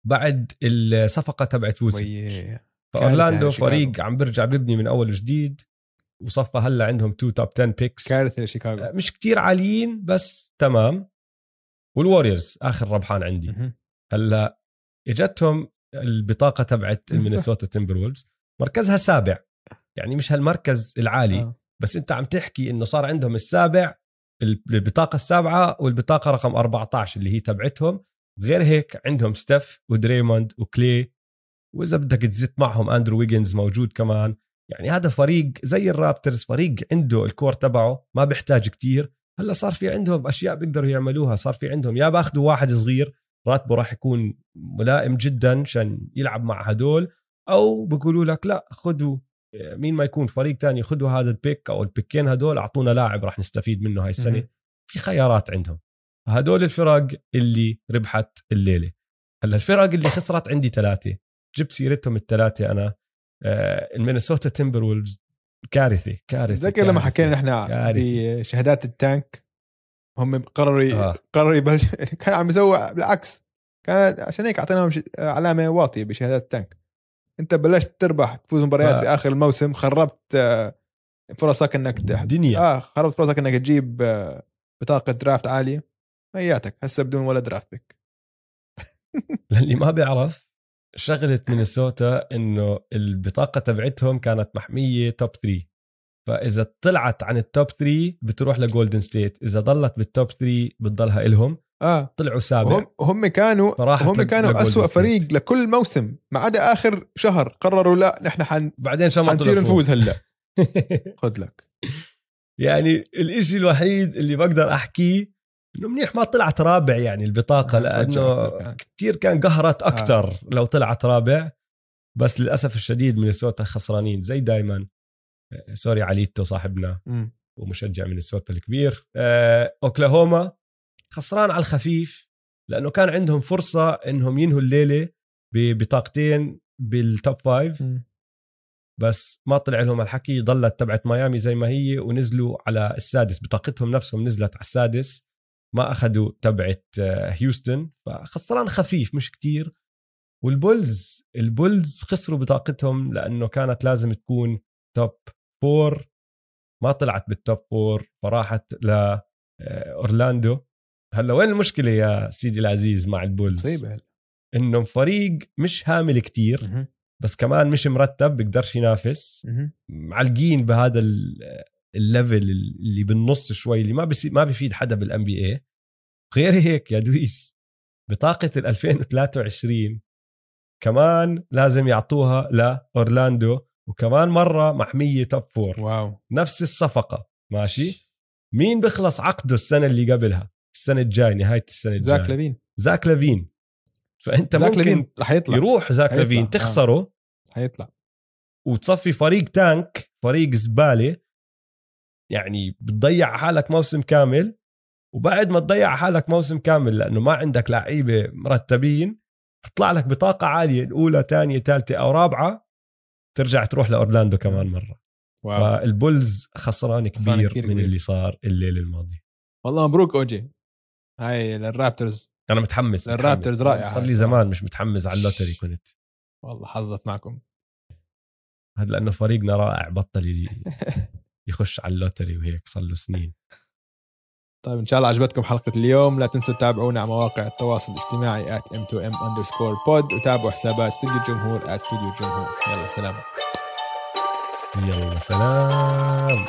بعد الصفقة تبعت فوزي. فأورلاندو لشيكاغو. فريق عم برجع ببني من أول وجديد وصفى هلا عندهم two top 10 picks كارثة لشيكاغو. مش كتير عاليين بس تمام. والوريورز آخر ربحان عندي. هلا إجتهم البطاقة تبعت المينيسوتا تيمبر وولفز مركزها سابع. يعني مش هالمركز العالي آه. بس أنت عم تحكي إنه صار عندهم السابع البطاقة السابعة والبطاقة رقم 14 اللي هي تبعتهم. غير هيك عندهم ستيف ودريموند وكلي وإذا بدك تزت معهم اندرو ويجنز موجود كمان. يعني هذا فريق زي الرابترز فريق عنده ال core تبعه ما بيحتاج كتير. هلأ صار في عندهم أشياء بيقدروا يعملوها صار في عندهم يا بأخذوا واحد صغير راتبه راح يكون ملائم جدا عشان يلعب مع هدول أو بيقولوا لك لأ خذوا مين ما يكون فريق تاني خذوا هذا ال pick أو ال pick ين هدول أعطونا لاعب راح نستفيد منه هاي السنة. في خيارات عندهم. هدول الفرق اللي ربحت الليلة. هلأ الفرق اللي خسرت عندي ثلاثة. جبت سيرتهم الثلاثة أنا. آه، المينيسوتا تيمبر وولفز كارثه كارثه تذكر لما. حكينا كارثة. بشهادات ال tank هم قرروا آه. قرروا يبلش كان عم يسوي بالعكس كان عشان هيك أعطيناهم علامة واطية بشهادات ال tank أنت بلشت تربح تفوز مباريات ف- بآخر الموسم خربت آه، فرصك إنك دنيا آه خربت فرصك إنك تجيب آه، بطاقة draft عالية هياتك هسه بدون ولا draft pick للي ما بيعرف شغلة مينيسوتا إنه البطاقة تبعتهم كانت محمية top 3 فإذا طلعت عن ال top 3 بتروح لجولدن ستيت إذا ضلت بال top 3 بتضلها إلهم. آه. طلعوا سابع. هم هم كانوا هم كانوا لجولدن أسوأ ستيت. فريق لكل موسم. ما عدا آخر شهر قرروا لا نحن حن... بعدين شمطوا حنصير. نفوز هلا. خذ لك. يعني الإشي الوحيد اللي بقدر أحكيه إنه منيح ما طلعت رابع يعني البطاقة آه، لأنه أكثر كان. قهرت أكثر آه. لو طلعت رابع بس للأسف الشديد مينيسوتا خسرانين زي دايما sorry عليتو صاحبنا مم. ومشجع مينيسوتا الكبير آه، أوكلاهوما خسران على الخفيف لأنه كان عندهم فرصة إنهم ينهوا الليلة ببطاقتين بال top five بس ما طلع لهم الحكي ضلت تبعت ميامي زي ما هي ونزلوا على السادس بطاقتهم نفسهم نزلت على السادس ما أخذوا تبعت آه، هيوستن فخسران خفيف مش كتير. والبولز البولز خسروا بطاقتهم لأنه كانت لازم تكون top four ما طلعت بال top four فراحت لاورلاندو آه، هلأ وين المشكلة يا سيدي العزيز مع البولز؟ مصيبة انه فريق مش هامل كتير بس كمان مش مرتب بيقدرش ينافس. معلقين بهذا ال level اللي بالنص شوي اللي ما بسي ما بيفيد حدا بال NBA غير هيك يا دويس بطاقة ال 2023 كمان لازم يعطوها لأورلاندو وكمان مرة محمية top four wow. نفس الصفقة ماشي؟ مين بيخلص عقده السنة اللي قبلها؟ السنة الجاي نهاية السنة الجاية. زاك لافين. زاك لافين. فأنت زاك ممكن لافين رح يطلع. يروح زاك. لافين آه. تخسره. حيطلع وتصفي فريق tank فريق زبالة يعني بتضيع حالك موسم كامل وبعد ما تضيع حالك موسم كامل لأنه ما عندك لعيبة مرتبين تطلع لك بطاقة عالية الأولى ثانية ثالثه أو رابعة ترجع تروح لأورلاندو كمان مرة. wow. فالبولز خسران كبير, كتير من كبير. اللي صار الليلة الماضية. والله مبروك أوجي. هاي للرابترز. أنا متحمس الرابترز. رائعة صار لي. زمان مش متحمس على ال lottery كنت. والله حظت معكم. هذا لأنه فريقنا رائع بطل يخش على ال lottery وهيك صار له سنين. طيب إن شاء الله عجبتكم حلقة اليوم. لا تنسوا تتابعونا على مواقع التواصل الاجتماعي at m2m underscore pod وتابعوا حسابات استوديو الجمهور at استوديو الجمهور يلا سلام. يلا سلام.